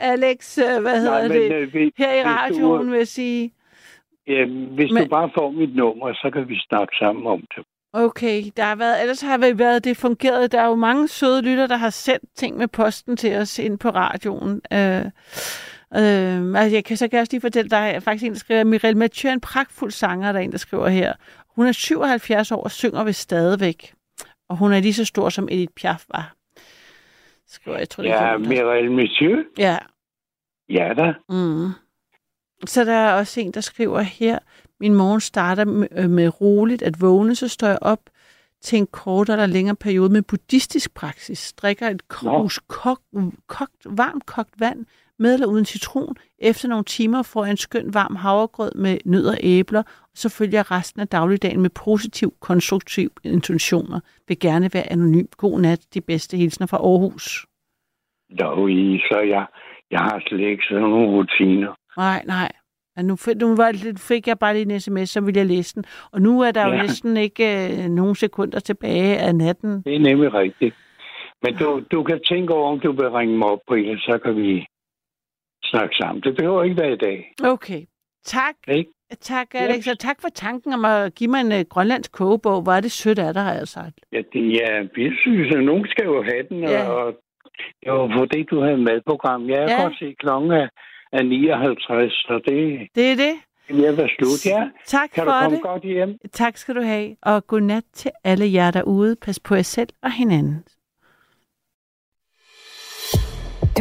Alex, øh, hvad hedder det? øh, hvis, Her i hvis du- radioen vil jeg sige. Ja, hvis Men- du bare får mit nummer, så kan vi snakke sammen om det. Okay, der har været, ellers har vi været det fungeret. Der er jo mange søde lytter, der har sendt ting med posten til os ind på radioen. Øh, øh, altså jeg kan så kan jeg også lige fortælle, der er faktisk en, der skriver, Mireille Mathieu er en pragtfuld sanger, der er en, der skriver her. Hun er 77 år og synger ved stadigvæk. Og hun er lige så stor, som Edith Piaf var. Skriver, jeg tror, det Ja, Mireille Monsieur. Ja, Ja da. Mm. Så der er også en, der skriver her, min morgen starter med, øh, med roligt at vågne, så står jeg op til en kortere eller længere periode med buddhistisk praksis. Drikker et krus kogt, kogt, varmt kogt vand med eller uden citron. Efter nogle timer får jeg en skøn varm havregrød med nødder og æbler, og så følger jeg resten af dagligdagen med positiv, konstruktiv intentioner. Vil gerne være anonym. God nat. De bedste hilsner fra Aarhus. I, så jeg, jeg har slet ikke sådan nogle rutiner. Nej, nej. Ja, nu, fik, nu var, fik jeg bare lige en sms, så ville jeg læse den. Og nu er der jo Ja. næsten ikke øh, nogen sekunder tilbage af natten. Det er nemlig rigtigt. Men du, du kan tænke over, om du vil ringe mig op på en, så kan vi snakke sammen. Det behøver ikke være i dag. Okay. Tak. Ikke? Tak, Alex, og tak for tanken om at give mig en uh, grønlandsk kogebog. Hvor er det sødt af dig, har jeg sagt. Ja, det, ja vi synes, at nogen skal jo have den, Ja. og det var fordi, du havde madprogram. Jeg kan Ja. godt se, klokken er, er 59, så det Det er det. er at være slut. Ja, Tak kan du for komme det. godt hjem? Tak skal du have. Og godnat til alle jer derude. Pas på jer selv og hinanden.